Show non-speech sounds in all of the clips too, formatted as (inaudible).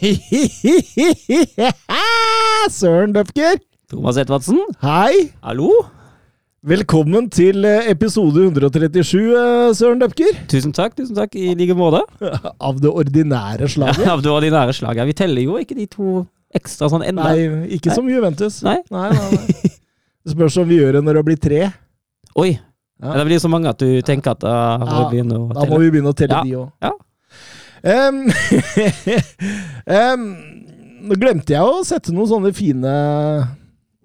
(laughs) Søren Døpker, Thomas Edvardsen, hei! hallo? Velkommen til eh, episode 137, eh, Søren Døpker. Tusen takk, tusen takk i like måte. (laughs) Av det ordinære slaget. (laughs) Av det ordinære slaget. Vi teller jo ikke de to ekstra sånn enda. Nei, ikke som Juventus. Nei. Nei, nei, nei. Det spørs om vi gjør det når det blir tre. Oi. Ja. Det blir så mange at du tenker at må Ja, Da må vi begynne å telle Ja, de òg. ja. (laughs) nå glemte jeg å sette noen sånne fine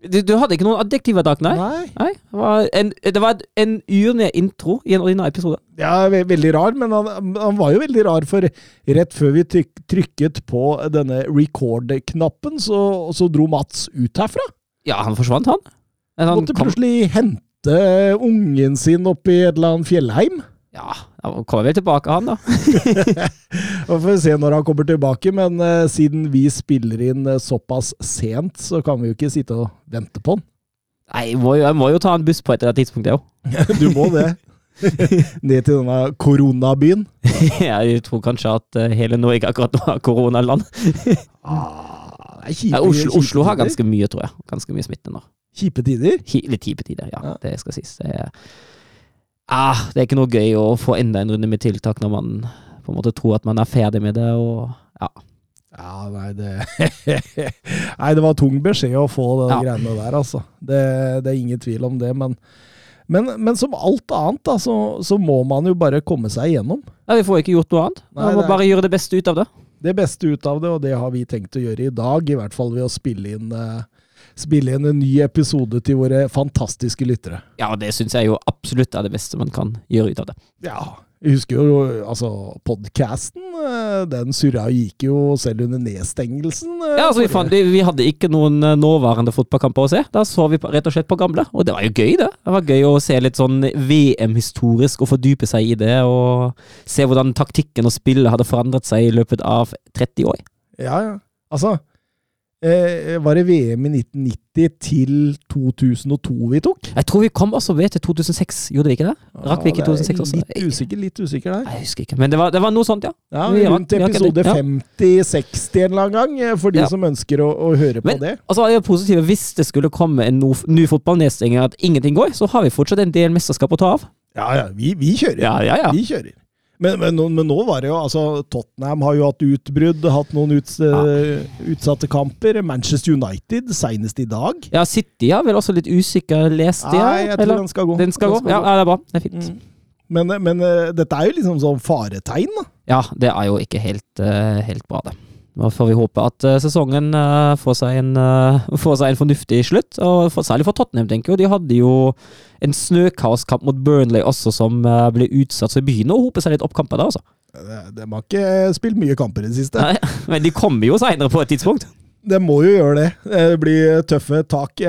Du, du hadde ikke noen adjektiver i dag, nei? Nei. Nei, det var en, det var en urne intro i en ordinær episode. Ja, ve veldig rar, men han, han var jo veldig rar, for rett før vi tryk trykket på denne record-knappen, så, så dro Mats ut herfra. Ja, han forsvant, han. Han Måtte kom, plutselig hente ungen sin opp i et eller annet fjellheim. Ja, da kommer vel tilbake, han, da. (laughs) Vi får se når han kommer tilbake, men uh, siden vi spiller inn uh, såpass sent, så kan vi jo ikke sitte og vente på han. Nei, jeg må jo, jeg må jo ta en buss på et eller annet tidspunkt, jeg òg. (laughs) Du må det. (laughs) Ned til denne koronabyen. Jeg tror kanskje at uh, hele Norge akkurat nå har koronaland. Ah, kjipe, Ja, Oslo, kjipe Oslo har ganske mye, tror jeg. Ganske mye smitte nå. Kjipe tider. Hi- Litt kjipe tider, ja. Ja. Det skal sies. Det er, ah, det er ikke noe gøy å få enda en runde med tiltak når man på en måte tror at man er ferdig med det, og ja. Ja, nei, det (laughs) Nei, det var tung beskjed å få de Ja. greiene der, altså. Det, det er ingen tvil om det, men men, men som alt annet, da, så, så må man jo bare komme seg igjennom. ja. Vi får ikke gjort noe annet. Nei, Man må bare gjøre det beste ut av det. Det beste ut av det, og det har vi tenkt å gjøre i dag, i hvert fall ved å spille inn, eh, spille inn en ny episode til våre fantastiske lyttere. Ja, det syns jeg jo absolutt er det beste man kan gjøre ut av det. Ja, jeg husker jo altså podcasten, eh, den surra gikk jo selv under nedstengelsen. eh, Ja, altså vi, fant, vi, vi hadde ikke noen eh, nåværende fotballkamper å se. Da så vi rett og slett på gamle, og det var jo gøy, det. Det var gøy å se litt sånn VM-historisk og fordype seg i det, og se hvordan taktikken og spillet hadde forandret seg i løpet av 30 år. Ja, ja. Altså, eh, var det VM i 1990 til 2002 vi tok? Jeg tror vi kom også ved til 2006, gjorde vi ikke det? Rakk vi ikke Ja, er 2006 også? Litt usikker, litt usikker der. Jeg husker ikke, men det var, det var noe sånt, ja. Ja, Rundt episode 50-60 en eller annen gang, eh, for de Ja. som ønsker å, å høre på Men det. altså, det positive, hvis det skulle komme en ny fotballnedstenging at ingenting går, så har vi fortsatt en del mesterskap å ta av. Ja, ja, vi, vi kjører. Ja, ja, ja. Vi kjører. Men, men, men nå var det jo altså Tottenham har jo hatt utbrudd, hatt noen uts, ja. utsatte kamper. Manchester United senest i dag. Ja, City har vel også litt usikker, lest jeg? Nei, jeg tror eller? den skal gå. Den skal gå? Ja, ja, det er bra. Det er fint. Mm. Men, men eh, dette er jo liksom sånn faretegn, da. Ja, det er jo ikke helt, eh, helt bra, det. Nå får vi håpe at eh, sesongen eh, får, seg en, eh, (laughs) får seg en fornuftig slutt. Og for, særlig for Tottenham, tenker jeg. De hadde jo en snøkaoskamp mot Burnley også, som ble utsatt. Så det begynner å hope seg litt opp kamper der, altså. De har ikke spilt mye kamper i det siste. Nei, (laughs) men de kommer jo seinere på et tidspunkt. Det må jo gjøre det. Det blir tøffe tak.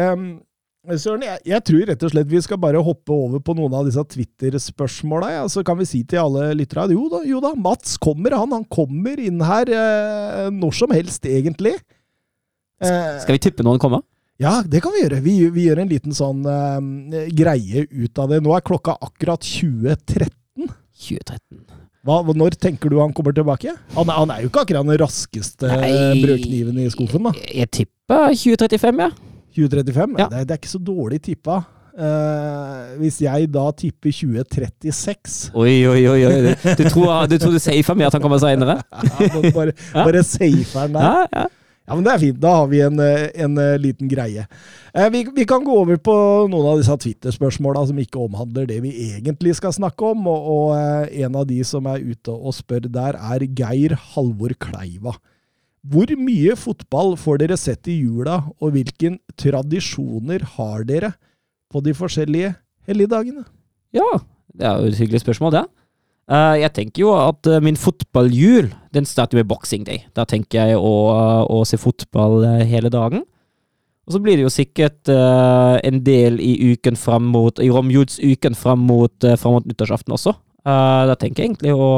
Søren, jeg, jeg tror rett og slett vi skal bare hoppe over på noen av disse Twitter-spørsmåla. Ja. Så kan vi si til alle lyttere jo da, jo da, Mats kommer, han. Han kommer inn her eh, når som helst, egentlig. Eh, Skal vi tippe når den kommer? ja, det kan vi gjøre. Vi, vi gjør en liten sånn eh, greie ut av det. Nå er klokka akkurat 20.13. 2013. Hva, når tenker du han kommer tilbake? Han, han er jo ikke akkurat den raskeste Nei. brødkniven i skuffen, da. Jeg, jeg tipper 2035, ja. 2035? Ja. Det, det er ikke så dårlig tippa. Uh, hvis jeg da tipper 2036 Oi, oi, oi. oi. Du, tror, du tror du safer med at han kommer seinere? (laughs) ja, bare bare, bare safer den der. Ja, ja. Ja, men Det er fint. Da har vi en, eh, en eh, liten greie. Eh, vi, vi kan gå over på noen av disse Twitter-spørsmåla som ikke omhandler det vi egentlig skal snakke om. Og, og eh, en av de som er ute og spør der, er Geir Halvor Kleiva. Hvor mye fotball får dere sett i jula, og hvilke tradisjoner har dere på de forskjellige helligdagene? ja. Det er jo et hyggelig spørsmål, det. Eh, jeg tenker jo at eh, min fotballjul, den starter med boxing day. Da tenker jeg å, å se fotball eh, hele dagen. Og så blir det jo sikkert eh, en del i uken fram mot I romjulsuken fram mot, fram mot nyttårsaften også. Eh, da tenker jeg egentlig å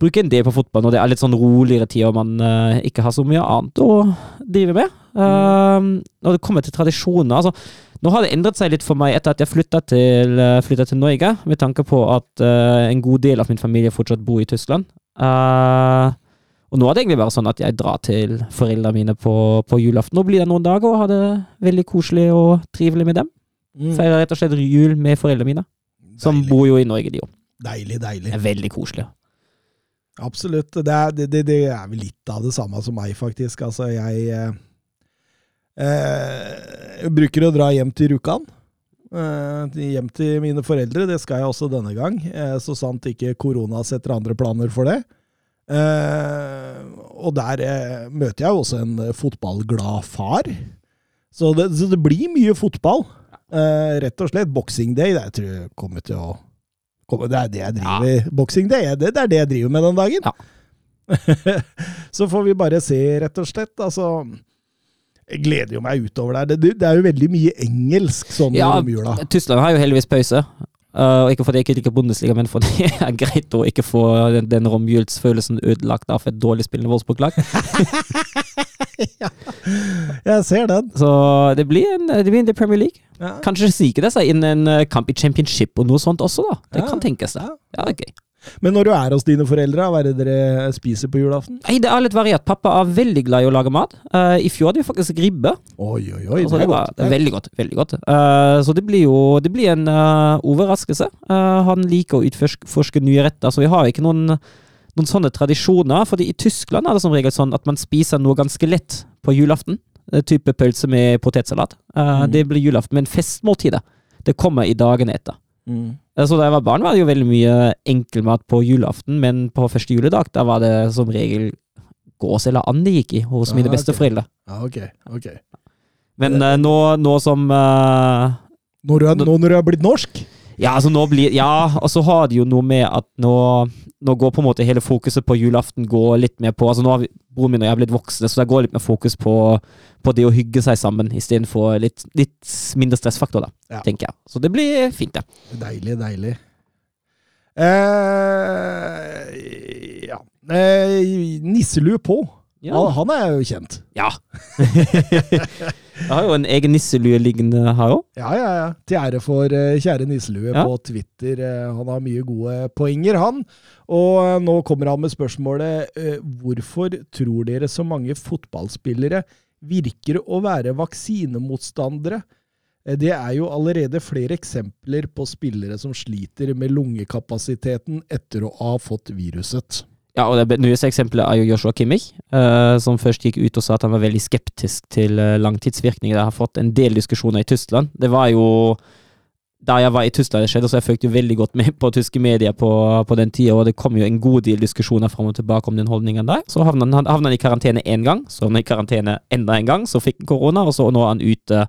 bruke en del på fotball når det er litt sånn roligere tid og man uh, ikke har så mye annet å drive med. Uh, når det kommer til tradisjoner altså, Nå har det endret seg litt for meg etter at jeg flytta til, uh, til Norge, med tanke på at en god del av min familie fortsatt bor i Tyskland. Og nå er det egentlig bare sånn at jeg drar til foreldrene mine på, på julaften. Nå blir det noen dager og har det veldig koselig og trivelig med dem. Mm. Feirer rett og slett jul med foreldrene mine, som Deilig, bor jo i Norge, de òg. deilig. deilig. Det er veldig koselig. Absolutt. Det er, det, det, er vel litt av det samme som meg, faktisk. Altså, jeg eh, eh, bruker å dra hjem til Rjukan. Eh, hjem til mine foreldre. Det skal jeg også denne gang, eh, så sant ikke korona setter andre planer for det. Eh, og der eh, møter jeg jo også en fotballglad far. Så det, så blir mye fotball. Rett og slett. Boxing Day, det tror jeg kommer til å Det er det jeg driver ja. Boksing, det, det er det jeg driver med den dagen. Ja. (laughs) så får vi bare se, rett og slett. Altså Jeg gleder jo meg utover der. Det, det er jo veldig mye engelsk sånn i Ja, romjula. Tyskland har jo heldigvis pause. Uh, ikke fordi jeg ikke liker Bundesliga, men fordi (laughs) det er greit å ikke få den, den romjulsfølelsen ødelagt av et dårlig spillende Wolfsburg-lag. (laughs) (laughs) Jeg ser den. Så det blir en, det blir en Premier League. Ja. Kanskje sniker det seg inn en eh, kamp i championship og noe sånt også, da. Det Ja. kan tenkes, det. Ja. Det er gøy. Men når du er hos dine foreldre, hva er det dere spiser på julaften? Nei, det er litt variert. Pappa er veldig glad i å lage mat. Uh, I fjor hadde vi faktisk ribbe. Oi, oi, oi. Altså, det det, var, det veldig godt. veldig godt. Uh, så det blir jo det blir en uh, overraskelse. Han liker å utforske nye retter, så vi har ikke noen, noen sånne tradisjoner. fordi i Tyskland er det som regel sånn at man spiser noe ganske lett på julaften. Eh, type pølse med potetsalat. Eh, Mhm. Det blir julaften, men festmåltidet det kommer i dagene etter. Mm. Eh, Så da jeg var barn, var det jo veldig mye enkelmat på julaften, men på første juledag da var det som regel gås eller and det gikk i hos Ah, mine besteforeldre. Ja, ok. okay. Men uh, nå, nå som uh, Når du er, nå når du er blitt norsk? Ja, altså nå blir Ja, og så har det jo noe med at nå, nå går på en måte hele fokuset på julaften går litt mer på Altså nå har vi, broren min og jeg blitt voksne, så det går litt mer fokus på, på det å hygge seg sammen istedenfor litt, litt mindre stressfaktor, da, Ja. tenker jeg. Så det blir fint, det. Deilig, deilig. Eh, ja. Eh, nisselue på. Han, han er jo kjent. Ja. (laughs) (laughs) jeg har jo en egen nisselue liggende her òg. Ja, ja, ja. Til ære for uh, kjære nisselue Ja. på Twitter. Uh, han har mye gode poenger, han. Og uh, nå kommer han med spørsmålet hvorfor tror dere så mange fotballspillere virker å være vaksinemotstandere? Det er jo allerede flere eksempler på spillere som sliter med lungekapasiteten etter å ha fått viruset. Ja, og det nyeste eksempelet er jo Joshua Kimmich, eh, som først gikk ut og sa at han var veldig skeptisk til eh, langtidsvirkninger. Det har fått en del diskusjoner i Tyskland. Det var jo da jeg var i Tyskland det skjedde, så jeg fulgte veldig godt med (laughs) på tyske medier på, på den tida, og det kom jo en god del diskusjoner fram og tilbake om den holdningen der. Så havna han, havna han i karantene én gang, så havna han i karantene enda en gang, så fikk han korona, og så nå er han ute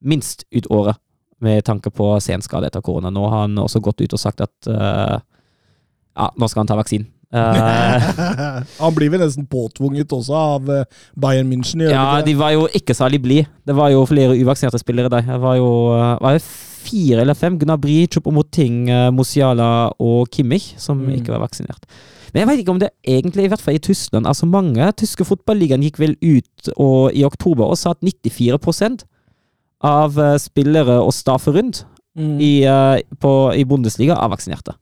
minst ut året med tanke på senskade etter korona. Nå har han også gått ut og sagt at uh, ja, nå skal han ta vaksinen. Eh, han blir vel nesten påtvunget også av eh, Bayern München. ja, de var jo ikke særlig blide. Det var jo flere uvaksinerte spillere der. Det var jo eh, var det fire eller fem. Gnabry, Chopomoting, Musiala og Kimmich som Mm. ikke var vaksinert. Men jeg vet ikke om det egentlig, i hvert fall i Tyskland altså Mange tyske fotballigaen gikk vel ut og, i oktober og sa at 94% av spillere og staffer rundt Mm. i, på, i Bundesliga er vaksinerte.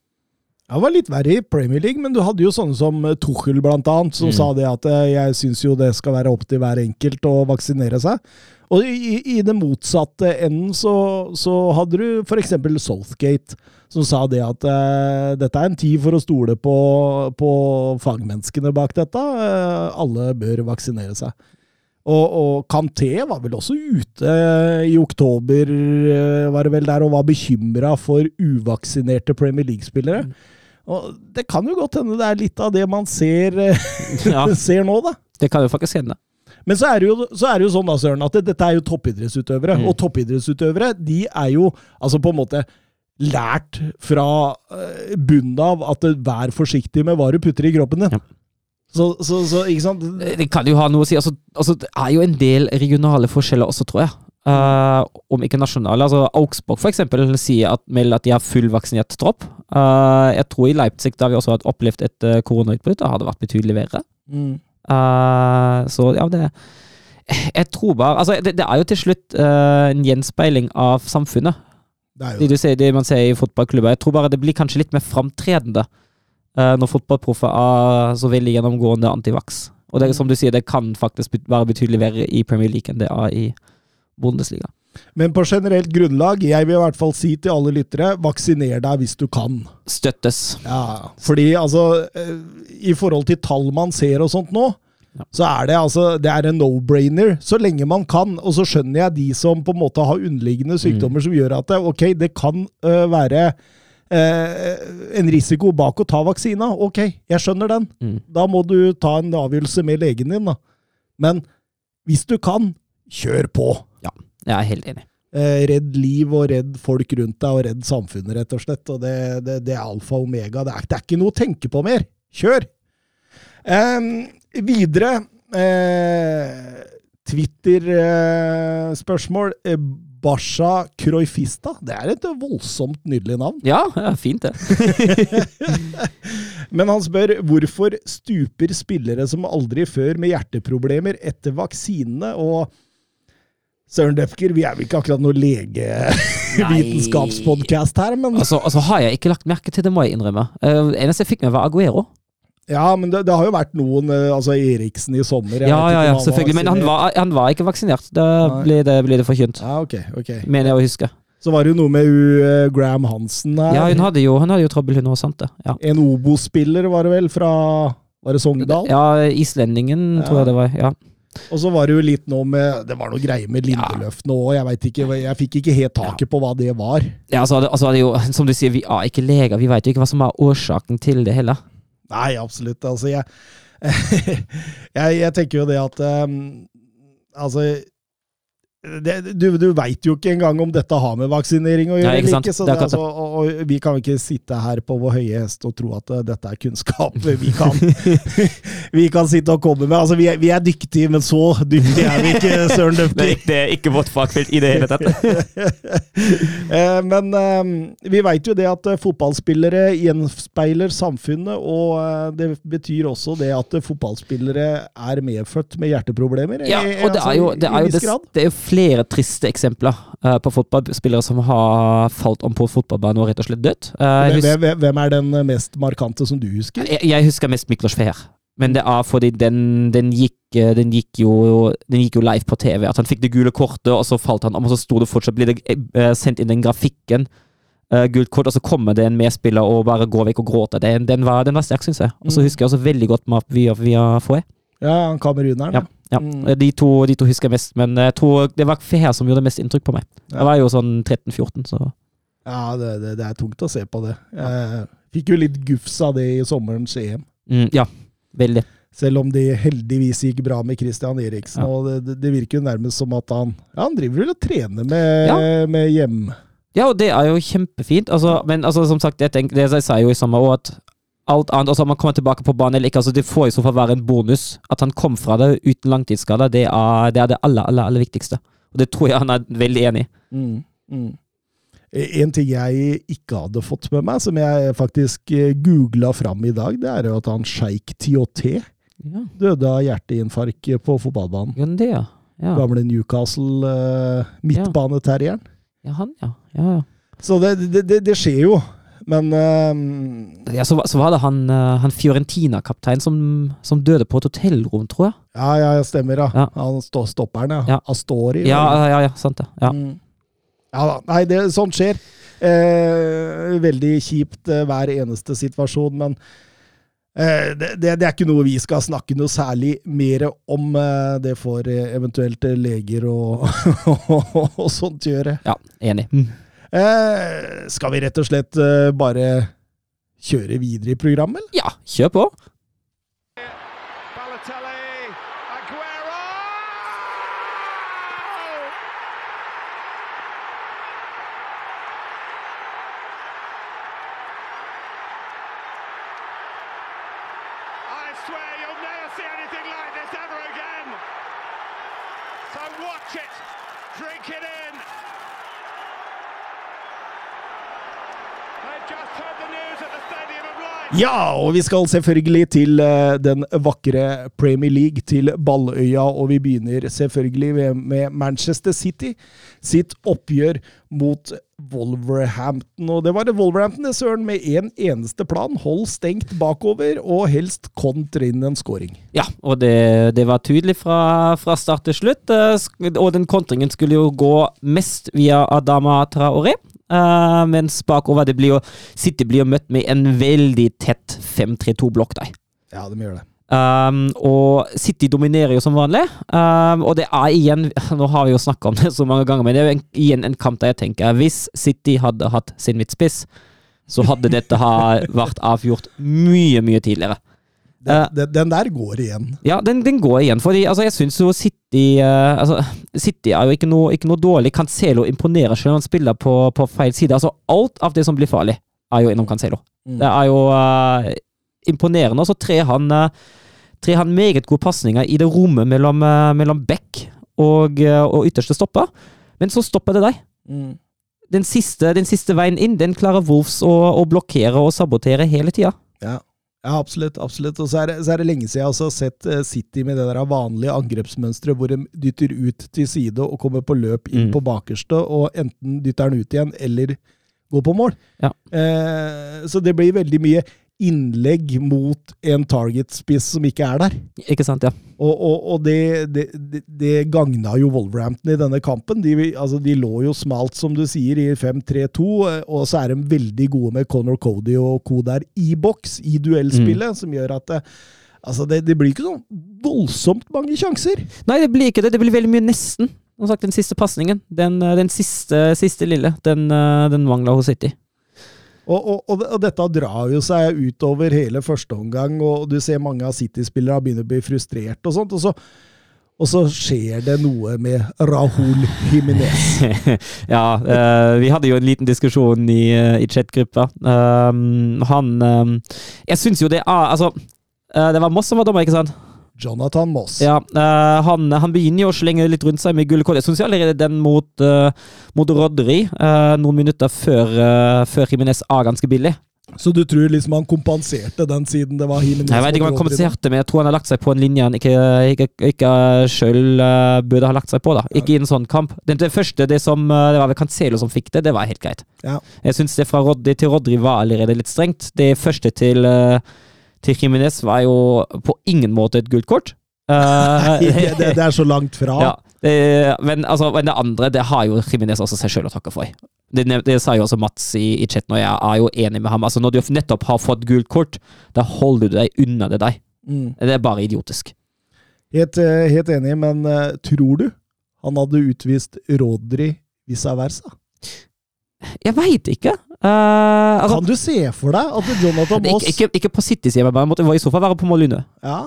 Det var litt verre i Premier League, men du hadde jo sånne som eh, Tuchel, blant annet, som Mm. sa det at eh, jeg syns jo det skal være opp til hver enkelt å vaksinere seg. Og i, i den motsatte enden så, så hadde du f.eks. Southgate, som sa det at uh, dette er en tid for å stole på, på fagmenneskene bak dette. Uh, alle bør vaksinere seg. Og, og Kanté var vel også ute i oktober, var det vel der, og var bekymra for uvaksinerte Premier League-spillere. Og Det kan jo godt hende det er litt av det man ser, eh, (laughs) Ja, ser nå, da. det kan jo faktisk hende. Men så er jo, så er det jo sånn da, Søren, at det, dette er jo toppidrettsutøvere. Mm. Og toppidrettsutøvere de er jo altså på en måte lært fra eh, bunnen av at vær forsiktig med hva du putter i kroppen din. Ja. Så, så, så, ikke sant? Det kan jo ha noe å si. Altså, altså, det er jo en del regionale forskjeller også, tror jeg. Eh, om ikke nasjonale. Altså, Augsburg for eksempel sier at, melder at de har fullvaksinert tropp. Uh, jeg tror i Leipzig, da vi også har opplevd et uh, koronautbrudd, har det vært betydelig verre. Mm. Eh, så ja, det Jeg tror bare Altså, det, det er jo til slutt eh, en gjenspeiling av samfunnet. Det er jo Det, du ser, det man ser i fotballklubber. Jeg tror bare det blir kanskje litt mer framtredende eh, når fotballproffer er så veldig gjennomgående antivaks. Og det er som du sier, det kan faktisk være betydelig verre i Premier League enn det er i Bundesliga. Men på generelt grunnlag, jeg vil i hvert fall si til alle lyttere, vaksiner deg hvis du kan. Støttes. Ja, fordi altså eh, I forhold til tall man ser og sånt nå, Ja. så er det altså Det er en no-brainer så lenge man kan. Og så skjønner jeg de som på en måte har underliggende sykdommer som gjør at det, ok, det kan uh, være uh, en risiko bak å ta vaksina. Ok, jeg skjønner den. Mm. Da må du ta en avgjørelse med legen din, da. Men hvis du kan, kjør på. Jeg er helt enig. Eh, redd liv og redd folk rundt deg, og redd samfunnet, rett og slett. Og det, det, det er alfa og omega. Det er, det er ikke noe å tenke på mer. Kjør! Eh, videre eh, Twitter-spørsmål. Eh, Basha Kroifista. Det er et voldsomt nydelig navn. Ja, ja fint det. (laughs) Men han spør hvorfor stuper spillere som aldri før med hjerteproblemer etter vaksinene, og Søren Defker, vi er vel ikke akkurat noe legevitenskapspodkast (laughs) her, men Altså, altså har jeg ikke lagt merke til det, må jeg innrømme. Uh, eneste jeg fikk med, var Aguero. Ja, men det, det har jo vært noen eh, Altså Eriksen i sommer. Ja, ja, ja, selvfølgelig. Men han var, han var ikke vaksinert. Da blir ble det, ble det forkynt. Ja, ok, ok. Mener jeg å huske. Så var det jo noe med U, eh, Graham Hansen her. Ja, hun hadde jo, hun hadde jo trøbbel, hun òg, sant det. Ja. En Obo-spiller, var det vel, fra Var det Sogndal? Ja, islendingen, tror jeg det var. Ja. Og så var det jo litt nå med Det var noe greier med Lindeløf nå òg. Jeg vet ikke, jeg fikk ikke helt taket på hva det var. Ja, altså, altså, det er jo, som du sier, vi er ikke leger. Vi vet jo ikke hva som er årsaken til det heller. Nei, absolutt. Altså, jeg, (laughs) jeg, jeg tenker jo det at um, Altså det, du du veit jo ikke engang om dette har med vaksinering å gjøre. Nei, ikke ikke, så Det altså, og, og vi kan ikke sitte her på vår høye hest og tro at uh, dette er kunnskap (laughs) vi kan, (laughs) vi kan sitte og komme med. Altså, vi, er, vi er dyktige, men så dyktige er vi ikke, (laughs) Søren Døfti. er ikke vårt fagfelt i det hele tatt. Eh, Men eh, vi veit jo det at eh, fotballspillere gjenspeiler samfunnet, og eh, det betyr også det at eh, fotballspillere er medfødt med hjerteproblemer. Ja, og det altså, er jo, det er jo, det, det er jo flere triste eksempler uh, på fotballspillere som har falt om på fotballbanen og rett og slett dødd. Uh, Hvem- Hvem er den eh, mest markante som du husker? jeg, jeg husker mest Miklos Feher. Men det er fordi den, den, gikk, den, gikk jo, den gikk jo live på TV. At han fikk det gule kortet, og så falt han om, og så sto det fortsatt Blir det sendt inn den grafikken. Uh, gult kort, og så kommer det en medspiller og bare går vekk og gråter. Den, den, var, den var sterk, syns jeg. Og så Mm. husker jeg også veldig godt Map via, via Foe. Ja, han kameruneren. Ja. Ja, Mm. de, to, de to husker jeg mest, men jeg tror det var Feher som gjorde mest inntrykk på meg. Ja. Jeg var jo sånn 13-14, så Ja, det, det, det er tungt å se på det. Jeg fikk jo litt gufs av det i sommerens EM. mm, Ja, veldig. Selv om det heldigvis gikk bra med Christian Eriksen. Ja. og det, det, virker jo nærmest som at han ja, han driver vel og trener med, med hjem... Ja, og det er jo kjempefint. Altså, men altså, som sagt, jeg tenker, det jeg sa jo i sommer òg, at alt annet, altså om han kommer tilbake på banen eller ikke, altså det får i så fall være en bonus. At han kom fra det uten langtidsskader, det er det, er det aller, aller, aller viktigste. Og det tror jeg han er veldig enig i. Mm, mm. En ting jeg ikke hadde fått med meg, som jeg faktisk googla fram i dag, det er jo at han sjeik Tioté Ja, døde av hjerteinfarkt på fotballbanen. ja det, ja. Ja, Gamle Newcastle uh, ja. ja han, ja. ja, ja. Så det, det, det, det skjer jo. Men uh, Ja, så, så var det han, eh, han Fiorentina-kaptein som, som døde på et hotellrom, tror jeg. Ja, ja, stemmer, ja. Ja. Han stå, stopperen, ja. Ja. Astori. Ja, ja, ja, sant det. Ja. Mm. Ja da. Nei, det, sånt skjer. Eh, veldig kjipt eh, hver eneste situasjon, men eh, det, det, det er ikke noe vi skal snakke noe særlig mer om. Eh, det får eh, eventuelt leger (laughs) og, og sånt gjøre. ja enig. Mm. Eh, skal vi rett og slett eh, bare kjøre videre i programmet, eller? Ja, kjør på. Ja, og vi skal selvfølgelig til eh, den vakre Premier League, til Balløya, og vi begynner selvfølgelig med- Manchester City sitt oppgjør mot Wolverhampton. Og det var det Wolverhampton, det søren, med én en eneste plan. Hold stengt bakover, og helst kontre inn en scoring. Ja, og det, det var tydelig fra, fra start til slutt. eh, Og den kontringen skulle jo gå mest via Adama Traoré. Eh, mens bakover det blir jo City blir jo møtt med en veldig tett 5-3-2-blokk. Ja, de gjør det. Um, og City dominerer jo som vanlig. Um, og det er igjen (laughs) Nå har vi jo snakka om det så mange ganger, men det er jo en, igjen en kamp der jeg tenker Hvis City hadde hatt sin midtspiss, så hadde dette ha vært avgjort mye, mye tidligere. Den, Eh. den, den der går igjen. Ja, den, den går igjen. Fordi altså, jeg syns jo City uh, altså, City er jo ikke noe, ikke noe dårlig. Cancelo imponerer selv om han spiller på, på feil side. Altså, alt av det som blir farlig, er jo innom Cancelo. Mm. Det er jo uh, imponerende. Og så trer han, uh, trer han meget gode pasninger i det rommet mellom, mellom back og, eh, og ytterste stopper. Men så stopper det deg. Mm. Den siste, den siste veien inn, den klarer Wolves å, å blokkere og sabotere hele tida. Ja. Ja, absolutt. absolutt. Og så er, det, så er det lenge siden jeg har sett eh, City med det der vanlige angrepsmønsteret hvor de dytter ut til side og kommer på løp inn Mm. på bakerste, og enten dytter den ut igjen eller går på mål. Ja. Eh, så det blir veldig mye innlegg mot en target-spiss som ikke er der. Ikke sant, ja. Og, og, og det, det, det, det gagna jo Wolverhampton i denne kampen. De, altså, de lå jo smalt, som du sier, i 5-3-2, eh, og så er de veldig gode med Conor Cody og co. der i boks, i duellspillet, som gjør at det, altså, det, det blir ikke sånn voldsomt mange sjanser. Nei, det blir ikke det. Det blir veldig mye nesten. Som sagt, den siste pasningen. Den, eh, den siste, siste lille. Den, eh, den mangla hos City. Og, og, og, dette drar jo seg utover hele første omgang, og du ser mange av City-spillere begynner å bli frustrert og sånt. og så og så skjer det noe med Rahul Himinez. (laughs) ja, eh, vi hadde jo en liten diskusjon i, eh, i chatgruppa. Um, han um, Jeg syns jo det er Altså, eh, det var Moss som var dommer, ikke sant? Jonathan Moss. Ja, uh, han, han begynner jo å slenge litt rundt seg med gullkort. Jeg syns allerede den mot, uh, mot Rodri, uh, noen minutter før, uh, før Jimenez, er ganske billig. Så du tror liksom han kompenserte den siden det var Jimenez? Jeg vet ikke om han kompenserte, men jeg tror han har lagt seg på en linje han ikke, ikke, ikke sjøl burde ha lagt seg på. da. Ikke i en sånn kamp. Det, det første, det som det var vel Cancelo som fikk det, det var helt greit. Ja. Jeg syns det fra Rodri til Rodri var allerede litt strengt. Det første til, uh, til Jimenez var jo på ingen måte et gult kort. Eh, det, det, det er så langt fra. (laughs) ja, det, men, altså, men det andre det har jo Jimenez også seg sjøl å takke for. Det, det sa jo også Mats i, i chatten, og jeg er jo enig med ham. Altså, når du nettopp har fått gult kort, da holder du deg unna det deg. Mm. Det er bare idiotisk. Helt, eh, helt enig, men uh, tror du han hadde utvist Rodri vice versa? Jeg veit ikke. Eh, altså, kan du se for deg at Jonathan Moss ikke, ikke, ikke på City-sida, men måtte i så fall være på Molyneux. Ja.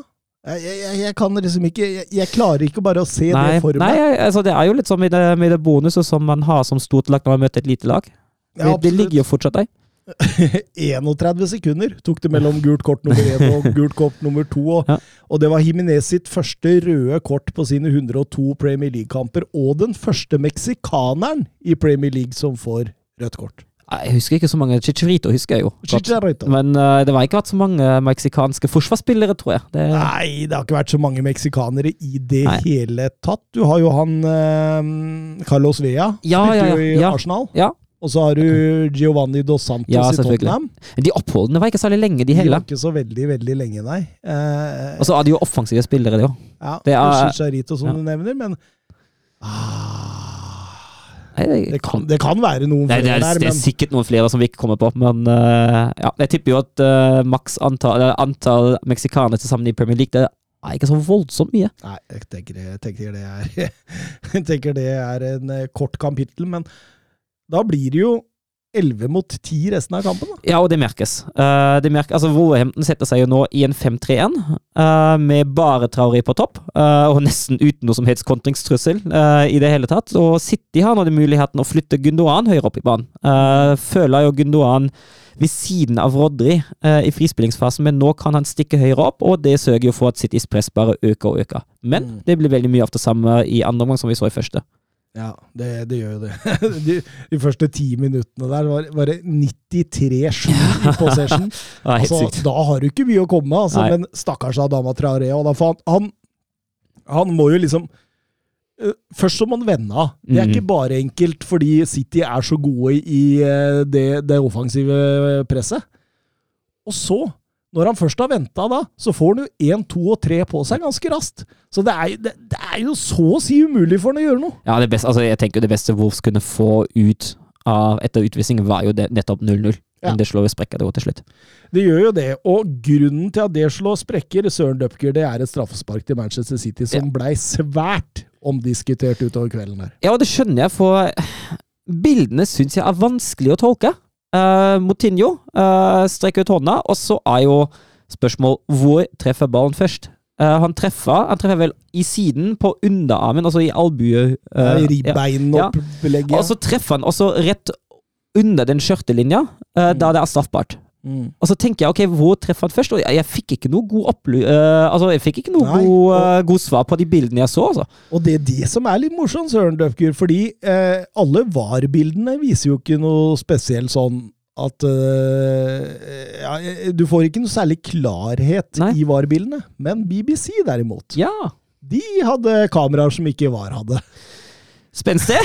Jeg, jeg, jeg kan liksom ikke jeg, jeg klarer ikke bare å se Nei, det for nei meg. altså, det er jo litt sånn med det, med det bonuset som man har som stort lag når man møter et lite lag. Ja, det, det ligger jo fortsatt der. (laughs) 31 sekunder tok det mellom gult kort nummer én og (laughs) gult kort nummer to. Og, Ja. og det var Jiminez sitt første røde kort på sine 102 Premier League-kamper, og den første meksikaneren i Premier League som får rødt kort. Jeg husker ikke så mange. Chicharito husker jeg jo. Chicharito. Men uh, det har ikke vært så mange meksikanske forsvarsspillere, tror jeg. Det, Nei, det har ikke vært så mange meksikanere i det Nei. hele tatt. Du har jo han uh, Carlos Vea, Ja, spilte ja, ja, jo i ja. Arsenal. Ja. Og så har du Giovanni Dos Santos Ja, i. Tottenham. De oppholdene var ikke særlig lenge, de De var ikke så veldig, veldig lenge, nei. Eh, Og så er de jo offensive spillere, de òg. ja, det er- Chicharito, som ja. du nevner, men ah, det, kan, det kan være noen Nei, det, flere er, der, det er sikkert noen flere som vi ikke kommer på, men uh, ja, jeg tipper jo at uh, maks antall, antall meksikanere til sammen i Premier League det er ikke så voldsomt mye. Nei, jeg tenker, jeg tenker, det, er, (laughs) jeg tenker det er en eh, kort kapittel, men da blir det jo 11 mot 10 resten av kampen. da. Ja, og det merkes. Uh, det merkes. altså Wolverhampton setter seg jo nå i en 5-3-1, uh, med bare Traoré på topp, uh, og nesten uten noe som helst kontringstrussel eh, i det hele tatt. Og City har nå den muligheten å flytte Gundogan høyere opp i banen. Føler jo Gundogan ved siden av Rodri eh, i frispillingsfasen, men nå kan han stikke høyere opp, og det sørger jo for at Citys press bare øker og øker. Men Mm. det blir veldig mye av det samme i andre omgang som vi så i første. Ja, det, det gjør jo det. (laughs) De, de første ti minuttene der var, var det 93-7 i (laughs) possession. Altså, da har du ikke mye å komme med, altså, men stakkars Adama Traoré. Han, han, han må jo liksom uh, Først så må han vende av. Det er Mhm. ikke bare enkelt fordi City er så gode i uh, det, det offensive presset. Og så, når han først har venta da, så får han jo én, to og tre på seg ganske raskt. Så det er, det, det er jo så å si umulig for han å gjøre noe. Ja, det beste, altså jeg tenker jo det beste Wolves kunne få ut av etter utvisningen, var jo det, nettopp 0-0. Ja. Men det slår jo sprekker det jo til slutt. Det gjør jo det, og grunnen til at det slår sprekker, Søren Dupker, det er et straffespark til Manchester City som Ja. blei svært omdiskutert utover kvelden her. Ja, og det skjønner jeg, for bildene syns jeg er vanskelig å tolke. Uh, Motinho uh, strekker ut hånda, og så er jo spørsmål hvor treffer ballen først? Uh, han treffer han treffer vel i siden, på underarmen, altså i albue... Uh, Ribbeinopplegget. ja. Og så treffer han også rett under den skjørtelinja, eh, da det er straffbart. Mm. Og så tenker jeg, ok, hvor treffer han først? Og jeg, jeg fikk ikke noe god opply... Uh, altså, jeg fikk ikke noe Nei, god, og- eh, god svar på de bildene jeg så, altså. Og det er det som er litt morsomt, Søren Døfgur, fordi uh, alle VAR-bildene viser jo ikke noe spesielt sånn at ja, Du får ikke noe særlig klarhet Nei. i VAR-bildene, men BBC derimot, Ja. de hadde kameraer som ikke VAR hadde. Spenstig!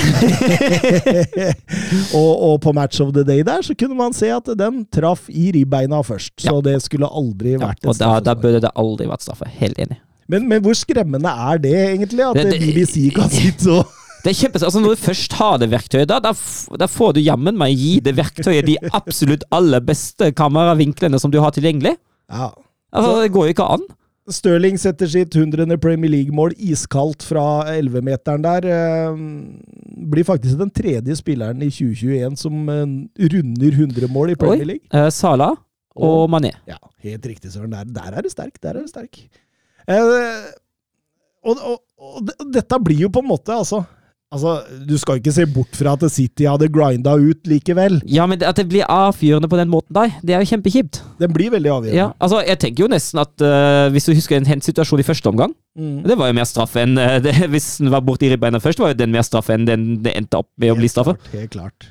(laughs) og, og på Match of the Day der så kunne man se at den traff i ribbeina først, så det skulle aldri Ja, vært et og da, da burde det aldri vært straffe. Helt enig. Men, men hvor skremmende er det egentlig, at Det- det- BBC kan sitte og (laughs) Det er kjempe, altså Når du først har det verktøyet, da, da, da får du jammen meg gi det verktøyet de absolutt aller beste kameravinklene som du har tilgjengelig. ja. Altså, Det går jo ikke an. Stirling setter sitt 100. Premier League-mål iskaldt fra 11-meteren der. eh, Blir faktisk den tredje spilleren i 2021 som eh, runder 100 mål i Premier Oi. League. Eh, Sala og Mané. Ja, helt riktig, Søren. Der, der er du sterk. Der er du sterk. Eh, og, og, og det- dette blir jo på en måte, altså Altså, Du skal ikke se bort fra at City hadde grinda ut likevel. Ja, men at det blir avfyrende på den måten der, det er jo kjempekjipt. Den blir veldig avgjørende. Ja, altså, jeg tenker jo nesten at uh, Hvis du husker en hent situasjon i første omgang Mm. Det var jo mer straffe enn uh, det, (laughs) Hvis den var borti ribbeina først, var jo den mer straffe enn den det endte opp med å bli Helt straffe. klart, Helt klart.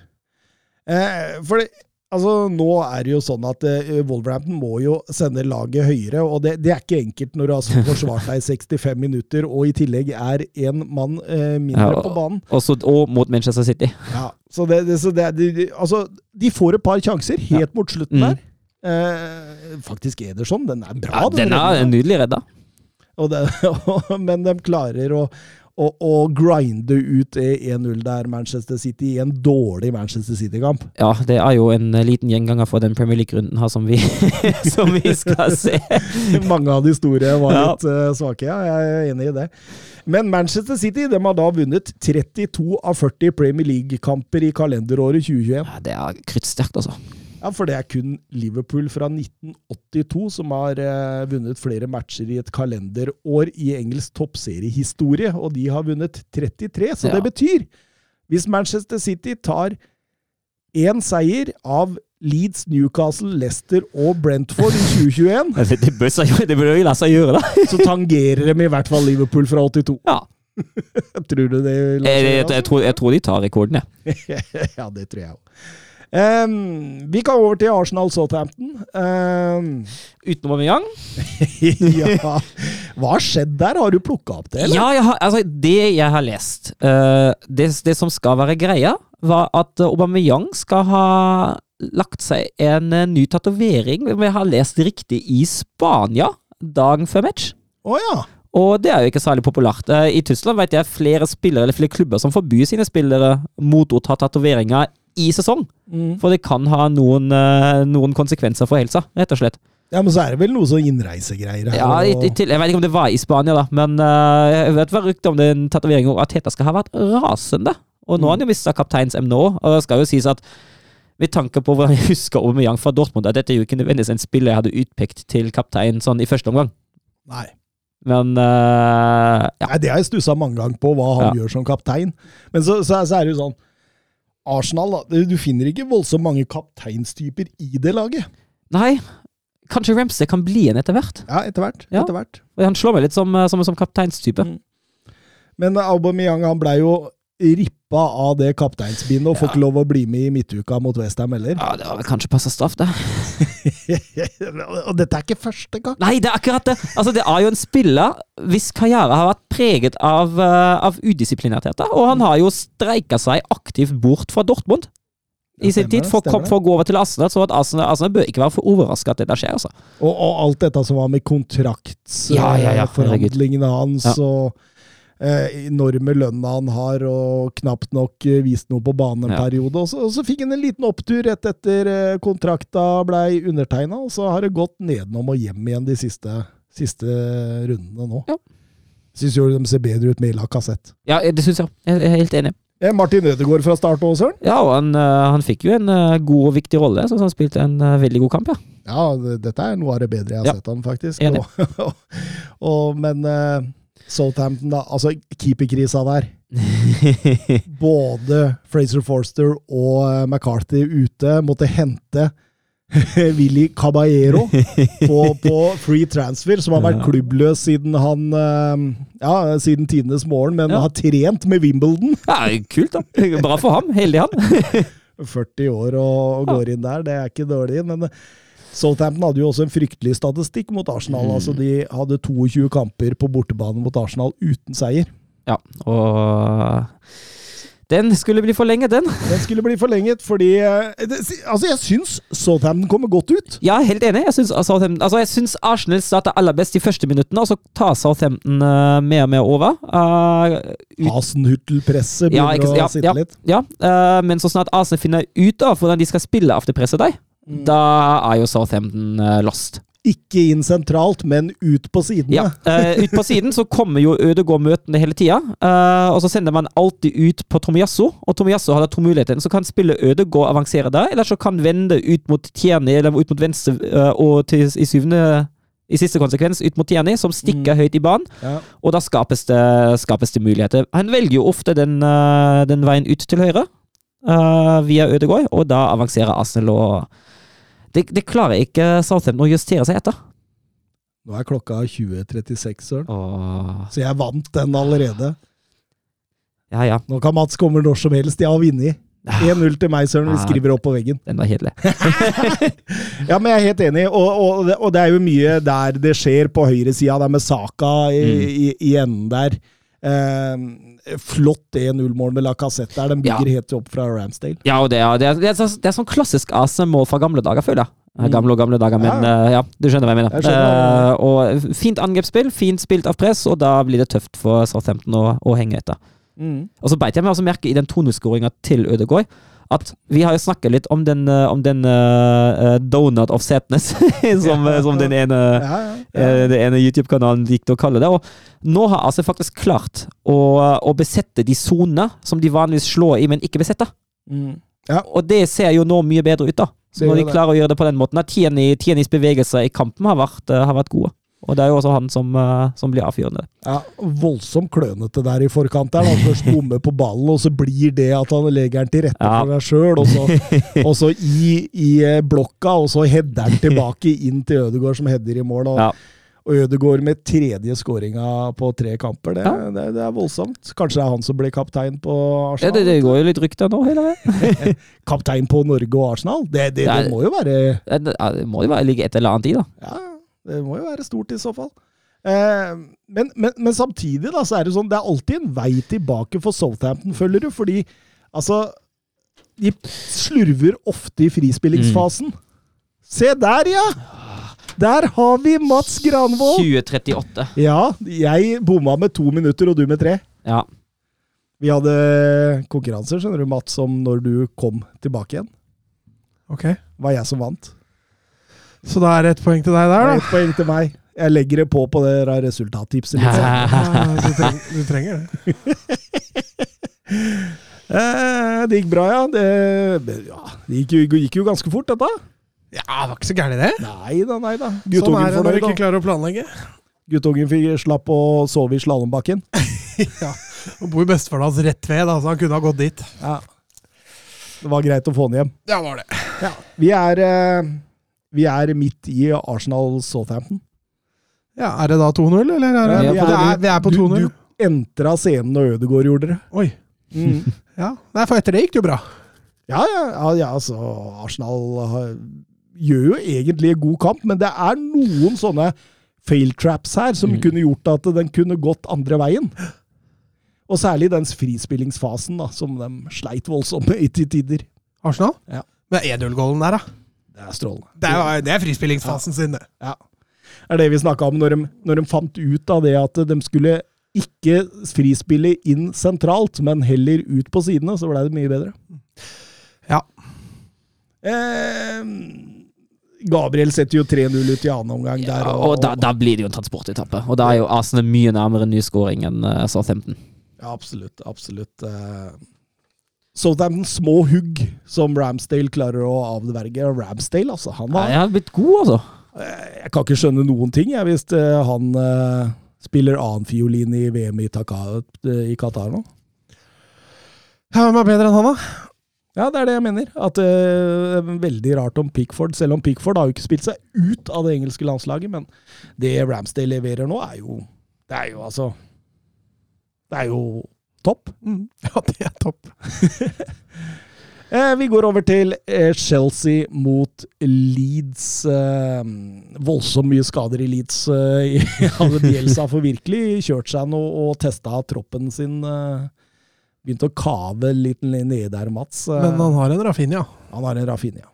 Eh, for det, altså, nå er det jo sånn at uh, Wolverhampton må jo sende laget høyere, og det, det er ikke enkelt når du har altså forsvart deg i 65 minutter, og i tillegg er én mann uh, mindre Ja, på banen. Også, og mot Manchester City. Ja, så det, det, så det, de, altså, de får et par sjanser helt mot slutten Mm. der. Uh, faktisk Ederson, den er bra. Ja, den er redden. nydelig redda. Og det, (laughs) men de klarer å, å, å grinde ut 1-0 der, Manchester City, i en dårlig Manchester City-kamp. Ja, det er jo en eh, liten gjenganger fra den Premier League-runden her som vi, (laughs) som vi skal se. (laughs) Mange av de store var Ja. litt uh, svake, ja. Jeg er enig i det. Men Manchester City de har da vunnet 32 av 40 Premier League-kamper i kalenderåret 2021. Ja, det er kruttsterkt, altså. Ja, For det er kun Liverpool fra 1982 som har eh, vunnet flere matcher i et kalenderår i engelsk toppseriehistorie, og de har vunnet 33. Så Ja. det betyr, hvis Manchester City tar én seier av Leeds, Newcastle, Leicester og Brentford i 2021, (laughs) Det, bør jo- la seg gjøre, da. (laughs) så tangerer de i hvert fall Liverpool fra 82. Ja. (laughs) Tror du det? lar Jeg, jeg, jeg, tror, jeg tror de tar rekorden, jeg. ja, det tror jeg òg. Vi kan over til Arsenal Southampton. Um, Utenom Aubameyang. (laughs) ja. Hva har skjedd der? Har du plukka opp det, eller? Ja, har, altså, det jeg har lest uh, det, det som skal være greia, var at Aubameyang skal ha lagt seg en uh, ny tatovering, om jeg har lest riktig, i Spania dagen før match. Oh, ja. Og det er jo ikke særlig populært. Eh, I Tyskland vet jeg flere spillere eller flere klubber som forbyr sine spillere mot å ta tatoveringer i sesong. Mm. For det kan ha noen, eh, noen konsekvenser for helsa, rett og slett. ja. Men så er det vel noe sånn innreisegreier her. Ja, i, og- i, til- Jeg vet ikke om det var i Spania, da, men uh, jeg vet hva ryktet om den tatoveringen at Teta skal ha vært rasende. Og nå har han jo mista kapteinsemnet òg, og det skal jo sies at Med tanke på hvordan jeg husker Aubameyang fra Dortmund, at dette er jo ikke nødvendigvis en spiller jeg hadde utpekt til kaptein sånn i første omgang. Nei. Men uh, ja. Nei, Det har jeg stussa mange ganger på, hva han Ja. gjør som kaptein. Men så, så, så er det jo sånn Arsenal, da. Du finner ikke voldsomt mange kapteinstyper i det laget. Nei, kanskje Ramsey kan bli en etter hvert. Ja, etter hvert. Ja. Etter hvert. Han slår meg litt som, eh, som, som kapteinstype. Mm. Men Aubameyang han blei jo rippa av det kapteinsbindet og får ikke lov å bli med i midtuka mot Westham heller. Ja, det var vel kanskje passa straff, det. (laughs) og dette er ikke første gang. Nei, det er akkurat det! Altså, det er jo en spiller hvis karriere har vært preget av, eh, av udisiplinerthet. Og han har jo streika seg aktivt bort fra Dortmund i sin tid for, for å gå over til Arsenal. Så at Arsenal, Arsenal bør ikke være for overraska at dette skjer. altså. Og, og alt dette som var med Ja, ja, ja, hans og eh, enorme lønna han har, og knapt nok eh, vist noe på banen en Ja. periode. Og så, og så fikk han en liten opptur rett etter eh, kontrakta blei undertegna, og så har det gått nedenom og hjem igjen de siste, siste rundene nå. Ja. Syns jo de ser bedre ut med Ila Kassett. Ja, det syns jeg. Jeg er helt enig. Eh, Martin Ødegaard fra start òg, Søren. Ja, og han, eh, han fikk jo en eh, god og viktig rolle, så han spilte en eh, veldig god kamp, ja. Ja, dette er noe av det bedre jeg har Ja. sett han, faktisk. Enig. (laughs) Og, og, men eh, Southampton, da. Altså, keeperkrisa der. (laughs) Både Fraser Forster og eh, McCarthy ute måtte hente (laughs) Willy Caballero på, på free transfer, som har vært klubbløs siden han eh, Ja, siden tidenes morgen, men Ja. har trent med Wimbledon. ja, kult, da. Bra for ham. Heldig han. (laughs) 40 år og, går inn der, det er ikke dårlig. Men eh, Southampton hadde jo også en fryktelig statistikk mot Arsenal. Mm. altså De hadde 22 kamper på bortebane mot Arsenal uten seier. Ja, og den skulle bli forlenget, den. (laughs) Den skulle bli forlenget fordi eh, Altså, jeg syns Southampton kommer godt ut. Ja, helt enig. Jeg syns, Southampton- altså, jeg syns Arsenal starter aller best de første minuttene, og så tar Southampton uh, mer og mer over. Uh, Hasenhuttel-presset Ja, begynner ikke- ja, å sitte litt. ja, uh, men så snart Arsenal finner ut av hvordan de skal spille after presset deg, da er jo Southampton uh, lost. Ikke inn sentralt, men ut på sidene. Ja, uh, Ut på siden så kommer jo Ødegaard møtende hele tida, uh, og så sender man alltid ut på Tomiasso, Og Tomiasso har da to muligheter. Så kan spille Ødegaard avansere der, eller så kan vende ut mot Tjerni, eller ut mot venstre, uh, og til, i syvende i siste konsekvens ut mot Tierney, som stikker Mm. høyt i banen. Ja. Og da skapes det, skapes det muligheter. Han velger jo ofte den, den veien ut til høyre, uh, via Ødegaard, og da avanserer Arsenal og det, det klarer ikke Southampton å justere seg etter. Nå er klokka 20.36, Søren. Åh, Så jeg vant den allerede. ja, ja. Nå kan Mats komme når som helst. Jeg har vunnet. 1-0 til meg, Søren. Vi Ah. skriver opp på veggen. Den var kjedelig. (laughs) Ja, men jeg er helt enig, og, og, og det er jo mye der det skjer på høyresida, der med Saka i, Mm. i, i enden der. Eh, flott 1-0-mål med Lacassette der. Den bygger helt opp fra Ramsdale. Ja, det er, det er, det er, så- det er sånn klassisk AC-mål fra gamle dager, føler jeg. Eh, Mm. Gamle og gamle dager, men Ja, eh, ja, du skjønner hva jeg mener. Jeg. Eh, og fint angrepsspill, fint spilt av press, og da blir det tøft for Southampton å, å henge etter. Og så beit jeg meg også merke i den 2-0-skåringa til Ødegaard at vi har jo snakket litt om den, eh, om den eh, donut of sadness, (laughs) som, som den ene Ja, ja, ja. ene YouTube-kanalen likte å kalle det. Og nå har altså faktisk klart å, å besette de sonene som de vanligvis slår i, men ikke besetter. Mm. Og det ser jo nå mye bedre ut, da. Så når de det. klarer å gjøre det på den måten. at Tierney- bevegelser i kampen har vært, har vært gode. Og det er jo også han som, eh, som blir avfyrende. Ja, voldsomt klønete der i forkant. der. Han først bommer på ballen, og så blir det at han legger den til rette Ja. for seg sjøl. Og så, (laughs) og så i, i eh, blokka, og så header han tilbake inn til Ødegaard, som header i mål. Og, Ja. og Ødegaard med tredje skåringa på tre kamper. Det, Ja. det, det er voldsomt. Kanskje det er han som blir kaptein på Arsenal? det, det går jo litt rykter nå hele veien. (laughs) Kaptein på Norge og Arsenal? Det, må jo være Det det må jo være ligge et eller annet i, da. Ja, det må jo være stort i så fall. Eh, men, men, men samtidig da, så er det sånn, det er alltid en vei tilbake for Southampton, følger du. Fordi altså De slurver ofte i frispillingsfasen. Se der, ja! Der har vi Mats Granvold! 2038. Ja, jeg bomma med to minutter, og du med tre. Ja. Vi hadde konkurranser, skjønner du, Mats, om når du kom tilbake igjen. Ok, Var jeg som vant. Så da er det ett poeng til deg der, da. Ett poeng til meg. Jeg legger det på på det resultattipset. Liksom. Ja, du, treng, du trenger det. (laughs) Eh, det gikk bra, ja. Det, ja, det gikk, jo, gikk jo ganske fort, dette. Ja, det var ikke så gærent, det. Nei da, nei da. Sånn er det når du ikke klarer å planlegge. Guttungen fikk slapp å sove i slalåmbakken. (laughs) ja. Han bor bestefaren hans rett ved, da, så han kunne ha gått dit. Ja. Det var greit å få han hjem. Ja, det var det. Ja. Vi, er, eh, vi er midt i Arsenal Southampton. Ja, Er det da 2-0, eller? Er det, Ja, vi, er, vi er på 2-0. Du entra scenen når Ødegaard gjorde det. Oi. Mm. (laughs) Ja. Nei, for etter det gikk det jo bra. Ja, ja, ja, ja altså Arsenal har, gjør jo egentlig en god kamp, men det er noen sånne fail traps her som Mm. kunne gjort at den kunne gått andre veien. Og særlig den frispillingsfasen da, som de sleit voldsomt med i til tider. Arsenal? Ja. Men 1-0-gålen der, da. Det er strålende. Det er, det er frispillingsfasen sin, det. Ja. Det er det vi snakka om når de, når de fant ut av det at de skulle ikke frispille inn sentralt, men heller ut på sidene, så ble det mye bedre. Ja. Eh, Gabriel setter jo 3-0 ut i annen omgang der. Og, og da, da blir det jo en transportetappe. Og da er jo Arsenal mye nærmere ny scoring enn uh, Southampton. Ja, absolutt. Absolutt. Eh, den små hugg som Ramsdale klarer å avverge. Ramsdale, altså. Han Ja, har, jeg har blitt god, altså. jeg kan ikke skjønne noen ting, jeg, hvis eh, han uh, spiller annenfiolin i VM i, Taka, i Qatar nå. Ja, Hvem er bedre enn han, da? Ja, det er det jeg mener. At uh, det er veldig rart om Pickford, selv om Pickford har jo ikke spilt seg ut av det engelske landslaget, men det Ramsdale leverer nå, er jo Det er jo altså Det er jo topp. Mm. (laughs) Ja, det er topp. (laughs) Eh, vi går over til eh, Chelsea mot Leeds. Eh, voldsomt mye skader i Leeds. Eh, hadde (laughs) Bielsa får virkelig kjørt seg nå og testa troppen sin. Begynte å kave litt nede der, Mats. Men han har en Rafinha. Han har en Rafinha.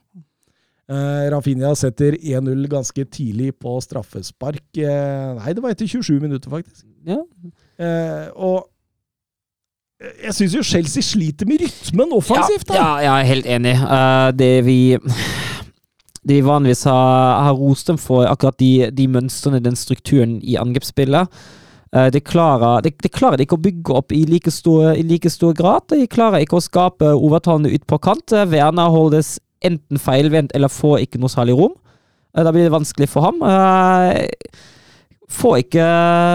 Rafinha setter 1-0 ganske tidlig på straffespark. Nei, det var etter 27 minutter, faktisk. Ja. Eh, og jeg syns jo Chelsea sliter med rytmen offensivt. Ja, da. ja, jeg er helt enig. Uh, det vi (sighs) det vi vanligvis har, har rost dem for, akkurat de, de mønstrene, den strukturen i angrepsspillet. Eh, det, klarer, det, det klarer de ikke å bygge opp i like, stor, i like stor grad. De klarer ikke å skape overtalene ut på kant. Eh, Werner holdes enten feilvendt eller får ikke noe særlig rom. Da blir det vanskelig for ham. Får ikke,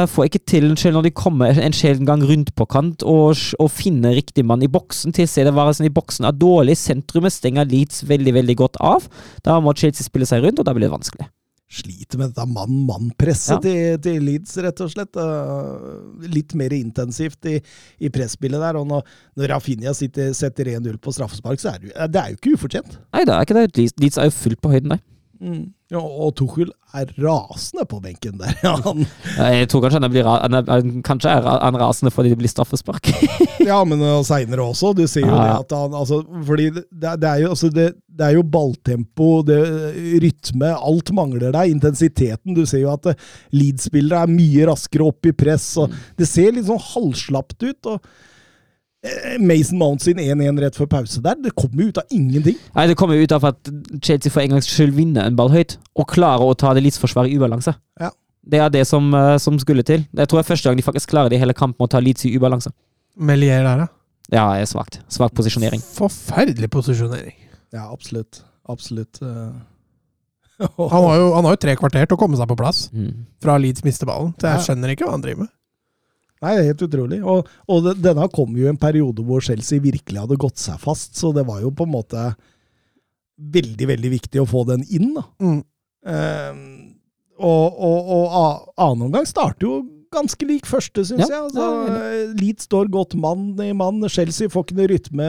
får ikke til selv når de kommer en sjelden gang rundt på kant og, og finner riktig mann i boksen. Tilstedeværelsen i boksen er dårlig. Sentrumet stenger Leeds veldig veldig godt av. Da må Chelsea spille seg rundt, og da blir det vanskelig. Sliter med dette mann-mann-presset Ja. til, til Leeds, rett og slett. Eh, litt mer intensivt i, i presspillet der. Og når, når Rafinha sitter, setter 1-0 på straffespark, så er det, det er jo ikke ufortjent. Nei, det er ikke det. Leeds- er jo fullt på høyden der. Ja, og Tuchel er rasende på benken der. Han, (laughs) Jeg tror kanskje han, blir, han, kanskje er han rasende fordi det blir straffespark. (laughs) Ja, men uh, seinere også. Du ser jo Ja, det at han altså, Fordi det, det, er jo, altså, det, det er jo balltempo, det, rytme, alt mangler deg. Intensiteten. Du ser jo at uh, Leeds-spillere er mye raskere opp i press. Og det ser litt sånn halvslapt ut. og eh, Mason Mount sin 1-1 rett før pause der, det kommer jo ut av ingenting. Nei, Det kommer jo ut av at Chelsea for en gangs skyld vinner en ball høyt, og klarer å ta det Leeds-forsvaret i ubalanse. Ja. Det er det som, eh, som skulle til. Jeg tror det er første gang de faktisk klarer det i hele kampen å ta Leeds i ubalanse. Melier der, ja. Ja, det er svakt. Svak posisjonering. Forferdelig posisjonering. Ja, absolutt. Absolutt. uh, (laughs) Han har, jo, han har jo tre kvarter til å komme seg på plass Mm. fra Leeds mister ballen. Så jeg skjønner ikke hva han driver med. Nei, det er helt utrolig. Og, og denne kom jo i en periode hvor Chelsea virkelig hadde gått seg fast, så det var jo på en måte veldig, veldig viktig å få den inn. da. Mm. Ehm, og og, og annen omgang starter jo ganske lik første, syns Ja, jeg. Altså, ja, Leeds står godt mann i mann. Chelsea får ikke noe rytme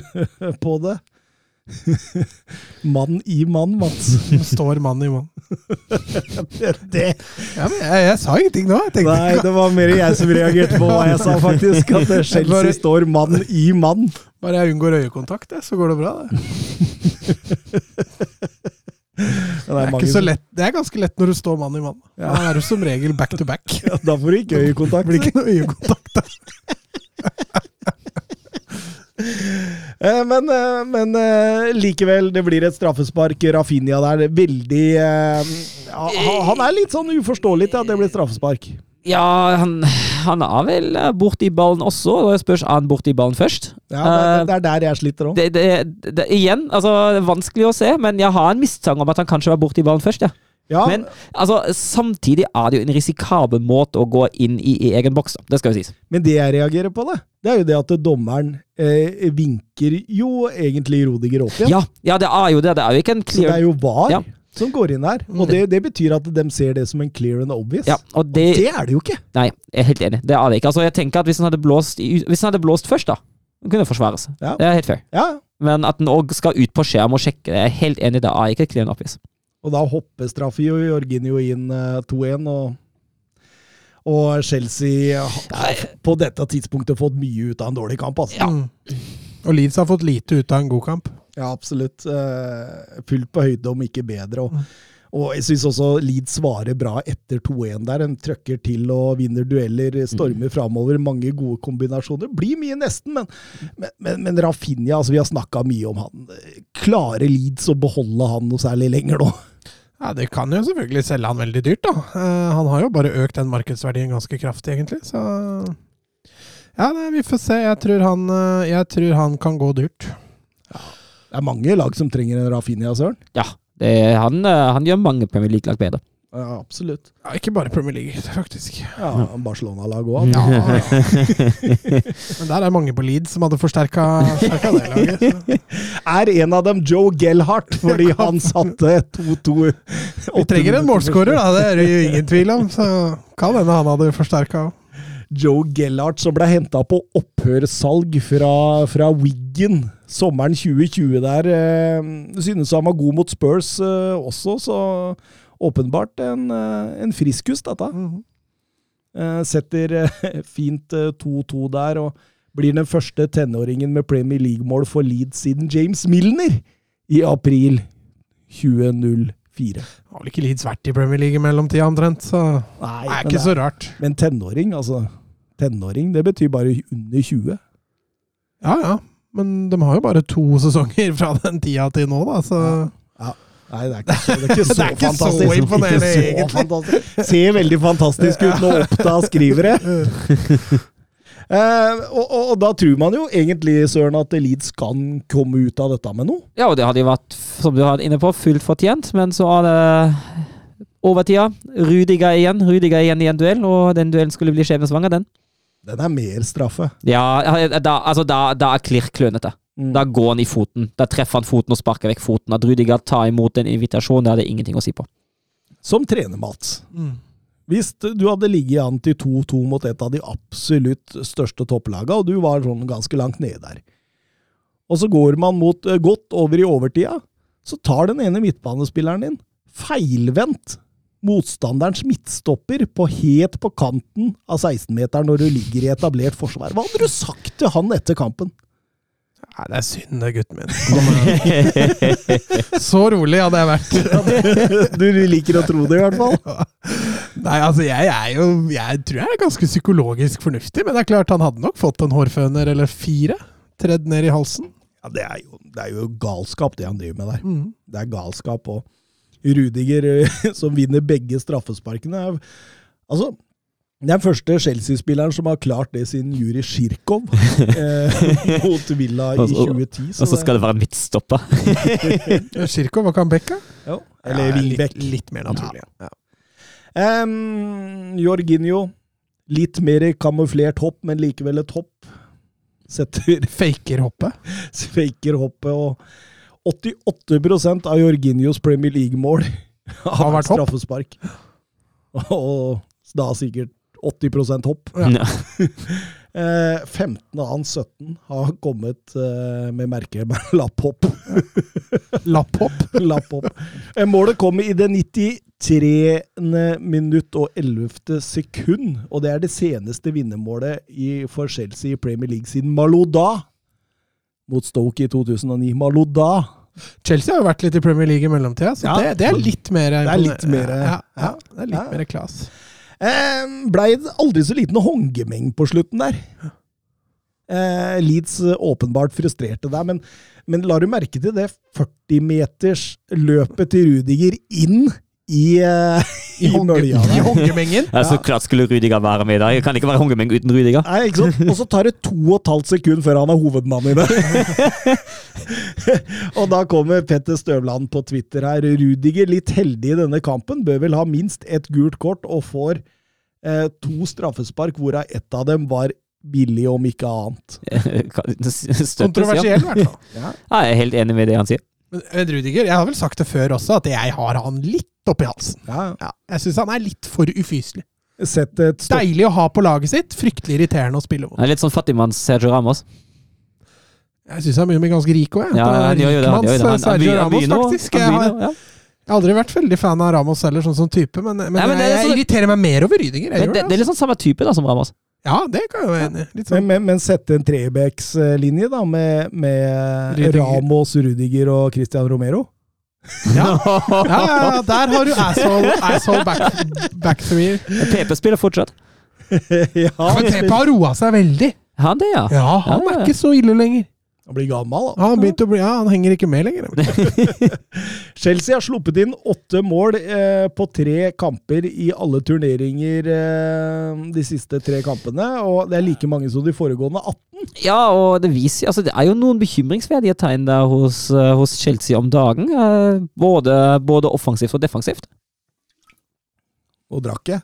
(laughs) på det. (laughs) mann i mann, Mats. Står mann i mann. Det, (laughs) det. Ja, jeg, jeg sa ingenting nå. Nei, det var mer jeg som reagerte på hva jeg sa, faktisk. At (laughs) Chelsea Bare- står mann i mann. bare jeg unngår øyekontakt, så går det bra. Det. Det er, lett. det er ganske lett når du står mann i mann. Ja. Da er du som regel back to back. Da får du ikke øyekontakt. Det blir ikke noe øyekontakt. Eh, Men, eh, men eh, likevel, det blir et straffespark. Rafinha der, veldig han- er litt sånn uforståelig til at det blir straffespark. Ja, han, han er vel borti ballen også. da Det spørs er han borti ballen først. Ja, det, er- det er der jeg sliter òg. Igjen, altså, det er vanskelig å se, men jeg har en mistanke om at han kanskje var borti ballen først. ja. Ja, Men altså, samtidig er det jo en risikabel måte å gå inn i, i egen boks. da. Det skal jo sies. Men det jeg reagerer på, det, det er jo det at dommeren eh, vinker jo egentlig Rodiger opp igjen. Ja, ja, det er jo det. Det er jo ikke en Så det er jo VAR Ja. som går inn her. Og det, det betyr at de ser det som en clear and obvious. Ja, og Og det, det er det jo ikke! Nei, jeg er helt enig. Det er det ikke. Altså, jeg tenker at Hvis han hadde blåst, hvis han hadde blåst først, da den kunne forsvares. Ja. Det er helt fair. Ja, Men at den òg skal ut på skjerm og sjekke, jeg er helt enig. Det er ikke clear and obvious. Og da hoppestraffer jo Jorginho inn eh, 2-1, og, og Chelsea har på dette tidspunktet fått mye ut av en dårlig kamp. Altså. Ja. Mm. Og Leeds har fått lite ut av en god kamp. Ja, absolutt. Eh, fullt på høyde, om ikke bedre. Og, Mm. og jeg syns også Leeds svarer bra etter 2-1 der. En trøkker til og vinner dueller, stormer Mm. framover. Mange gode kombinasjoner. Blir mye nesten, men, men, men, men Rafinha, altså vi har snakka mye om han. Klarer Leeds å beholde han noe særlig lenger nå? Ja, Det kan jo selvfølgelig selge han veldig dyrt, da. Uh, han har jo bare økt den markedsverdien ganske kraftig, egentlig. Så ja, nei, vi får se. Jeg tror han, uh, jeg tror han kan gå dyrt. Det er mange lag som trenger en Rafinha, Søren. Ja, det, han, uh, han gjør mange Premier League-lag bedre. Ja, absolutt. Ja, ikke bare Premier League, (laughs) faktisk. Ja, Barcelona-lag òg. Ja, (laughs) Men der er mange på Leeds som hadde forsterka det laget. Så. (laughs) Er en av dem Joe Gellhart, fordi han satte 2-2 Vi trenger en målskårer, da. Det er det jo ingen tvil om. Så kan hende han hadde forsterka òg. Joe Gellhart som ble henta på opphørssalg fra, fra Wiggen sommeren 2020 der. Eh, synes han var god mot Spurs eh, også, så åpenbart en, eh, en friskus, dette. Eh, setter eh, (laughs) fint eh, 2-2 der, og blir den første tenåringen med Premier League-mål for Leeds siden James Milner i april 2004. Har vel ikke Leeds vært i Premier League i mellomtida omtrent, så Nei, det er ikke det- så rart. Men tenåring, altså. Tenåring, det betyr bare under 20. Ja ja, men de har jo bare to sesonger fra den tida til nå, da, så Nei, det er ikke så, det er ikke (laughs) så Det er ikke så imponerende, Ikke så egentlig. fantastisk. Ser veldig fantastisk ut når Oppda skriver det. (laughs) (laughs) Eh, og, og, og da tror man jo egentlig, Søren, at Leeds kan komme ut av dette med noe. Ja, og det hadde jo vært, som du var inne på, fullt fortjent, men så er det overtida. Rudiger igjen. Rudiger igjen i en duell, og den duellen skulle bli skjebnesvanger, den. Den er mer straffe. Ja, da, altså, da, da er Klirr klønete. Mm. Da går han i foten. Da treffer han foten og sparker vekk foten. At Rudiger tar imot en invitasjon, det hadde ingenting å si på. Som trener, Mats. mm. Hvis du hadde ligget an til 2-2 mot et av de absolutt største topplagene, og du var sånn ganske langt nede der, og så går man mot, eh, godt over i overtida, så tar den ene midtbanespilleren din feilvendt motstanderens midtstopper på helt på kanten av 16-meteren når du ligger i etablert forsvar. Hva hadde du sagt til han etter kampen? Nei, det er synd, det, gutten min. (laughs) (laughs) Så rolig hadde jeg vært. (laughs) Du liker å tro det, i hvert fall. Nei, altså, jeg er jo Jeg tror jeg er ganske psykologisk fornuftig, men det er klart han hadde nok fått en hårføner eller fire tredd ned i halsen. Ja, det er, jo, det er jo galskap, det han driver med der. Mm. Det er galskap. Og Rudiger, som vinner begge straffesparkene er, Altså, er første Chelsea-spilleren som har klart det siden Juri Sjirkov eh, (laughs) mot Villa i Og så- 2010. Og så skal det være midtstopper. (laughs) Hva kan Bekka? jo, Eller Wingbeck. Litt, litt mer naturlig. Ja. Um, Jorginho. Litt mer kamuflert hopp, men likevel et hopp. Setter (laughs) Faker hoppet. faker hoppet, og 88% av Jorginhos Premier League-mål har Har vært straffespark. Og da sikkert 80 hopp. Ja. (laughs) Eh, 15 av hans 17 har kommet eh, med merket med (laughs) lapphopp. Lapphopp. (laughs) lapphopp. Eh, målet kom i det 93. minutt og 11. sekund, og det er det seneste vinnermålet for Chelsea i Premier League siden Maloda mot Stoke i 2009. Maloda. Chelsea har jo vært litt i Premier League i mellomtida, så Ja. det, det er litt mer er litt mer- ja, ja, ja. det er litt mer class. Eh, Blei det aldri så liten håndgemeng på slutten der. Eh, Leeds eh, åpenbart frustrerte der, men, men la du merke til det 40-meters løpet til Rudiger inn i, (laughs) uh, I, honge, mølja i hongemengen. Ja, så klart skulle Rudiger være med i dag. Jeg kan ikke være hongemeng uten Rudiger. Nei, ikke sant? Og så tar det to og et halvt sekund før han er hovedmann i det. (laughs) og da kommer Petter Støvland på Twitter her. Rudiger, litt heldig i denne kampen, bør vel ha minst ett gult kort og får eh, to straffespark, hvorav ett av dem var billig, om ikke annet. (laughs) Kontroversiell, i hvert fall. Ja, jeg er helt enig med det han sier. Men men Rudiger, jeg har vel sagt det før også, at jeg har han litt oppi halsen. Ja, Ja, jeg syns han er litt for ufyselig. Sett et. Deilig å ha på laget sitt, fryktelig irriterende å spille mot. Han er litt sånn fattigmanns Sergio Ramos. Jeg syns han begynner å bli ganske rik òg, jeg. Ja, han gjør jo det. Han gjør jo det. Han- han Sergio Ramos, faktisk. Jeg har, jeg aldri vært veldig fan av Ramos heller, sånn som type, men, men, Nei, men er jeg, sånn- jeg irriterer meg mer over Rydinger. Jeg Men gjør det, det, det er litt sånn samme type da som Ramos. Ja, det kan jeg være enig i. Men, sånn. men, men sette en trebekslinje da, med, med Rudiger. Ramos, Rudiger og Christian Romero. Ja. Ja, ja, ja, der har du asshole, asshole back, back three. PP spiller fortsatt. (laughs) ja, Men Pepe har roa seg veldig. Han det, ja. Ja, han Ja, ja. er ikke så ille lenger. Han blir gammel, da. Han, har å bli, ja, han henger ikke med lenger. (laughs) Chelsea har sluppet inn åtte mål eh, på tre kamper i alle turneringer eh, de siste tre kampene, og det er like mange som de foregående 18. Ja, og det viser altså Det er jo noen bekymringsverdige tegn der hos, eh, hos Chelsea om dagen. eh, både, både offensivt og defensivt. Og drakk jeg.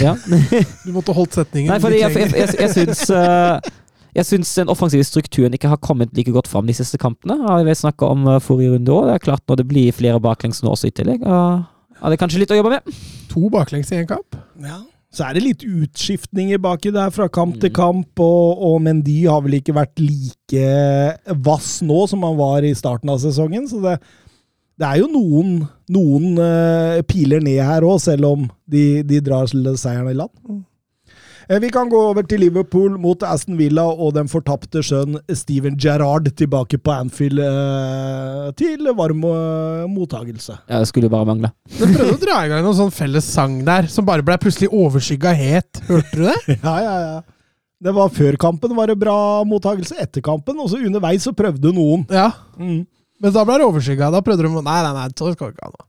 Ja. (laughs) Du måtte holdt setningen. Nei, fordi jeg, jeg, jeg, jeg, syns eh, jeg syns den offensive strukturen ikke har kommet like godt fram de siste kampene. Har vi snakka om eh, forrige runde òg. Det er klart når det blir flere baklengs nå også i tillegg. Ja, det er kanskje litt å jobbe med. To baklengs i én kamp. Så er det litt utskiftninger baki der fra kamp til Mm. kamp, og, og Mendy har vel ikke vært like vass nå som han var i starten av sesongen, så det, det er jo noen, noen uh, piler ned her òg, selv om de, de drar seieren i land. Eh, Vi kan gå over til Liverpool mot Aston Villa og den fortapte sønn Steven Gerrard tilbake på Anfield eh, til varm eh, mottagelse. Ja, det skulle bare mangle. Du prøvde å dra i gang noen sånn felles sang der, som bare ble plutselig overskygga het. Hørte du det? (laughs) Ja, ja, ja. Det var Før kampen var det bra mottagelse, etter kampen, og så underveis så prøvde noen. Ja. Mm. Men da ble det overskygga. Da prøvde de å Nei, nei, nei, så skal vi ikke ha noe.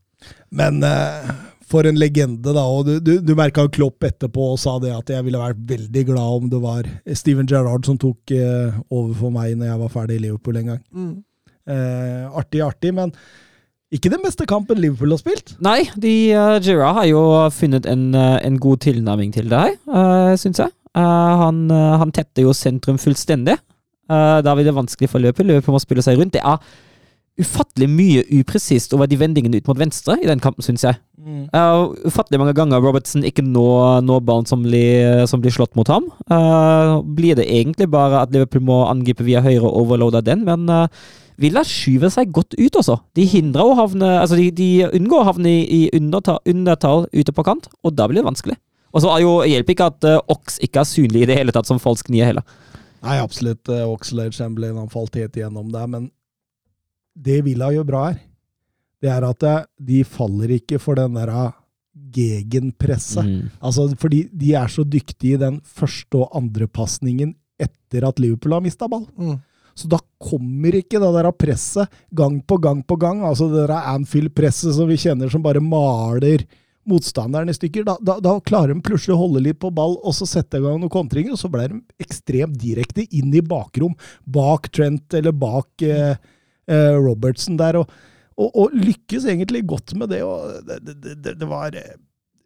Men eh, for en legende, da. Og du, du, du merka Klopp etterpå og sa det at jeg ville vært veldig glad om det var Steven Gerrard som tok eh, over for meg når jeg var ferdig i Liverpool en gang. Eh, artig, artig, men ikke den beste kampen Liverpool har spilt. Nei, de, uh, Gerrard har jo funnet en, eh, en god tilnærming til det her, uh, syns jeg. Uh, han, uh, han tetter jo sentrum fullstendig. Uh, da blir det vanskelig for løpet. Løpet må spille seg rundt. Det er ufattelig mye upresist over de vendingene ut mot venstre i den kampen, syns jeg. Uh, ufattelig mange ganger Robertson ikke når, når ballen som blir, som blir slått mot ham. Uh, blir det egentlig bare at Liverpool må angripe via høyre og overloade den, men uh, Villa skyver seg godt ut, også. De hindrer å havne Altså, de, de unngår å havne i, i undertall, undertall ute på kant, og da blir det vanskelig. Og så er jo- hjelper ikke at uh, Ox ikke er synlig i det hele tatt som falsk nier heller. Nei, absolutt. Uh, Oxlade Chamberlain han falt helt igjennom der, men det Villa gjør bra her, det er at eh, de faller ikke for den der eh, gegenpresset. Mm. Altså, fordi de er så dyktige i den første og andre pasningen etter at Liverpool har mista ball. Mm. Så da kommer ikke det der presset gang på gang på gang. Altså det der Anfield-presset som vi kjenner som bare maler motstanderen i stykker. Da, da, da klarer de plutselig å holde litt på ball og så sette i gang noen kontringer, og så blir de ekstremt direkte inn i bakrom, bak Trent eller bak eh, eh, Robertson der, og, og, og lykkes egentlig godt med det. og Det, det, det, var eh,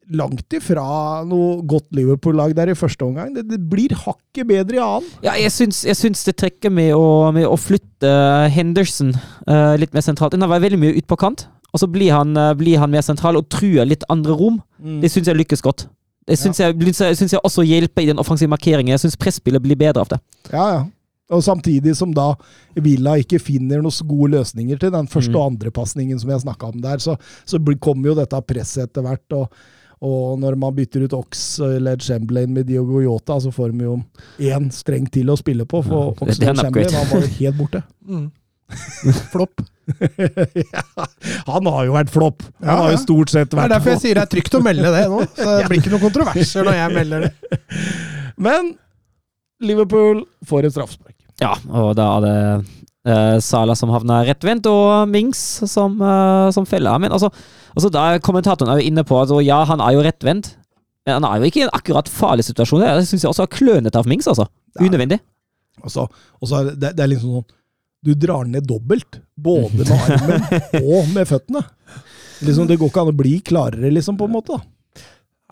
langt ifra noe godt Liverpool-lag der i første omgang. Det, det blir hakket bedre i annen. Ja, jeg syns, jeg syns det trekker med å, med å flytte Henderson uh, litt mer sentralt. Han var veldig mye ut på kant, og så blir han, uh, blir han mer sentral og truer litt andre rom. Det syns jeg lykkes godt. Det syns jeg, synes jeg også hjelper i den offensive markeringen. Jeg syns presspillet blir bedre av det. Ja, ja. Og samtidig som da Villa ikke finner noen gode løsninger til den første Mm. og andre pasningen som jeg snakka om der, så, så kommer jo dette presset etter hvert. Og, og når man bytter ut Ox eller Chamberlain med Diogo Yota, så får de jo én streng til å spille på, for Ja, Ox er Chamberlain han var jo helt borte. (laughs) Mm. Flopp. (laughs) ja, han har jo vært flopp! Han Ja, har jo stort sett vært Det er derfor jeg sier det er trygt å melde det nå. (laughs) Så det blir ikke noen kontroverser når jeg melder det. Men Liverpool får et straffespark. Ja, og da er det uh, Sala som havner rettvendt, og Mings som, uh, som feller. Men altså, altså da er Kommentatoren er jo inne på at altså, ja, han er jo rettvendt. Men han er jo ikke i en akkurat farlig situasjon. Det syns jeg også er klønete av Mings, altså. Unødvendig. Og så, er det, det er liksom sånn Du drar ned dobbelt. Både med armen (laughs) og med føttene. Liksom, det går ikke an å bli klarere, liksom, på en måte. da.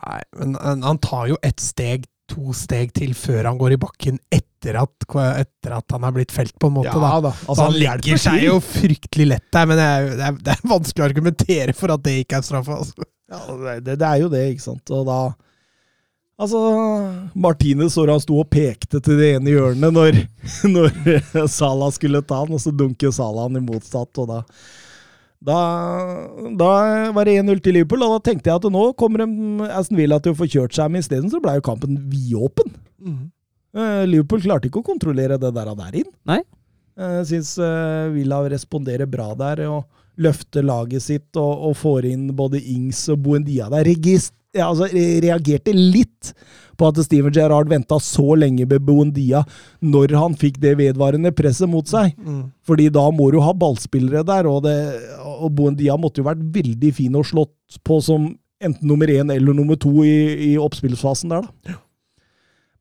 Nei, men han, tar jo ett steg, to steg til før han går i bakken etter at, etter at han er blitt felt, på en måte. da. da. Altså, han legger seg jo fryktelig lett der, men det er, det, er, det er vanskelig å argumentere for at det ikke er straffe. Altså. Ja, det, det, er jo det, ikke sant. Og da Altså, Martinez så han sto og pekte til det ene hjørnet når, (laughs) når Salah skulle ta han, og så dunker Salah han i motsatt, og da da, da var det 1-0 til Liverpool, og da tenkte jeg at nå kommer de Aston Villa til å få kjørt seg, men isteden så ble jo kampen vidåpen. Eh, Liverpool klarte ikke å kontrollere det der, der inn. Nei. Jeg syns uh, Villa responderer bra der, og løfter laget sitt og, og får inn både Ings og Buendia der. Regist ja, altså, reagerte litt på at Steven Gerrard venta så lenge med Buendia når han fikk det vedvarende presset mot seg. Fordi da må du ha ballspillere der, og, det, og Buendia måtte jo vært veldig fin og slått på som enten nummer én eller nummer to i, i oppspillsfasen der, da.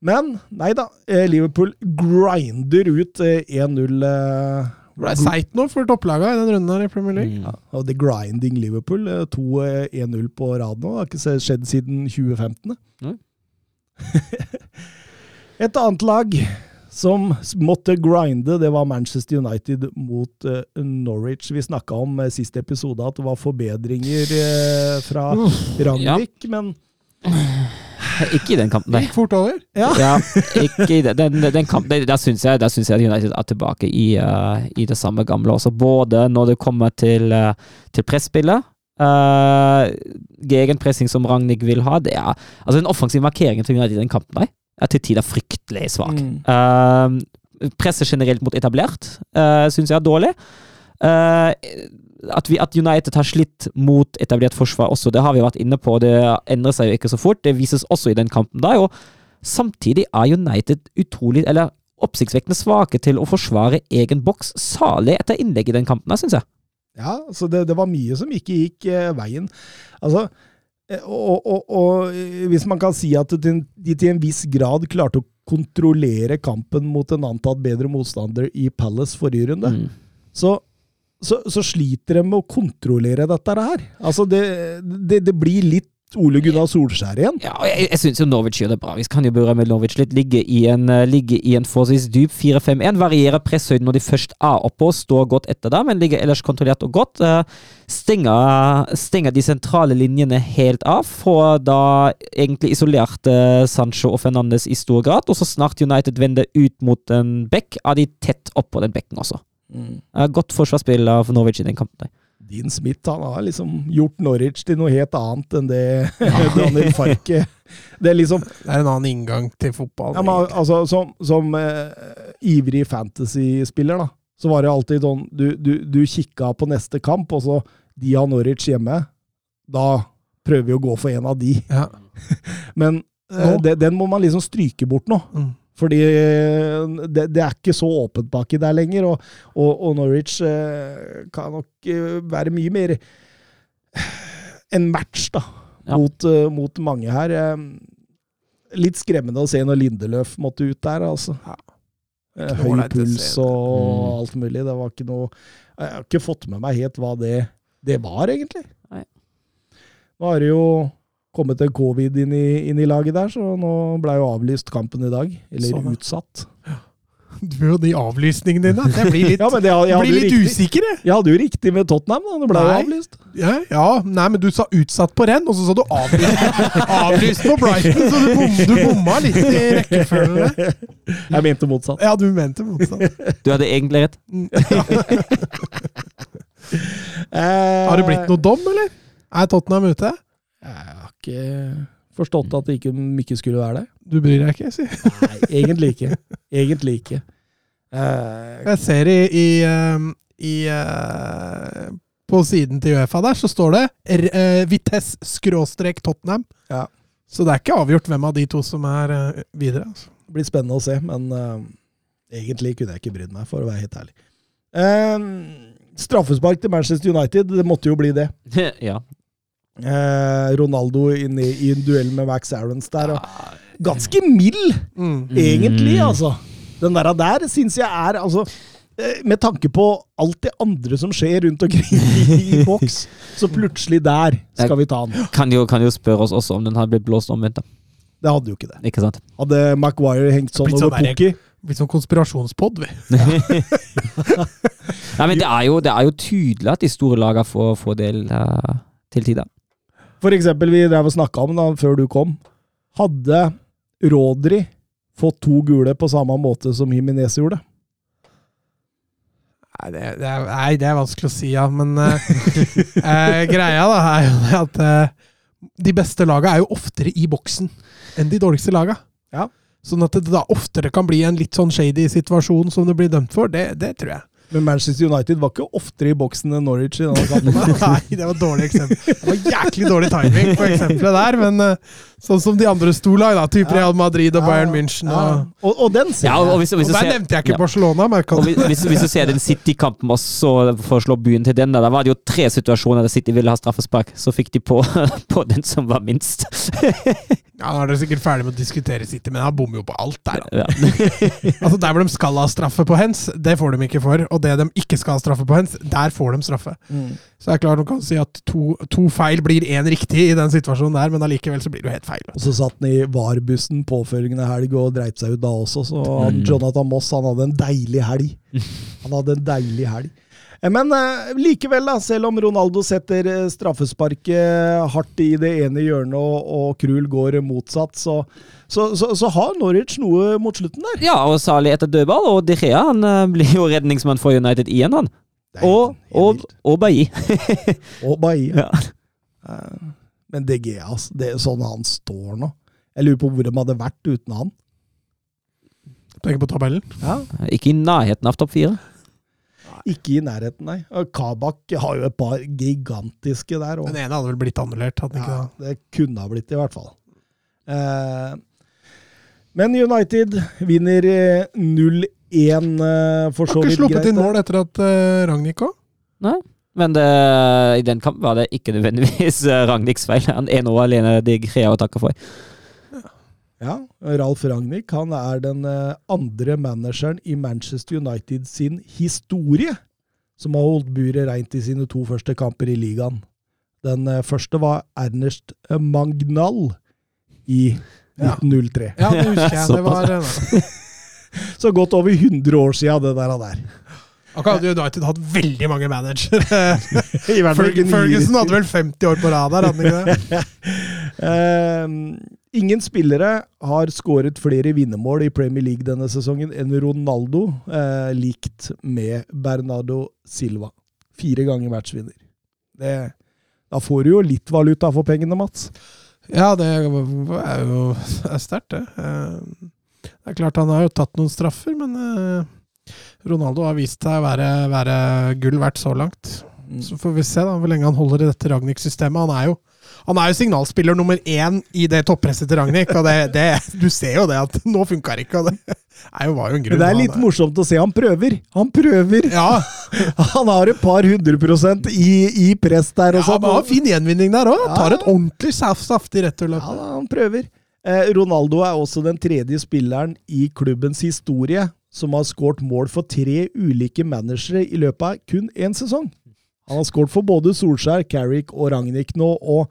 Men nei da, eh, Liverpool grinder ut eh, 1-0. eh, Det ble seigt nå for topplaga i den runden her i Premier League. Mm. Og The Grinding Liverpool. eh, To eh, 1-0 på rad nå. Det har ikke skjedd siden 2015. Mm. (laughs) Et annet lag som måtte grinde, det var Manchester United mot eh, Norwich. Vi snakka om uh, siste episode at det var forbedringer eh, fra ja. men (laughs) Ikke i den kampen, nei. Gikk fort over. ja. Ja, ikke i den, den, kampen. Der, der syns jeg, der synes jeg at United er tilbake i, uh, i det samme gamle også. Både når det kommer til, uh, til presspillet uh, Gegenpressing som Ragnhild vil ha. Det er, altså Den offensive markeringen til United i den kampen nei, er til tider fryktelig svak. Mm. Uh, presset generelt mot etablert uh, syns jeg er dårlig. Uh, at, vi, at United har slitt mot etablert forsvar også, det har vi vært inne på. Det endrer seg jo ikke så fort. Det vises også i den kampen der. Og samtidig er United utrolig, eller oppsiktsvekkende svake til å forsvare egen boks. Salig etter innlegg i den kampen syns jeg. Ja, så det, det var mye som ikke gikk eh, veien. Altså, eh, og, og, og hvis man kan si at de til en viss grad klarte å kontrollere kampen mot en antatt bedre motstander i Palace forrige runde, Mm. så, så, så sliter de med å kontrollere dette her. Altså, det, det, det blir litt Ole Gunnar Solskjær igjen. Ja, jeg, jeg syns jo Norwich gjør det bra. Vi kan jo berømme Norwich litt. Ligge i en, eh, ligge en forholdsvis dyp 4-5-1. Varierer presshøyden når de først er oppe og står godt etter det, men ligger ellers kontrollert og godt. Eh, Stenger, stenger de sentrale linjene helt av. Får da egentlig isolert eh, Sancho og Fernandes i stor grad. Og så snart United vender ut mot en bekk, er de tett oppå den bekken også. Eh, Godt forsvarsspill av Norwich i den kampen. der. Dean Smith han har liksom gjort Norwich til noe helt annet enn det (laughs) Daniel Farke Det er liksom Det er en annen inngang til fotball. Ja, men, altså, som som eh, ivrig fantasy-spiller, da, så var det alltid sånn Du, du, du kikka på neste kamp, og så De har Norwich hjemme. Da prøver vi å gå for en av de. Ja. (laughs) Men eh, det, den må man liksom stryke bort nå. Mm. Fordi eh, det, det er ikke så åpent baki der lenger, og, og, og Norwich eh, kan nok eh, være mye mer en match, da, Ja. mot, mot mange her. Eh, litt skremmende å se når Lindeløf måtte ut der, altså. Ja. Høy puls og Mm. alt mulig. Det var ikke noe Jeg har ikke fått med meg helt hva det, det var, egentlig. Nei. Nå er det jo kommet en covid inn i, inn i laget der, så nå ble jo avlyst kampen i dag. Eller Sånn, utsatt. Du og de avlysningene dine. Jeg blir litt, (laughs) Ja, men det, jeg, jeg blir litt usikker, jeg. jeg hadde jo riktig med Tottenham, da. Det ble jo avlyst. Ja, ja, nei, men du sa utsatt på renn, og så sa du avlyst, (laughs) avlyst på Brighton, så du, bom, du bomma litt i rekkefølgen. der. Jeg mente motsatt. Ja, du mente motsatt. Du hadde egentlig rett. Eh, (laughs) Har det blitt noe dom, eller? Er Tottenham ute? Jeg har ikke forstått at det ikke, ikke skulle være det. Du bryr deg ikke, si. Nei, egentlig ikke. Egentlig ikke. Uh, Jeg ser i, i, ehm, i uh, På siden til Uefa der, så står det R- uh, Vitesse skråstrek Tottenham. Ja. Så det er ikke avgjort hvem av de to som er videre. Altså. det blir spennende å se, men egentlig kunne jeg ikke brydd meg, for å være helt ærlig. Uh, straffespark til Manchester United, det måtte jo bli det. (laughs) ja. Eh, Ronaldo inn i, i en duell med Max Aarons der. Og ganske mild, Mm. egentlig, altså. Den der, der syns jeg er altså eh, Med tanke på alt det andre som skjer rundt omkring i, i (laughs) boks, så plutselig der skal vi ta den. Kan jo, kan jo spørre oss også om den hadde blitt blåst omvendt. Det hadde jo ikke det. Ikke sant? Hadde Maguire hengt sånn sånn over Pukki Blitt sånn konspirasjonspod, vi. (laughs) Nei, men det er, jo, det er jo tydelig at de store lagene får, får del eh, til tider. For eksempel, vi drev og snakka om da, før du kom. Hadde Rodri fått to gule på samme måte som Jimenez gjorde? Nei det, det er, nei, det er vanskelig å si, ja. Men eh, (laughs) eh, greia da er jo at eh, de beste laga er jo oftere i boksen enn de dårligste laga. Ja. Sånn at det da oftere kan bli en litt sånn shady situasjon som du blir dømt for. Det, det tror jeg. Men Manchester United var ikke oftere i boksen enn Norwich i denne kampen. (laughs) Nei, det var et dårlig eksempel. Det var jæklig dårlig timing på eksempelet der, men eh, sånn som de andre storlag, da, type Real Madrid og Bayern München ja. og, Og, og den ser Ja, og, hvis, hvis og der ser, nevnte jeg ikke ja. Barcelona, men jeg og hvis, hvis, du ser den City-kampen også, for å slå byen til den, der, da var det jo tre situasjoner der City ville ha straffespark. Så fikk de på, (laughs) på den som var minst. (laughs) ja, Nå er dere sikkert ferdig med å diskutere City, men han bommer jo på alt der. da. Ja. Altså Der hvor de skal ha straffe på hens, det får de ikke for. Og det de ikke skal ha straffe på hens, der får de straffe. Mm. Så det er klart de kan si at to, to feil blir én riktig i den situasjonen der, men allikevel så blir det jo helt feil. Og så satt han i VAR-bussen påfølgende helg og dreit seg ut da også, så han, Mm. Jonathan Moss han hadde en deilig helg. (laughs) Han hadde en deilig helg. Eh, Men eh, likevel, da, selv om Ronaldo setter eh, straffesparket hardt i det ene hjørnet og, og Krul går motsatt, så, så, så, så har Norwich noe mot slutten der. ja, og Sali etter dødball, og De Gea han (laughs) blir jo redningsmann for United igjen, han. Og, og, og Bailly. (laughs) og Bailly. Ja. Men DG, altså, det er sånn han står nå. Jeg lurer på hvor de hadde vært uten han. Tenker på tabellen. Ja, Ikke i nærheten av topp fire. Ikke i nærheten, nei. Kabak har jo et par gigantiske der. Og, Den ene hadde vel blitt annullert, hadde den ikke ja, det? det kunne ha blitt, i hvert fall. Eh, men United vinner eh, 0-1, eh, for så vidt greit. Har ikke sluppet inn mål etter at uh, Ragnhild kom. Nei. Men det, i den kampen var det ikke nødvendigvis eh, Ragnhilds feil. Han er nå alene De greier å takke for. Ja, Ralf Ragnhild han er den eh, andre manageren i Manchester United sin historie som har holdt buret rent i sine to første kamper i ligaen. Den eh, første var Ernest Magnall i 1903. Ja, det husker jeg. (laughs) Det var, eh, (laughs) Så godt over 100 år siden, det der. der. Akkurat hadde United hatt veldig mange managere. (laughs) Ferguson hadde vel 50 år på rad der, hadde han ikke det? Eh, ingen spillere har skåret flere vinnermål i Premier League denne sesongen enn Ronaldo, eh, likt med Bernardo Silva. Fire ganger matchvinner. Det, da får du jo litt valuta for pengene, Mats. Ja, det er jo er sterkt, det. Eh, Det er klart han har jo tatt noen straffer, men eh, Ronaldo har vist seg å være, være gull verdt så langt. Så får vi se da hvor lenge han holder i dette Ragnhild-systemet. Han er jo han er jo signalspiller nummer én i det toppresset til Ragnhild. Og det, det, du ser jo det at nå funka det ikke. Og det er jo, var jo en grunn. Men det er litt morsomt å se. Han prøver! Han prøver! Ja, (laughs) Han har et par hundre prosent i, i press der. ja og ja, men han har fin gjenvinning der òg. Tar et ordentlig saft, saftig returløp. Ja, da, han prøver. Eh, Ronaldo er også den tredje spilleren i klubbens historie som har skåret mål for tre ulike managere i løpet av kun én sesong. Han har skåret for både Solskjær, Carrick og Ragnhild nå, og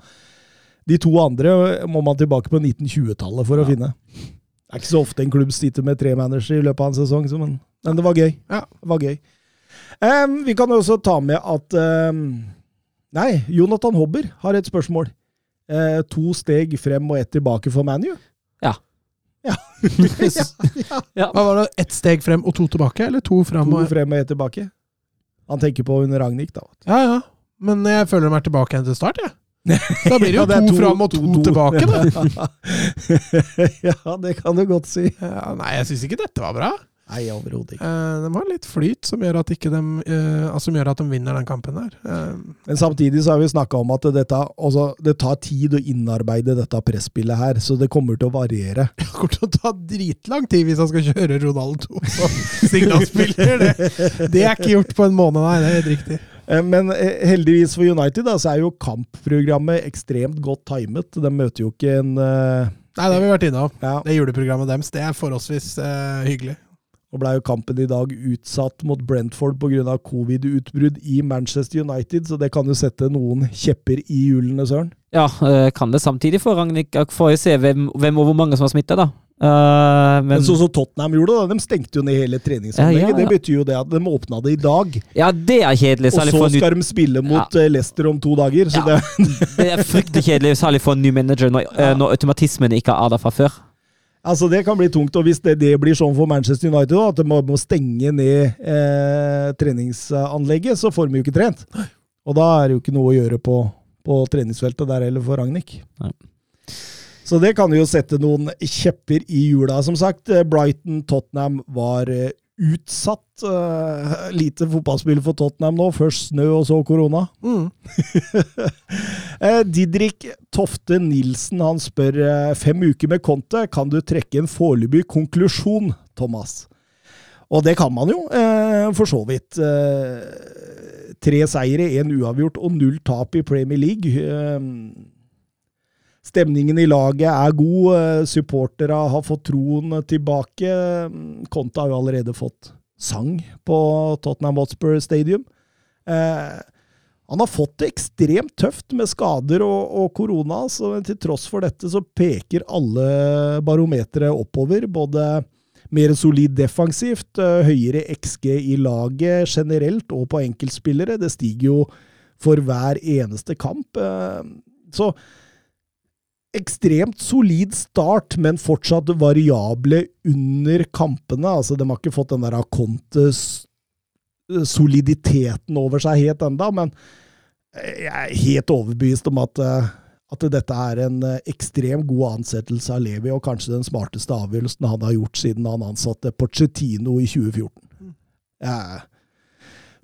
de to andre må man tilbake på 1920-tallet for å finne. Det er ikke så ofte en klubb sitter med tre managere i løpet av en sesong, men, men det var gøy. Ja. Det var gøy. Um, vi kan også ta med at um, Nei, Jonathan Hobber har et spørsmål. Uh, to steg frem og ett tilbake for ManU. Ja. Ja. (laughs) Ja. Hva var det? Ett steg frem og to tilbake? Eller to frem To og frem og ett tilbake. Han tenker på under Ragnhild, da. Ja, ja. Men jeg føler de er tilbake igjen til start, jeg. (laughs) Da blir det jo Ja, det to, to- fram og to, to- to. tilbake, da. (laughs) ja, det kan du godt si. Ja, nei, jeg syns ikke dette var bra. Nei, overhodet ikke. Eh, de har litt flyt som gjør at, ikke dem, eh, altså, gjør at de vinner den kampen der. Eh, Men samtidig så har vi snakka om at dette, også, det tar tid å innarbeide dette presspillet her, så det kommer til å variere. (laughs) det kommer til å ta dritlang tid hvis han skal kjøre Ronaldo som (laughs) signalspiller. Det, det er ikke gjort på en måned, nei. Det er helt riktig. Eh, Men eh, heldigvis for United da, så er jo kampprogrammet ekstremt godt timet. De møter jo ikke en uh... Nei, det har vi vært innom. ja, Det juleprogrammet deres det er forholdsvis uh, hyggelig. Og ble jo kampen i dag utsatt mot Brentford pga. covid-utbrudd i Manchester United, så det kan jo sette noen kjepper i hjulene, Søren. Ja, eh, kan det samtidig for Ragnhild Får jo se hvem, hvem og hvor mange som har smitta, da. Uh, men Men sånn som Tottenham gjorde, da, de stengte jo ned hele treningsanlegget. Ja, ja, ja. Det betyr jo det at de åpna det i dag, Ja, det er kjedelig. og så skal de spille mot eh, Leicester om to dager. Så det, det er fryktelig kjedelig, særlig for en ny manager, når, når automatismen ikke er der fra før. Altså det kan bli tungt. Og hvis det, det blir sånn for Manchester United, at de må, må stenge ned eh, treningsanlegget, så får de jo ikke trent. Og da er det jo ikke noe å gjøre på, på treningsfeltet der heller for Ragnhild. Så det kan jo sette noen kjepper i hjula. Som sagt, eh, Brighton-Tottenham var eh, utsatt. uh, Lite fotballspill for Tottenham nå. Først snø, og så korona. Mm. (laughs) Eh, Didrik Tofte Nilsen han spør eh, fem uker med Conte. Kan du trekke en foreløpig konklusjon, Thomas? Og det kan man jo, eh, for så vidt. Eh, tre seire, én uavgjort og null tap i Premier League. Eh, Stemningen i laget er god. Supporterne har fått troen tilbake. Conte har jo allerede fått sang på Tottenham Hotspur Stadium. Eh, han har fått det ekstremt tøft med skader og, og korona, så til tross for dette så peker alle barometere oppover. Både mer solid defensivt, eh, høyere XG i laget generelt og på enkeltspillere. Det stiger jo for hver eneste kamp. eh, Så ekstremt solid start, men fortsatt variable under kampene. Altså, de har ikke fått den der Contes soliditeten over seg helt enda, men jeg er helt overbevist om at, eh, at dette er en eh, ekstremt god ansettelse av Levi, og kanskje den smarteste avgjørelsen han har gjort siden han ansatte Pochettino i 2014. Jeg,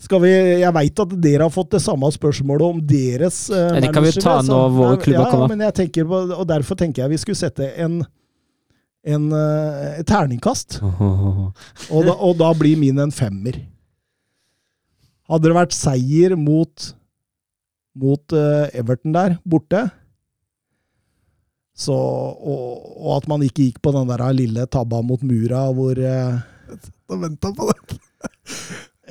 skal vi, jeg veit at dere har fått det samme spørsmålet om deres uh, Ja, det kan vi ta når våre klubber ja, ja. Men jeg tenker på, og derfor tenker jeg vi skulle sette en, en eh, et terningkast. (laughs) Og da, og da blir min en femmer. Hadde det vært seier mot, mot eh, Everton der, borte, så, og, og at man ikke gikk på den der lille tabba mot mura hvor uh, Da venta på det.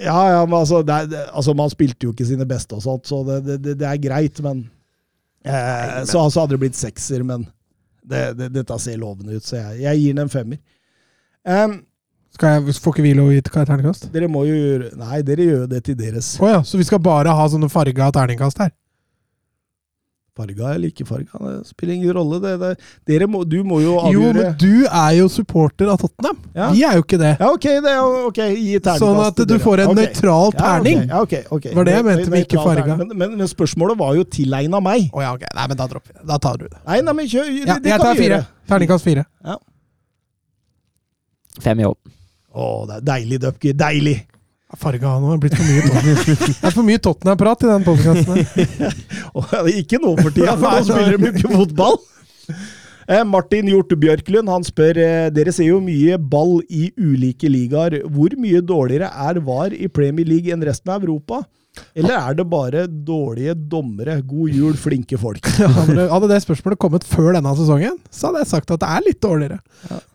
Ja, ja, men altså, det er, det, altså Man spilte jo ikke sine beste og sånt, så det, det, det er greit, men, eh, Så altså hadde det blitt sekser, men det, det, dette ser lovende ut, så jeg, jeg gir den en femmer. Um, Skal jeg, får ikke vi lov å gi terningkast? dere må jo gjøre Nei, dere gjør jo det til deres. Å ja, så vi skal bare ha sånne farga terningkast her? Farga eller ikke farga, det spiller ingen rolle. Det, det, dere må, du må jo avgjøre. Jo, men du er jo supporter av Tottenham. Ja. Vi er jo ikke det. Ja, ok, det er okay. gi terningkast Sånn at du får en okay. nøytral terning. Ja, okay. ja, ok, ok. Var det jeg mente med ikke farga. Men, men, men spørsmålet var jo tilegna meg. Oh, ja, ok. Nei, men da dropper vi det. Da tar du det. Nei, nei, men kjør, Ja, det jeg kan tar fire. Terningkast fire. Fem i hånden. Å, det er deilig, Dupker. Deilig! Farga nå er blitt for mye Tottenham. Det er for mye Tottenham-prat i den podkasten. (laughs) Ikke nå for tida, for nå spiller de mye fotball. Eh, Martin Hjort Bjørklund han spør eh, Dere ser jo mye ball i ulike ligaer. Hvor mye dårligere er VAR i Premier League enn resten av Europa? Eller er det bare dårlige dommere? God jul, flinke folk. (laughs) Hadde det spørsmålet kommet før denne sesongen, så hadde jeg sagt at det er litt dårligere.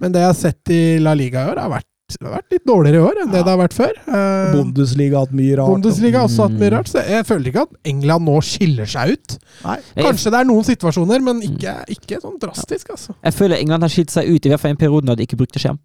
Men det jeg har sett i La Liga i år, har vært, det har vært litt dårligere i år enn det det har vært før. Eh, Bundesliga har hatt mye rart. Bundesliga har også hatt mye rart, så jeg føler ikke at England nå skiller seg ut. Nei. Kanskje det er noen situasjoner, men ikke, ikke sånn drastisk, altså. Jeg føler England har skilt seg ut, i hvert fall i en periode når de ikke brukte skjerm.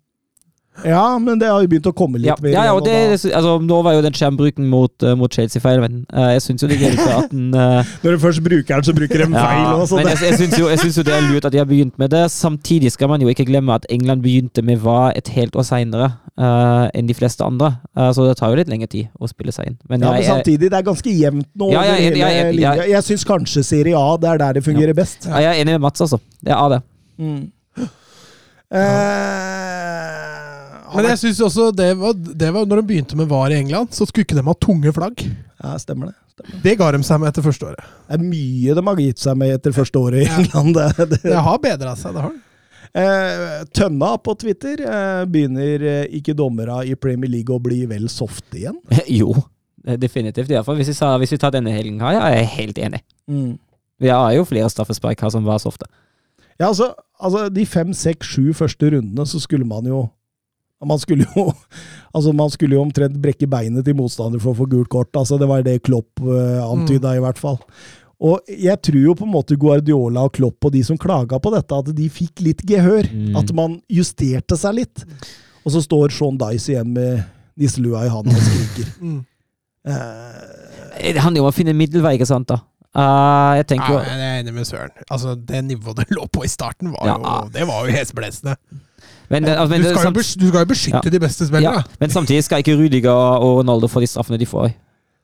Ja, men det har jo begynt å komme litt Ja, mer ja, ja, og det, da- altså, nå var jo den skjermbruken mot, uh, mot Chelsea feil, men uh, jeg syns jo det er at den uh, Når du først bruker den, så bruker de feil. Ja, også, men jeg, jeg syns jo, jeg synes jo det er lurt at de har begynt med det. Samtidig skal man jo ikke glemme at England begynte med hva et helt år seinere enn de fleste andre. Uh, så det tar jo litt lengre tid å spille seg inn. Men, Ja, men samtidig, det er ganske jevnt nå. Ja, jeg- jeg- jeg- jeg- syns kanskje Serie A det er der det fungerer best. ja, jeg er enig med Mats, altså. Det er A, det. Eh, Men jeg synes også det var, det var Når de begynte med VAR i England, så skulle ikke de ha tunge flagg. ja, stemmer det. Stemmer. Det ga de seg med etter første året. Det er mye de har gitt seg med etter første året i England. Det, det. Det har bedra seg, det har det. Eh, Tønna på Twitter eh, begynner eh, ikke dommere i Premier League å bli vel softe igjen? (laughs) jo. Definitivt. i. Hvis vi, sa, hvis vi tar denne helgen her, ja, jeg er helt enig. Mm. Vi har jo flere straffespark her som var softe. Ja, altså, altså de fem, seks, sju første rundene så skulle man jo man skulle jo (laughs) altså man skulle jo omtrent brekke beinet til motstander for å få gult kort. altså Det var det Klopp uh, antyda, i hvert fall. Og jeg tror jo på en måte Guardiola og Klopp og de som klaga på dette, at de fikk litt gehør. Mm. At man justerte seg litt. Og så står Sean Dice igjen med nisselua i handa og skriker. (laughs) Mm. Uh, Det handler jo om å finne middelvei, ikke sant? da? Uh, jeg tenker Ja, jo jeg er enig med Søren. Altså, Det nivået det lå på i starten, var Ja. jo, det var jo hesblesende. Men, det- altså, men, Du skal samt- du skal jo beskytte Ja. de beste ja, men samtidig skal ikke Rudiger og Ronaldo få de straffene de får.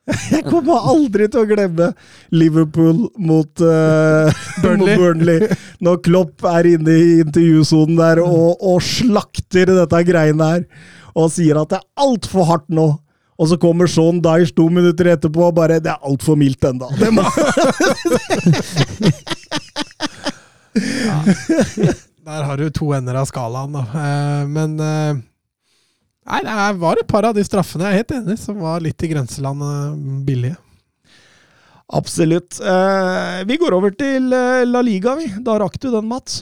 (laughs) jeg kommer aldri til å glemme Liverpool mot, (laughs) uh, Burnley. mot Burnley. Når Klopp er inne i intervjusonen der og, og slakter dette greiene her. Og sier at det er altfor hardt nå. Og så kommer Sean Dyche to minutter etterpå og bare Det er altfor mildt ennå. Det må (laughs) Der har du to ender av skalaen, da. Eh, Men eh, Nei, det var et par av de straffene jeg er helt enig som var litt i grenselandet billige. Absolutt. Eh, vi går over til eh, La Liga, vi. Da rakk du den, Mats.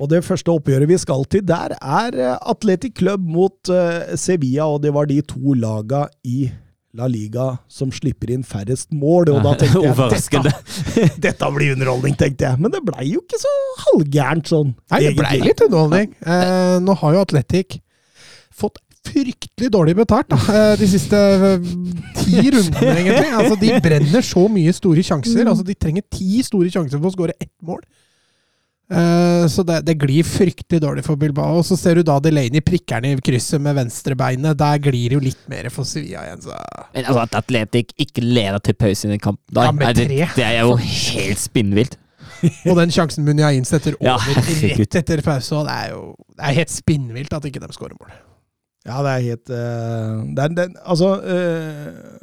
Og det første oppgjøret vi skal til der, er Atletic Athletic Club mot uh, Sevilla, og det var de to laga i La Liga som slipper inn færrest mål. Og da (laughs) tenkte jeg at dette, dette blir underholdning, tenkte jeg. Men det blei jo ikke så halvgærent sånn. Nei, det blei litt underholdning. Eh, nå har jo Atletic fått fryktelig dårlig betalt da, eh, de siste eh, ti (laughs) rundene, egentlig. Altså, de brenner så mye store sjanser. Altså, de trenger ti store sjanser for å skåre ett mål. Eh, så det, det glir fryktelig dårlig for Bilbao. Og så ser du da Delaney prikker i krysset med venstrebeinet. Der glir det jo litt mer for Sevilla igjen. Så. Men altså At Atletic ikke leder til pause i den kampen, da, Ja, er det, det er jo helt spinnvilt. (laughs) Og den sjansen Munyain setter over Ja, rett etter pause. Det er jo det er helt spinnvilt at ikke de skårer mål. Ja, det er helt uh, det er, det, Altså uh,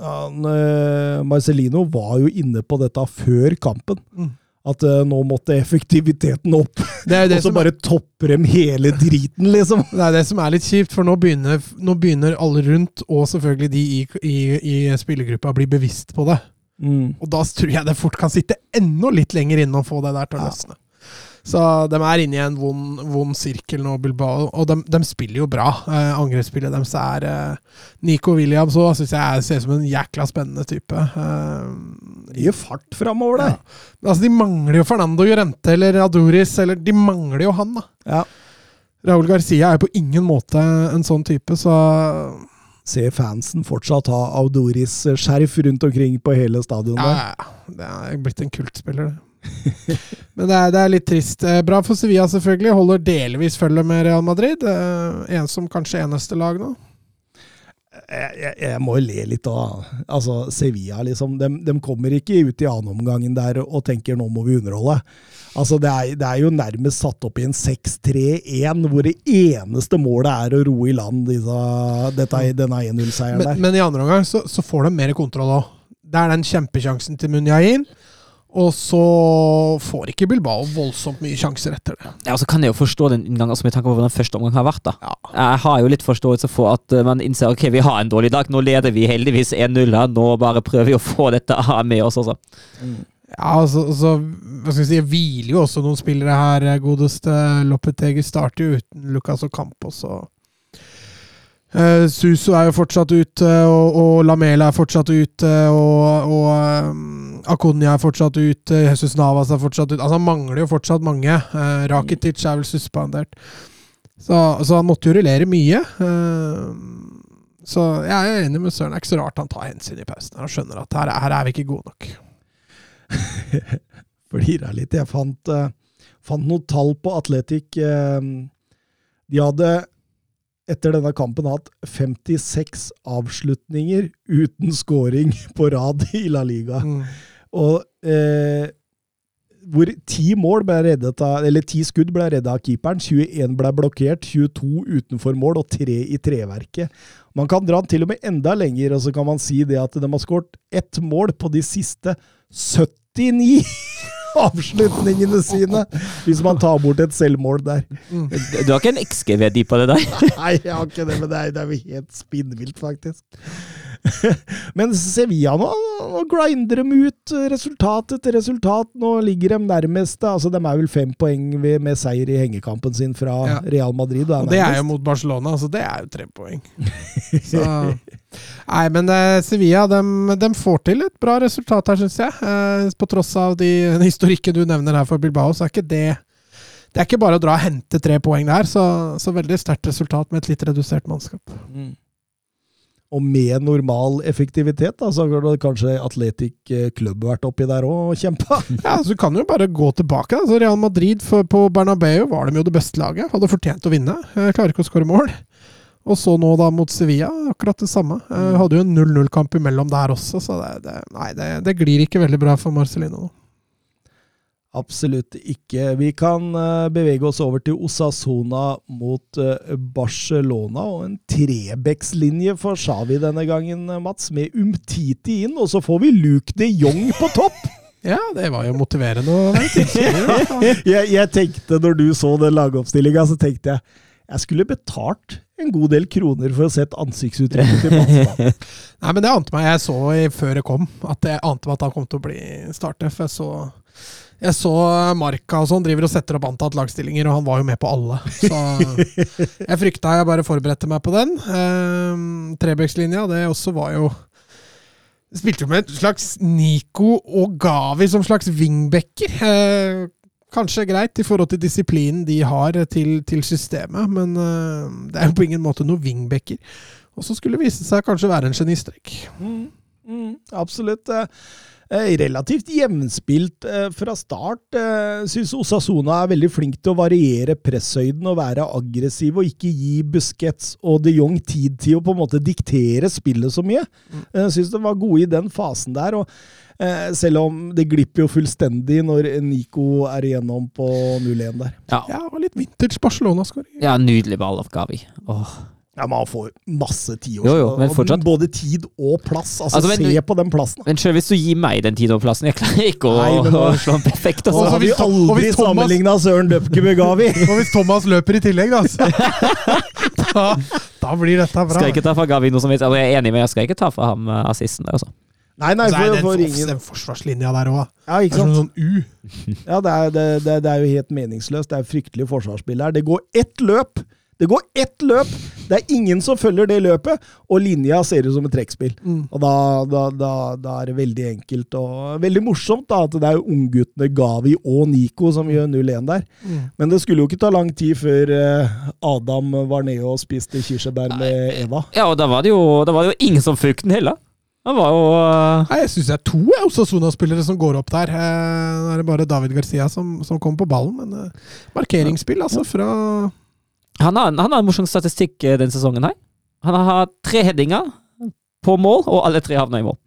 han, uh, Marcelino var jo inne på dette før kampen. Mm. At uh, nå måtte effektiviteten opp. Det er (laughs) det Og så som bare topper dem hele driten, liksom. Det er det som er litt kjipt, for nå begynner, nå begynner alle rundt, og selvfølgelig de i, i, i spillergruppa, å bli bevisst på det. Mm. Og da tror jeg det fort kan sitte enda litt lenger inne og få det der til å Ja. Så de er inne i en vond, vond sirkel nå, Bilbao. Og de, de spiller jo bra. Eh, Angrepsspillet deres er eh, Nico Williams òg syns jeg er- ser ut som en jækla spennende type. Eh, Mye fart framover der. ja. Men Altså, de mangler jo Fernando Llorente eller Adoris, eller de mangler jo han, da. Ja. Raúl Garcia er på ingen måte en sånn type, så Ser fansen fortsatt ha Audoris-skjerf rundt omkring på hele stadionet? Ja. Det er blitt en kultspiller, det. Men det er, det er litt trist. Eh, Bra for Sevilla, selvfølgelig. Holder delvis følge med Real Madrid. Eh, En som kanskje eneste lag nå. jeg, jeg, jeg må jo le litt av altså, Sevilla, liksom. De, de kommer ikke ut i annenomgangen der og tenker 'nå må vi underholde'. Altså, det er, det er jo nærmest satt opp i en 6-3-1, hvor det eneste målet er å roe i land disse, dette, denne 1-0-seieren Men, der. men i andre omgang så, så får de mer kontroll òg. Det er den kjempesjansen til Munyain. Og så får ikke Bilbao voldsomt mye sjanser etter det. Ja, og så kan jeg jo forstå den inngangen altså med tanke på hvordan første omgang har vært. da. Ja. Jeg har jo litt forståelse for at eh, man innser ok, vi har en dårlig dag. Nå leder vi heldigvis 1-0 her. Nå bare prøver vi å få dette (laughs) her med oss også. Ja, altså, altså hva skal vi si, hviler jo også noen spillere her. Godeste Lopetegi starter jo uten Lucas og Campos. Og Uh, Suso er jo fortsatt ute, og, og Lamela er fortsatt ute, og, og um, Akunya er fortsatt ute, Jesus Navas er fortsatt ute. Altså, han mangler jo fortsatt mange. Uh, Rakitic er vel suspendert. Så, så han måtte jo rullere mye. Eh, så jeg er enig med Søren. Det er ikke så rart han tar hensyn i pausen. Han skjønner at her, her er vi ikke gode nok. (laughs) Flira litt. Jeg fant, eh, fant noen tall på Atletic. eh, de hadde etter denne kampen hatt 56 avslutninger uten scoring (laughs) på rad i La Liga. Mm. Og eh, hvor ti mål ble reddet av, eller ti skudd ble redda av keeperen, 21 ble blokkert, 22 utenfor mål og 3 i treverket. Man kan dra den til og med enda lenger, og så kan man si det at de har skåret ett mål på de siste 79 (laughs) avslutningene sine, hvis man tar bort et selvmål der. Du har ikke en XG-verdi på det der? (laughs) Nei, jeg har ikke det, men det er, det er jo helt spinnvilt, faktisk. (laughs) Men Sevilla nå, nå grinder de ut resultat etter resultat. Nå ligger de nærmest Altså, De er vel fem poeng med seier i hengekampen sin fra Ja. Real Madrid. Og det er jo mot Barcelona, så det er jo tre poeng. (laughs) Så, nei, men eh, Sevilla de, de får til et bra resultat her, syns jeg. Eh, på tross av de, den historikken du nevner her for Bilbao, så er ikke det Det er ikke bare å dra og hente tre poeng der, så, så veldig sterkt resultat med et litt redusert mannskap. Mm. Og med normal effektivitet, da, så hadde kanskje Atletic eh, Club vært oppi der òg og kjempa. (laughs) Ja, så Du kan jo bare gå tilbake. Altså Real Madrid på Bernabeu var de jo det beste laget. Hadde fortjent å vinne. Eh, Klarer ikke å skåre mål. Og så nå da mot Sevilla, akkurat det samme. Eh, Hadde jo en 0-0-kamp imellom der også, så det, det, nei, det, det glir ikke veldig bra for Marcelino nå. Absolutt ikke. Vi kan eh, bevege oss over til Osasona mot eh, Barcelona, og en Trebekslinje for Xavi denne gangen, eh, Mats, med Umtiti inn, og så får vi Luke de Jong på topp! (laughs) Ja, det var jo motiverende. (laughs) Jeg, jeg tenkte, når du så den lagoppstillinga, så tenkte jeg jeg skulle betalt en god del kroner for å se et ansiktsuttrykk til Mats. (laughs) Nei, men det ante meg jeg så i, før jeg kom, at jeg ante meg at han kom til å bli starter. For jeg så, jeg så Marka og sånn driver og setter opp antatt lagstillinger, og han var jo med på alle. Så (laughs) jeg frykta jeg bare forberedte meg på den. Um, Trebekslinja, det også var jo Spilte jo med et slags Nico og Gavi som slags wingbacker. Uh, kanskje greit i forhold til disiplinen de har til, til systemet, men uh, det er jo på ingen måte noe wingbacker. Og så skulle det vise seg kanskje være en genistrek. Mm, mm, absolutt. eh, eh, Relativt jevnspilt eh, fra start. Eh, Syns Osasona er veldig flink til å variere presshøyden og være aggressiv, og ikke gi Busquets og de Jong tid til å på en måte diktere spillet så mye. Jeg syns de var gode i den fasen der. og eh, selv om det glipper jo fullstendig når Nico er igjennom på 0-1 der. Ja, Ja, var litt vintage Barcelona-skåring. ja nydelig ball av Gavi. Åh. Ja, Man får masse og fortsatt. Både tid og plass. Altså, Altså, men Se på den plassen. Men selv hvis du gir meg den tid og plassen jeg klarer ikke å, Nei, men (laughs) å slå den perfekt. Og så Altså. har vi aldri Thomas- sammenligna Søren Døpke med Gavi! (laughs) Og hvis Thomas løper i tillegg, da, så, (laughs) da, da blir dette bra. Skal ikke ta fra Gavi noe som helst. Altså, jeg er enig, men jeg skal ikke ta fra ham uh, assisten der, altså. Nei, nei, for, den, for for, ingen den forsvarslinja der òg. Ja, ikke er sånn, sant? sånn U. Ja, det er, det, det, det er jo helt meningsløst. Det er fryktelig forsvarsspill her. Det går ett løp! Det går ett løp! Det er ingen som følger det løpet, og linja ser ut som et trekkspill. Mm. Og da, da, da, da er det veldig enkelt og veldig morsomt da, at det er ungguttene Gavi og Nico som gjør 0-1 der. Mm. Men det skulle jo ikke ta lang tid før eh, Adam var nede og spiste kirsebær med Eva. Ja, og da var det jo, da var det jo ingen som fulgte den heller. Han var jo uh, Nei, Jeg syns det er to jeg, Osasuna-spillere som går opp der. Eh, Nå er det bare David Garcia som, som kommer på ballen, men eh, markeringsspill, altså, fra han, har, han har en morsom statistikk uh, denne sesongen her. Han har tre headinger på mål, og alle tre havna i mål.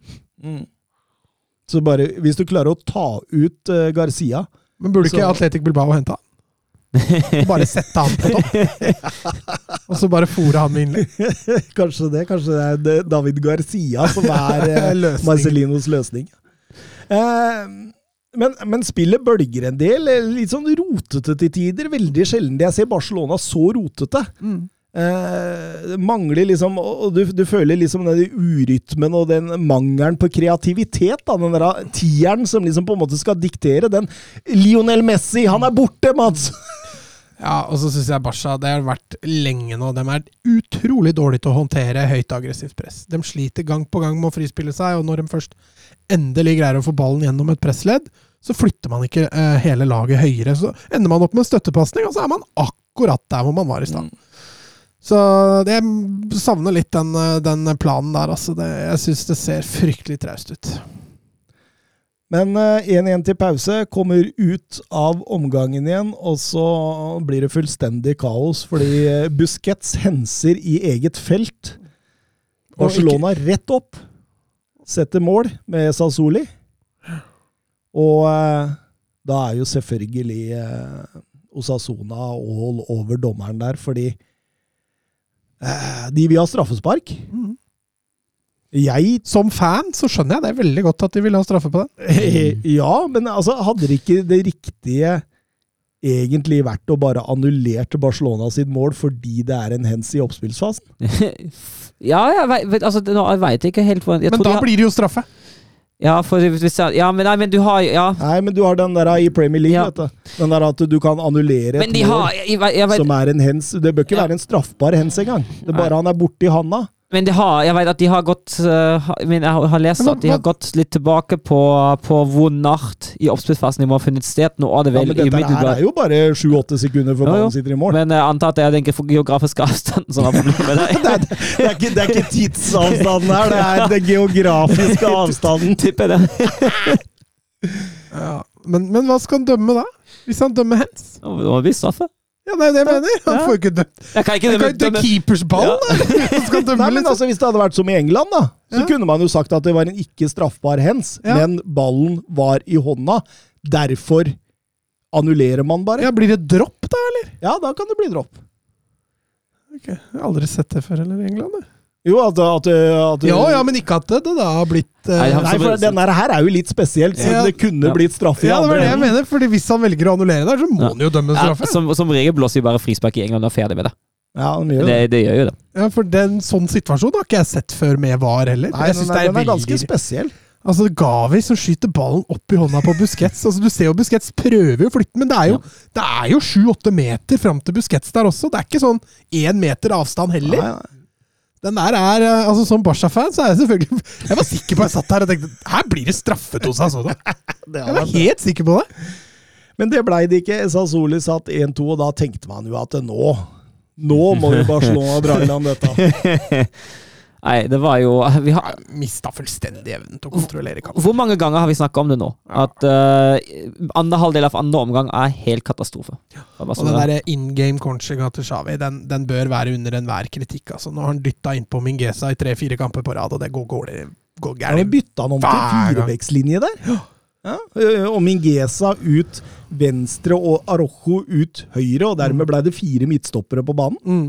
Så bare, hvis du klarer å ta ut uh, Garcia Men burde ikke Atletic Bilbao hente han? (laughs) Bare sette han på topp? (laughs) Og så bare fòre han med innlegg? (laughs) Kanskje det. Kanskje det er David Garcia som er uh, Marcelinos løsning. Eh, men, men spillet bølger en del. eh, Litt sånn rotete til tider. Veldig sjelden jeg ser Barcelona så rotete. Eh, mangler liksom Og du, du føler liksom den urytmen og den mangelen på kreativitet. Da, den der tieren som liksom på en måte skal diktere den. Lionel Messi, han er borte, Mats! (laughs) Ja, og så syns jeg Barca det har vært lenge nå. De er utrolig dårlige til å håndtere høyt aggressivt press. De sliter gang på gang med å frispille seg, og når de først endelig greier å få ballen gjennom et pressledd, så flytter man ikke eh, hele laget høyere. Så ender man opp med en støttepasning, og så er man akkurat der hvor man var i stad. Så det, jeg savner litt den, eh, den planen der, altså. Det, jeg syns det ser fryktelig traust ut. Men eh, 1-1 til pause, kommer ut av omgangen igjen, og så blir det fullstendig kaos fordi eh, Busquets henser i eget felt. Barcelona rett opp. Setter mål med Sassoli. Og eh, da er jo selvfølgelig eh, Osasona all over dommeren der, fordi eh, de vil ha straffespark. Mhm. Jeg Som fan så skjønner jeg det veldig godt at de vil ha straffe på den. (laughs) Ja, men altså, hadde det ikke det riktige egentlig vært å bare annullere Barcelona sitt mål fordi det er en hens i oppspillsfasen? (laughs) ja, jeg vet, altså, ikke helt hvor Men da har- blir det jo straffe. Ja, for ja, men, nei, men du har Ja. Nei, men du har den der i Premier League, Ja. vet du. Den der at du kan annullere et mål som er en hens. Det bør ikke være en straffbar hens engang. Det er bare Nei. han er borti handa. Men de har, jeg vet at de har gått uh, men Jeg har- har lest at de har gått litt tilbake på, på hvor nært i oppspillsfasen de må ha funnet sted. Nå er det Ja, men dette her er jo bare sju-åtte sekunder før ballen sitter i mål. Men jeg antar at det er den geografiske avstanden som er problemet (laughs) der. Det er, det, er ikke, det er ikke tidsavstanden her, det er den geografiske (laughs) avstanden. Tipper det. Ja. Men, men hva skal han dømme da? Hvis han dømmer hens? Nå må det straffe. Ja, det er jo det jeg mener. Han Ja. får ikke dømt. Jeg kan ikke dømme, dømme keepers ball, Ja. da! (laughs) Nei, men altså, Hvis det hadde vært som i England, da, så Ja. kunne man jo sagt at det var en ikke straffbar hens, Ja. men ballen var i hånda. Derfor annullerer man bare. Ja, Blir det dropp, da, eller? Ja, da kan det bli dropp. Ok, Jeg har aldri sett det før heller i England. jeg. Jo, at, at, at Ja, ja, men ikke at det, det da har blitt uh, Nei, Nei, for den der her er jo litt spesielt, siden Ja. det kunne Ja. blitt straffe i Ja, det var det jeg mener. Fordi Hvis han velger å annullere der, så må Ja. han jo dømme Ja, straffe. som, som regel blåser jo bare frispark i England og er ferdig med det. Ja, han gjør Det, det. det gjør jo det. Ja, For den sånn situasjon har ikke jeg sett før med VAR heller. Nei, jeg synes det er den er ganske spesiell. Altså, Gavi som skyter ballen opp i hånda på Busquets. Altså, Du ser jo Busquets prøver jo å flytte, men det er jo ja. jo sju-åtte meter fram til Busquets der også. Det er ikke sånn én meter avstand heller. Nei, nei. Den der er, eh, altså Som Barca-fan så er jeg selvfølgelig (laughs) Jeg var sikker på jeg satt her og tenkte her blir det straffet hos Assoda. (laughs) Jeg var helt sikker på det. Men det blei det ikke. Sassoli satt 1-2, og da tenkte man jo at nå Nå må jo Barcelona dra i land dette. (laughs) Nei, det var jo (laughs) vi har, Mista fullstendig evnen til å kontrollere kampen. Hvor mange ganger har vi snakka om det nå? At uh, andre halvdel av andre omgang er helt katastrofe. Ja. Og den derre der in game coachinga til Shawi, den, den bør være under enhver kritikk. Altså. Nå har han dytta innpå Mingesa i tre-fire kamper på rad, og det går, går, det gærent. Ja, de bytta han om til firevektslinje der. Ja, og Mingesa ut venstre og Arojo ut høyre, og dermed blei det fire midtstoppere på banen. Mm.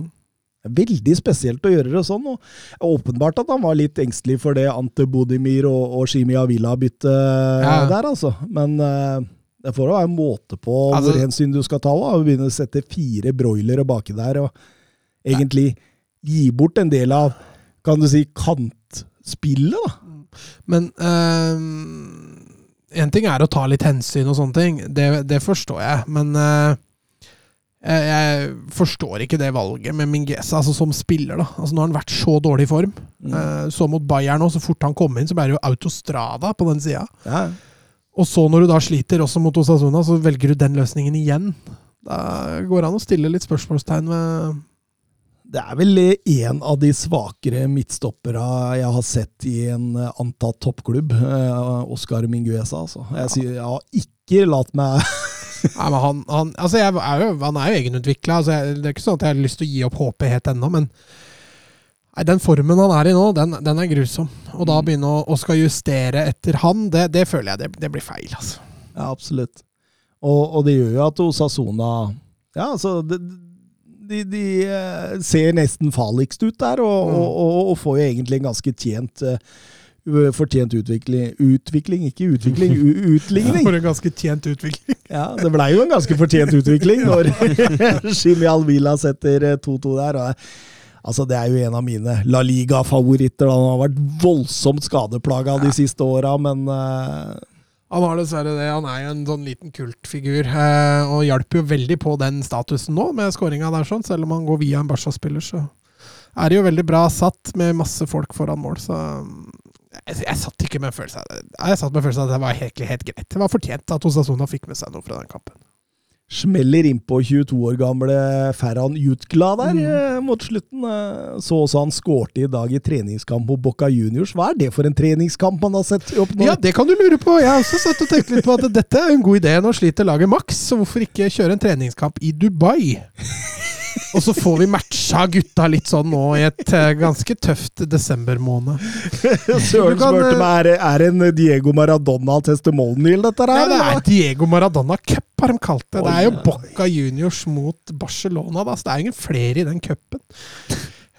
Veldig spesielt å gjøre det sånn. og Åpenbart at han var litt engstelig for det Ante Bodimir og, og Shimi Avila-byttet Ja. der, altså. Men uh, det får være en måte på Altså- hvor hensyn du skal ta. da, og Begynne å sette fire broilere baki der, og egentlig gi bort en del av kan du si, kantspillet, da. Men en ting er å ta litt hensyn og sånne ting, det, det forstår jeg. Men eh, jeg, jeg forstår ikke det valget med Mingesa altså, som spiller. da. Altså, nå har han vært så dårlig i form. Mm. Eh, så mot Bayern nå, så fort han kom inn, så ble det jo autostrada på den sida. Ja. Og så når du da sliter også mot Osasuna, så velger du den løsningen igjen. Da går det an å stille litt spørsmålstegn ved Det er vel en av de svakere midtstoppera jeg har sett i en eh, antatt toppklubb. Eh, Oscar Mingueza, altså. Jeg, sier, jeg har ikke latt meg Nei, men han, han, altså jeg er jo, han er jo egenutvikla. Altså jeg- det er ikke sånn at jeg har lyst til å gi opp håpet helt ennå, men nei, den formen han er i nå, den, den er grusom. Og da begynne å, å skal justere etter han, det, det føler jeg det, det blir feil. altså. Ja, absolutt. Og, og det gjør jo at Osasona Ja, altså de, de, de eh, ser nesten farligst ut der, og, Mm. og, og, får jo egentlig en ganske tjent eh, u- Fortjent utvikling Utvikling, ikke utvikling. (laughs) Utligning. For en ganske tjent utvikling. (laughs) Ja, Det blei jo en ganske fortjent utvikling (laughs) når Shimi Alvila setter eh, 2-2 der. Og, altså, det er jo en av mine La Liga-favoritter. Han har vært voldsomt skadeplaga de siste åra, men uh... Han har dessverre det. Han er jo en sånn liten kultfigur, uh, og hjelper jo veldig på den statusen nå, med skåringa der, sånn. Selv om han går via en Barca-spiller, så er det jo veldig bra satt med masse folk foran mål, så jeg, jeg satt ikke med en følelse av det. Jeg satt med en følelse av at det var helt, helt greit. Det var fortjent at Osasona fikk med seg noe fra den kampen. smeller innpå 22 år gamle Ferran Jutkla der Mm. eh, mot slutten. Eh, så også han skårte i dag i treningskamp mot Boca Juniors. Hva er det for en treningskamp man har sett opp nå? Ja, det kan du lure på. Jeg har også satt og tenkt litt på at dette er en god idé. Nå sliter laget maks, så hvorfor ikke kjøre en treningskamp i Dubai? Og så får vi matcha gutta litt sånn nå i et eh, ganske tøft desembermåned. (laughs) Søren spurte meg er, er en Diego Maradona testimonial, dette Ja, det er Diego Maradona Cup, har de kalt det. Det er jo Oi. Boca Juniors mot Barcelona, da, så det er ingen flere i den cupen.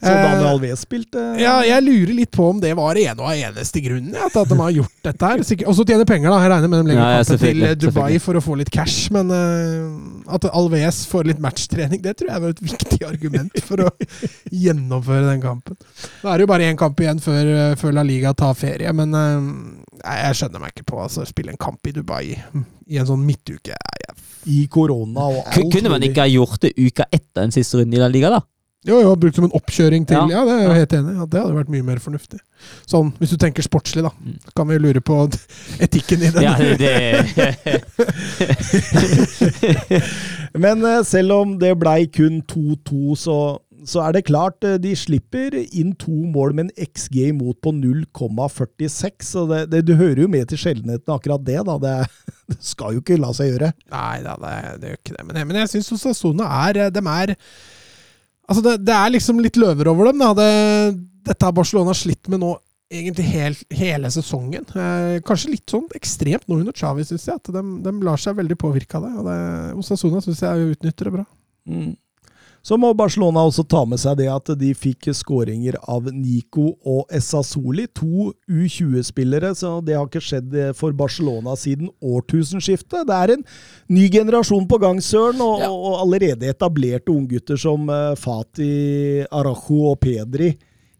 Så Daniel Eh, Alves spilte Ja, jeg lurer litt på om det var en og eneste grunnen ja, til at de har gjort dette her. Og så tjener penger, da. Jeg regner med de legger Ja, ja, til eh, Dubai for å få litt cash. Men uh, at Alves får litt matchtrening, det tror jeg var et viktig argument for å (laughs) gjennomføre den kampen. Nå er det jo bare én kamp igjen før, før La Liga tar ferie, men uh, jeg skjønner meg ikke på altså, spille en kamp i Dubai i en sånn midtuke. Nei, jeg i korona og alt. Kunne man ikke ha gjort det uka etter den siste runde i La Liga, da? Jo, jo, brukt som en oppkjøring til Ja, Ja. det er jeg helt enig i. Ja, det hadde vært mye mer fornuftig. Sånn, hvis du tenker sportslig, da. Mm. Kan vi lure på (laughs) etikken i den. Ja, det, (laughs) Men eh, selv om det blei kun 2-2, så, så er det klart eh, de slipper inn to mål med en XG imot på 0,46. Så det, det, du hører jo med til sjeldenheten akkurat det, da. Det, (laughs) det skal jo ikke la seg gjøre. Nei da, det, det gjør ikke det. Men, jeg- men jeg syns Sasona er De er Altså, det, det er liksom litt løver over dem. Det, dette har Barcelona slitt med nå egentlig hel, hele sesongen. Eh, kanskje litt sånn ekstremt nå under Xavi, syns jeg. At de, de lar seg veldig påvirke av det. Og det Osasuna syns jeg utnytter det bra. Mm. Så må Barcelona også ta med seg det at de fikk skåringer av Nico og Essasoli, to U20-spillere. Så det har ikke skjedd for Barcelona siden årtusenskiftet. Det er en ny generasjon på gang, Søren, og, Ja. og allerede etablerte unggutter som eh, Fati, Arajo og Pedri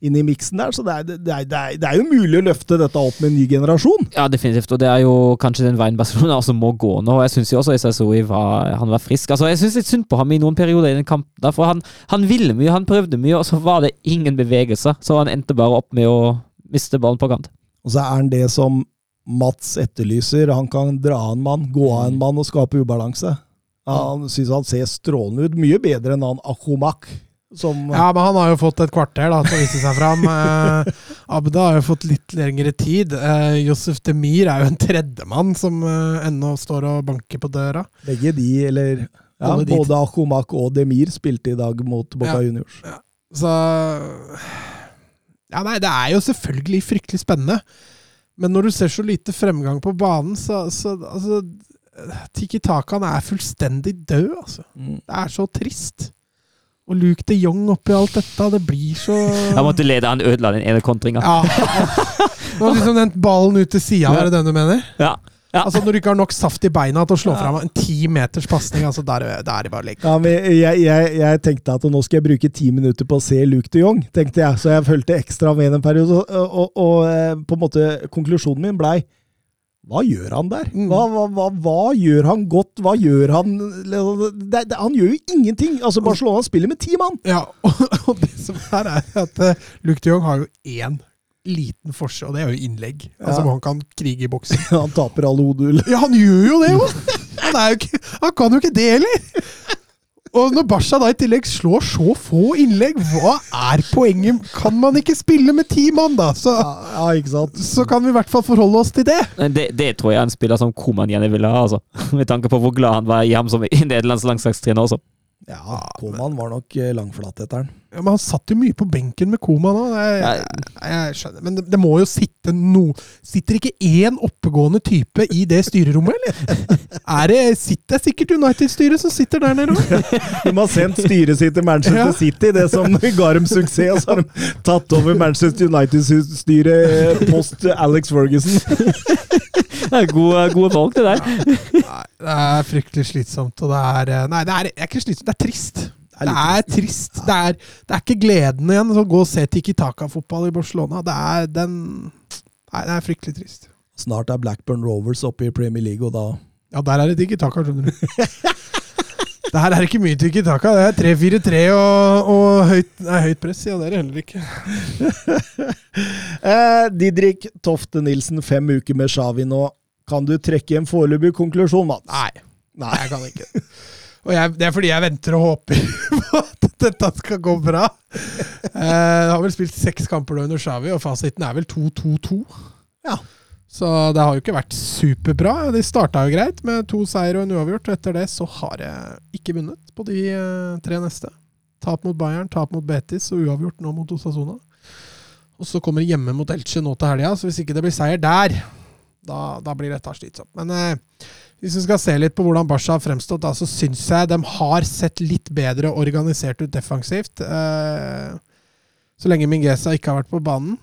inn i miksen der. Så det er, det, er, det, er, det er jo mulig å løfte dette opp med en ny generasjon. ja, definitivt. Og det er jo kanskje den veien Barcelona også må gå nå. Jeg syns jo også SSOI var, han var frisk. Altså, Jeg syns litt synd på ham i noen perioder i den kampen. For han, han ville mye, han prøvde mye, og så var det ingen bevegelse. Så han endte bare opp med å miste ballen på kant. Og så er han det som Mats etterlyser. Han kan dra av en mann, gå av en mann og skape ubalanse. Han syns han ser strålende ut. Mye bedre enn han Akomak. Som, Ja, men han har jo fått et kvarter da, til å vise seg fram. Eh, Abda har jo fått litt lengre tid. Eh, Josef Demir er jo en tredjemann som eh, ennå står og banker på døra. Begge de, eller ja, de Både Akomak og Demir spilte i dag mot Boca Ja. Juniors. Så Ja, nei, det er jo selvfølgelig fryktelig spennende. Men når du ser så lite fremgang på banen, så, så altså Tiki Takan er fullstendig død, altså. Mm. Det er så trist. Og Luke de Jong oppi alt dette, det blir så Han måtte lede, han ødela den ene kontringa. Ja. Det var liksom den ballen ut til sida, er det den du mener? Ja. Ja. Altså Når du ikke har nok saft i beina til å slå fram en ti meters pasning, altså, der, er det- er det bare å legge Ja, men jeg, jeg, jeg tenkte at nå skal jeg bruke ti minutter på å se Luke de Jong, tenkte jeg. Så jeg fulgte ekstra med en periode. Og, og, og eh, på en måte konklusjonen min blei hva gjør han der? Mm. Hva, hva, hva, hva gjør han godt? Hva gjør han det, det, Han gjør jo ingenting! Altså Barcelona spiller med ti mann! Ja, (laughs) og, og det som er, er at uh, Luke de Jong har jo én liten forskjell, og det er jo innlegg. Altså Ja. hvor Han kan krige i boksen. (laughs) Han taper alle hodehull. Ja, han gjør jo det, jo! Han, ikke, han kan jo ikke det heller! Og når Basha da i tillegg slår så få innlegg, hva er poenget? Kan man ikke spille med ti mann, da? Så, Ja, ja, ikke sant? så kan vi i hvert fall forholde oss til det. Det, det tror jeg er en spiller som Koman gjerne ville ha, altså. (laughs) Med tanke på hvor glad han var i ham som (laughs) nederlandsk landslagstrener også. Ja, Koman var nok eh, langflateteren. Ja, men han satt jo mye på benken med Koma nå. Jeg, jeg, jeg skjønner, Men det, det må jo sitte no Sitter ikke én oppegående type i det styrerommet, eller? (laughs) Er det, sitter, det er sikkert United-styret som sitter der nede òg. De har sendt styret sitt til Manchester Ja. City, det som (laughs) ga dem suksess. Og så har de tatt over Manchester United-styret post Alex Ferguson. (laughs) Det er gode, gode valg, det der. Nei, det er fryktelig slitsomt. Og det er eh, Nei, det er, det er ikke slitsomt, det er trist. Er Det er trist. Det er, det er ikke gleden igjen å gå og se Tiki Taka-fotball i Barcelona. Det er den Nei, det er fryktelig trist. Snart er Blackburn Rovers oppe i Premier League, og da Ja, der er det Tiki Taka, skjønner du. (laughs) Det her er ikke mye Tiki Taka. Det er 3-4-3 og, og høyt, nei, høyt press. Ja, det er det heller ikke. (laughs) eh, Didrik Tofte Nilsen, fem uker med Shawi nå. Kan du trekke en foreløpig konklusjon, Mats? Nei. Nei, jeg kan ikke. (laughs) Og jeg, det er fordi jeg venter og håper (laughs) på at dette skal gå bra. Eh, har vel spilt seks kamper nå under Xavi, og fasiten er vel 2-2-2. Ja. Så det har jo ikke vært superbra. De starta jo greit med to seier og en uavgjort. og Etter det så har jeg ikke vunnet på de eh, tre neste. Tap mot Bayern, tap mot Betis og uavgjort nå mot Osasona. Og så kommer hjemme mot Elche nå til helga, så hvis ikke det blir seier der, da, da blir dette slitsomt. Men eh, hvis vi skal se litt på hvordan Barca har fremstått, da, så syns jeg de har sett litt bedre organisert ut defensivt. Eh, så lenge Mingueza ikke har vært på banen,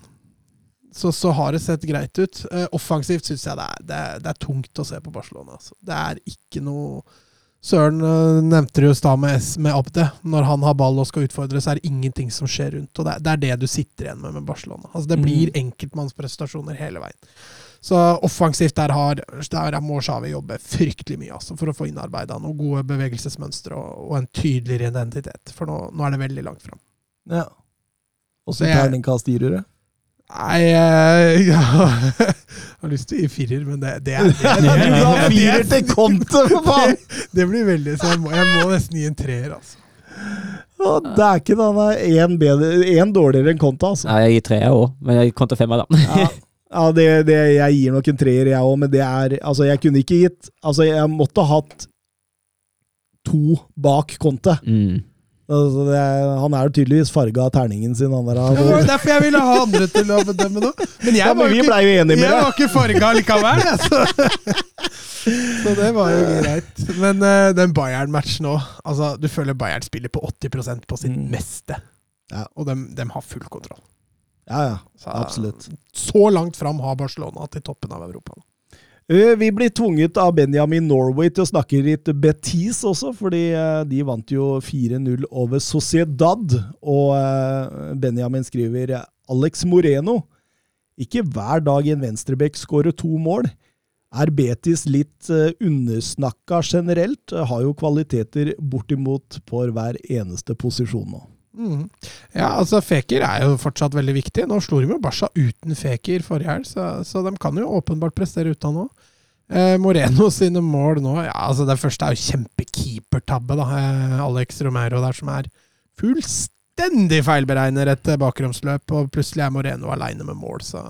så, så har det sett greit ut. Eh, offensivt syns jeg det er, det, er, det er tungt å se på Barcelona. Altså. Det er ikke noe Søren uh, nevnte det jo i stad med, S- med Abde. Når han har ball og skal utfordre, så er det ingenting som skjer rundt. Og det, er- det er det du sitter igjen med med Barcelona. Altså, det blir enkeltmannsprestasjoner hele veien. Så offensivt der, har, der må Shawi jobbe fryktelig mye altså, for å få innarbeida noen gode bevegelsesmønstre og, og en tydeligere identitet. For nå, nå er det veldig langt fram. Ja. Åssen er- terningkast gir du det? Nei, eh, ja. (laughs) jeg har lyst til å gi firer, men det, det, er, (laughs) er- firer er- til Conte, for (laughs) faen! det, blir veldig Så jeg må, jeg må nesten gi en treer, altså. Å, er ikke noe én én dårligere enn Conte, altså. Ja, jeg gir treer jeg òg, men jeg gir til femmer, da. Ja, ja det, det, jeg gir nok en treer, jeg òg, men det er Altså, jeg kunne ikke gitt Altså, jeg måtte ha hatt to bak Conte. Mm. Altså, det er, han er jo tydeligvis farga av terningen sin, han der. Det var jo derfor jeg ville ha andre til å bedømme nå. Men jeg Ja, men var, vi ikke, jo enige med jeg det. var ikke farga likevel, jeg, så. (laughs) så det var jo greit. Men uh, den Bayern-matchen òg. Altså, du føler Bayern spiller på 80% på sitt Mm. meste. Ja. Og de, har full kontroll. Ja, ja. Så, Absolutt. Så langt fram har Barcelona til toppen av Europa. Eh, Vi blir tvunget av Benjamin Norway til å snakke litt Betis også, fordi eh, de vant jo 4-0 over Sociedad. Og eh, Benjamin skriver Alex Moreno. Ikke hver dag en venstrebekk skårer to mål. Er Betis litt undersnakka generelt? Har jo kvaliteter bortimot på hver eneste posisjon nå. Mhm. Ja, altså Feker er jo fortsatt veldig viktig. Nå slo de jo Barca uten Feker forrige helg, så, så de kan jo åpenbart prestere uten nå. Eh, Moreno sine mål nå ja, altså Det første er jo kjempekeepertabbe. da. Eh, Alex Romero der som er fullstendig feilberegner et bakromsløp, og plutselig er Moreno aleine med mål, så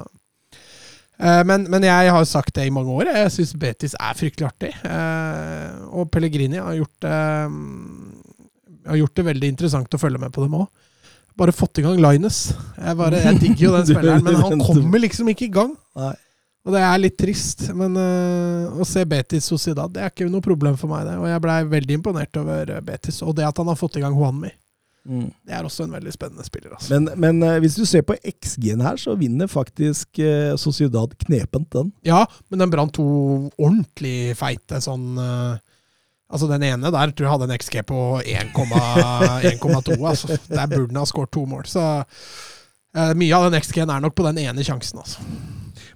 Eh, men, men jeg har jo sagt det i mange år. Jeg syns Betis er fryktelig artig. Eh, og Pellegrini har gjort, eh, har gjort det veldig interessant å følge med på dem òg. Bare fått i gang Linus. Jeg, bare, jeg digger jo den (laughs) spilleren, men han kommer liksom ikke i gang. Nei. Og det er litt trist. Men eh, å se Betis Sociedad, det er ikke noe problem for meg. det. Og jeg blei veldig imponert over eh, Betis. Og det at han har fått i gang Juanmi, det er også en veldig spennende spiller. Altså. Men, men eh, hvis du ser på XG-en her, så vinner faktisk eh, Sociedad knepent den. Ja, men den brant to ordentlig feite sånn Altså Den ene der tror jeg hadde en XG på 1,2. altså. Der burde han ha skåret to mål. Så uh, mye av den XG-en er nok på den ene sjansen. altså.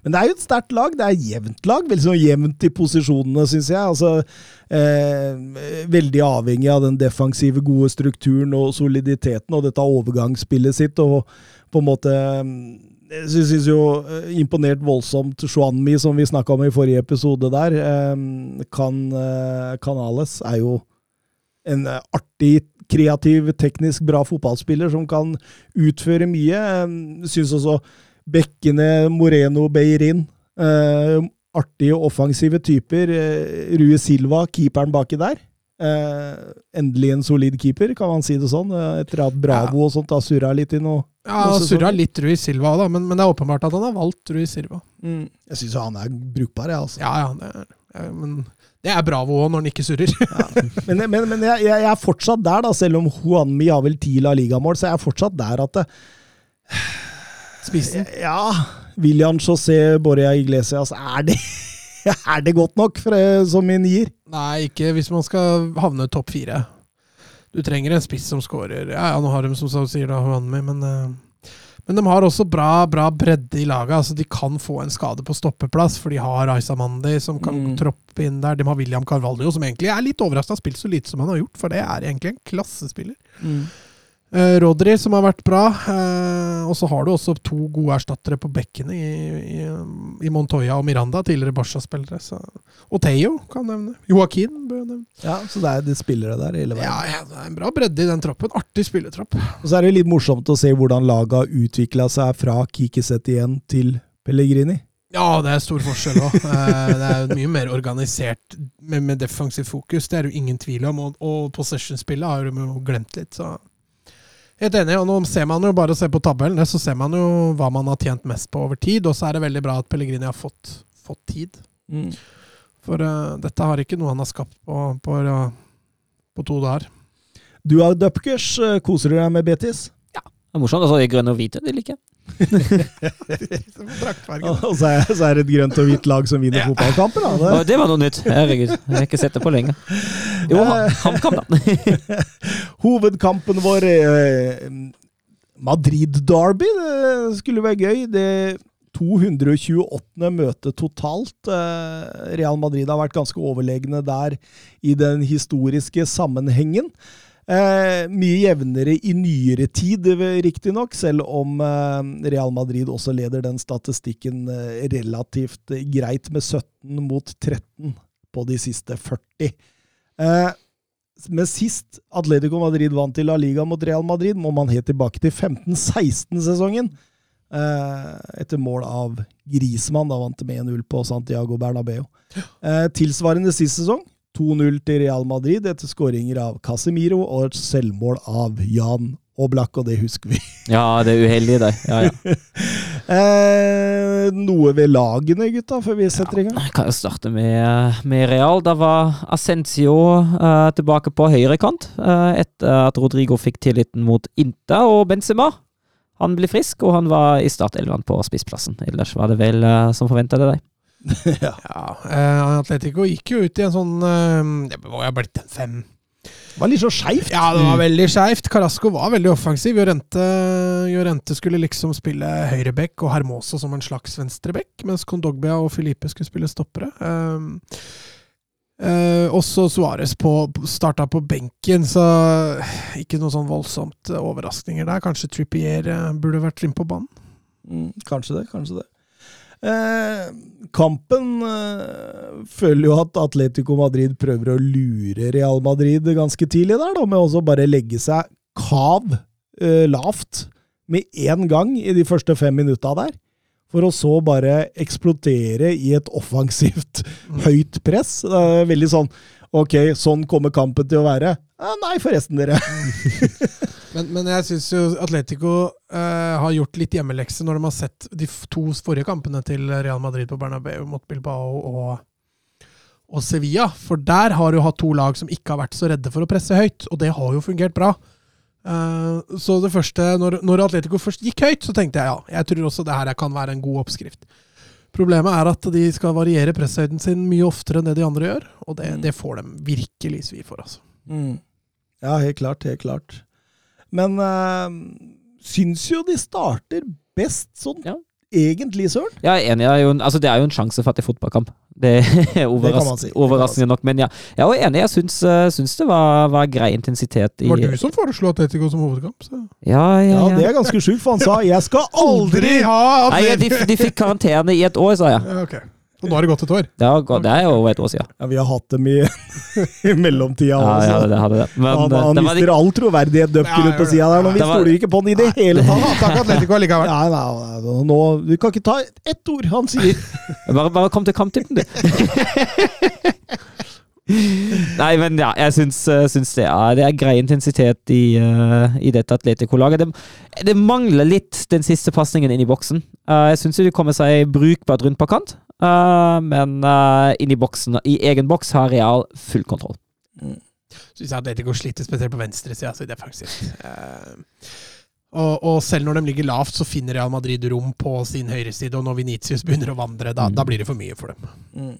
Men det er jo et sterkt lag. Det er jevnt lag. Veldig sånn jevnt i posisjonene, syns jeg. Altså, eh, veldig avhengig av den defensive, gode strukturen og soliditeten og dette overgangsspillet sitt. Og på en måte mm, Jeg synes jo eh, imponert voldsomt Shuanmi, som vi snakka om i forrige episode der. Kan, eh, Canales er jo en eh, artig, kreativ, teknisk bra fotballspiller som kan utføre mye. Jeg Syns også bekkene Moreno Beirin. Artige, offensive typer. Rue Silva, keeperen baki der. Eh, endelig en solid keeper, kan man si det sånn. Eh, etter at Bravo og sånt har surra litt i noe. Ja, surra litt Rui Silva òg, men, men det er åpenbart at han har valgt Rui Silva. Jeg syns han er brukbar, jeg, altså. Ja, ja, det er, ja, men det er Bravo òg, når han ikke surrer. Men, men, men jeg, jeg jeg er fortsatt der, da, selv om Juanmi har vel ti La Liga-mål, så jeg er fortsatt der at det, Spissen. Ja, William José Borja Iglesias, er det, (laughs) er det godt nok for, eh, som en nier? Nei, ikke hvis man skal havne topp fire. Du trenger en spiss som scorer. Ja, ja, nå har de som sier da, Juanmi, men eh, men de har også bra, bra bredde i laget. altså De kan få en skade på stoppeplass, for de har Aisa Mandi som kan Mm. troppe inn der. De har William Carvalho, som egentlig er litt overraska har spilt så lite som han har gjort, for det er egentlig en klassespiller. Eh, Rodri, som har vært bra. Uh, og så har du også to gode erstattere på bekkene i, i, i Montoya og Miranda, tidligere Barca-spillere. Og Theo kan nevne. Joaquin bør nevne. Ja, så det er de spillere der hele veien. Ja, ja, det er en bra bredde i den troppen. Artig spillertropp. Og så er det litt morsomt å se hvordan laget har utvikla seg fra Kikiset igjen til Pellegrini. Ja, det er stor forskjell òg. Det er mye mer organisert med, med defensiv fokus. Det er det ingen tvil om. Og, og possession-spillet har de jo glemt litt. Så Helt enig, og nå ser man jo bare å se på tabellen, så ser man jo hva man har tjent mest på over tid, og så er det veldig bra at Pellegrini har fått, fått tid. Mm. For uh, dette har ikke noe han har skapt på, på, på to dager. Du har Dupkers. eh, Koser du deg med Betis? Ja. Det er morsomt. Altså, grønne og hvite, det liker jeg. Og så er, så er det et grønt og hvitt lag som vinner fotballkamper, da. Det, det var noe nytt. Herregud. Jeg har ikke sett det på lenge. Jo, HamKam, da. (laughs) Hovedkampen vår eh, Madrid-derby, det skulle være gøy. Det 228. møte totalt. Eh, Real Madrid har vært ganske overlegne der i den historiske sammenhengen. Eh, mye jevnere i nyere tid, riktignok, selv om eh, Real Madrid også leder den statistikken eh, relativt greit, med 17 mot 13 på de siste 40. Eh, men sist Atletico Madrid vant til La Liga mot Real Madrid, må man helt tilbake til 15-16-sesongen. Eh, etter mål av Grismann. Da vant med 1-0 på Santiago Bernabeu. Eh, tilsvarende sist sesong 2-0 til Real Madrid etter skåringer av Casemiro og et selvmål av Jan Oblak, og det husker vi. (laughs) Ja, det er uheldig, det. Ja, ja. (laughs) Eh, noe ved lagene, gutta, før vi setter i gang? Jeg kan jo starte med, med Real. Da var Ascencio eh, tilbake på høyrekant uh, etter at Rodrigo fikk tilliten mot Inter og Benzema. Han ble frisk, og han var i startelveren på spissplassen. Ellers var det vel uh, som forventa det, deg. (laughs) ja. Ja, eh, Atletico gikk jo ut i en sånn eh, Det må ha blitt en fem. Det var litt så skeivt. Ja, det var veldig skeivt. Carasco var veldig offensiv. Jorente, Jorente skulle liksom spille høyreback og Hermoso som en slags venstreback, mens Condogbia og Filipe skulle spille stoppere. Um, eh, også Suárez starta på benken, så ikke noe sånn voldsomt overraskninger der. Kanskje Trippier burde vært inne på banen. Mm, kanskje det, kanskje det. Eh, kampen eh, føler jo at Atletico Madrid prøver å lure Real Madrid ganske tidlig der, da, med også bare legge seg kav eh, lavt med én gang i de første fem minutta der. For å så bare eksplodere i et offensivt, (laughs) høyt press. Det er veldig sånn Ok, sånn kommer kampen til å være. Eh, nei, forresten, dere. (laughs) Men, men jeg syns jo Atletico eh, har gjort litt hjemmelekse når de har sett de to forrige kampene til Real Madrid på Bernabeu mot Bilbao og, og Sevilla. For der har du hatt to lag som ikke har vært så redde for å presse høyt, og det har jo fungert bra. Eh, så det første, når, når Atletico først gikk høyt, så tenkte jeg ja, jeg tror også det her kan være en god oppskrift. Problemet er at de skal variere presshøyden sin mye oftere enn det de andre gjør, og det, det får dem virkelig svi for. altså. Mm. Ja, helt klart. Helt klart. Men øh, syns jo de starter best sånn Ja. Egentlig, Søren. Jeg er enig. Det er jo en, altså, det er jo en sjansefattig fotballkamp. Det er (laughs) overras det si. Det overraskende nok. Men ja, jeg er enig. Jeg syns, eh, syns det var, var grei intensitet i Det var du som foreslo Atletico som hovedkamp. Så. Ja, ja, Ja, ja. det er ganske sjukt, for han sa 'jeg skal aldri' ha Nei, de, de fikk karantene i et år, sa jeg. Ja, ok. Og nå har det gått et år. Det, har gått- det er jo over et år siden. Ja, Vi har hatt dem i, (laughs) i mellomtida Ja, ja, det. Hadde det. Men han eh, han det mister ikke... all troverdighet Dupker Ja, ut på sida der nå. Vi stoler ikke på han i det hele tatt. Takk Atletico allikevel. Nei, nei, nei, nå, Du kan ikke ta ett ord han sier. (laughs) Bare, bare kom til kamptippen, du. (laughs) Nei, men ja, jeg syns, eh, syns det, er, det er grei intensitet i, uh, i dette Atletico-laget. Det, det mangler litt den siste pasningen inn i boksen. Uh, jeg syns de kommer seg brukbart rundt på kant, men uh, inn i boksen, i egen boks, har Real full kontroll. Syns jeg Atletico sliter spesielt på venstresida, så defensivt. Uh, og, og selv når de ligger lavt, så finner Real Madrid rom på sin høyreside, og når Venitius begynner å vandre, da, Mm. da blir det for mye for dem.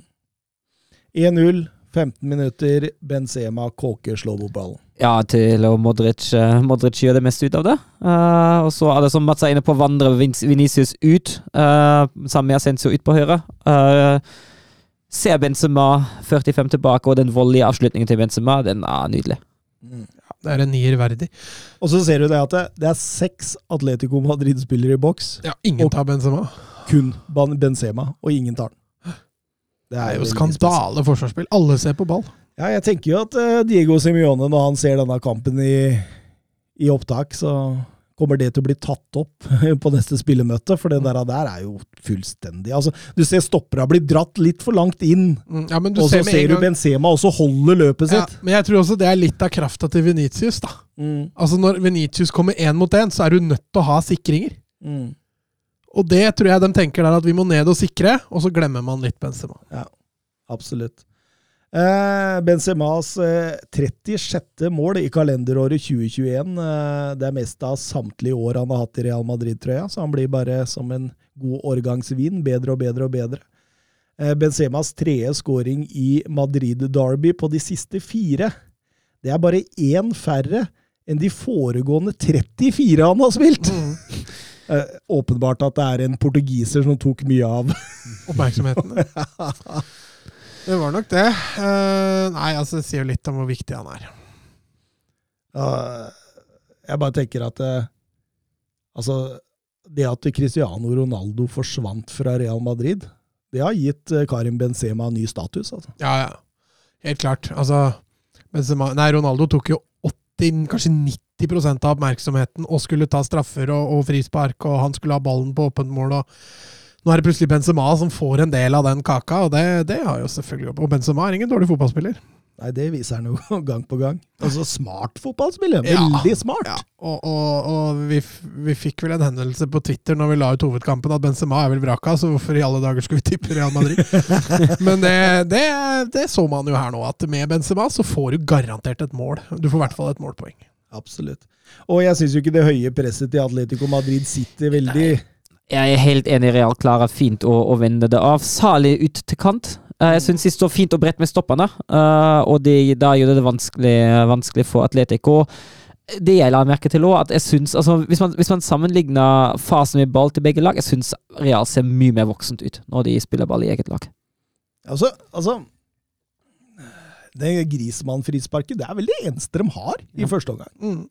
1-0, 15 minutter, Benzema kåker slåbordballen. Ja, til og Modric, eh, Modric gjør det meste ut av det. Uh, og så er det som Mats er inne på, vandrer Venicius Vinicius ut, uh, sammen med Ascencio ut på høyre. Uh, ser Benzema 45 tilbake, og den voldelige avslutningen til Benzema, den er nydelig. Det er en nier verdig. Og så ser du det at det, det er seks Atletico Madrid-spillere i boks. Ja, ingen tar Benzema. Kun Benzema, og ingen tar den. Det er jo skandale forsvarsspill. Alle ser på ball. Ja, jeg tenker jo at eh, Diego Simione, når han ser denne kampen i, i opptak, så Kommer det til å bli tatt opp (laughs) på neste spillemøte? For det der, der er jo fullstendig altså, Du ser stoppera blir dratt litt for langt inn, Mm, Ja, men du og så ser ser du Benzema også holde løpet ja, sitt. Men jeg tror også det er litt av krafta til Venitius, da. Mm, Altså Når Venitius kommer én mot én, så er du nødt til å ha sikringer. mm. Og det tror jeg de tenker der at vi må ned og sikre, og så glemmer man litt Benzema. Absolutt. Eh, Benzemas eh, 36. mål i kalenderåret 2021. Eh, det er mest av samtlige år han har hatt i Real Madrid-trøya, så han blir bare som en god årgangsvin, bedre og bedre og bedre. Eh, Benzemas tredje scoring i Madrid Derby på de siste fire. Det er bare én færre enn de foregående 34 han har spilt! (laughs) Eh, åpenbart at det er en portugiser som tok mye av Oppmerksomheten. (laughs) Det var nok det. Uh, nei, altså det sier jo litt om hvor viktig han er. Uh, jeg bare tenker at uh, Altså, det at Cristiano Ronaldo forsvant fra Real Madrid, det har gitt eh, Karim Benzema ny status, altså. Ja, ja. Helt klart. Altså Benzema, Nei, Ronaldo tok jo 80, kanskje 90% av oppmerksomheten og skulle ta straffer og, og frispark, og han skulle ha ballen på åpent mål. og Nå er det plutselig Benzema som får en del av den kaka, og det, det har jo selvfølgelig Og Benzema er ingen dårlig fotballspiller. Nei, det viser han jo (laughs) gang på gang. Altså, smart fotballspiller. Ja. Veldig smart. Ja, og, og, og vi, vi fikk vel en henvendelse på Twitter når vi la ut hovedkampen at Benzema er vel vraka, så hvorfor i alle dager skulle vi tippe Real Madrid? (laughs) Men det, det, det så man jo her nå, at med Benzema så får du garantert et mål. Du får i hvert fall et målpoeng. Absolutt. Og jeg syns jo ikke det høye presset til Atletico Madrid sitter veldig Jeg er helt enig. Real klarer fint å, å vende det av. Salig ut til kant. Eh, Jeg syns de står fint og bredt med stoppene, eh, og de, da gjør det det vanskelig, vanskelig for Atletico. Det jeg la merke til òg, at jeg syns altså, hvis, man, hvis man sammenligner fasen med ball til begge lag, jeg syns Real ser mye mer voksent ut når de spiller ball i eget lag. Altså, altså Det Grismann-frisparket, det er vel det eneste de har i Ja. første omgang. Mm.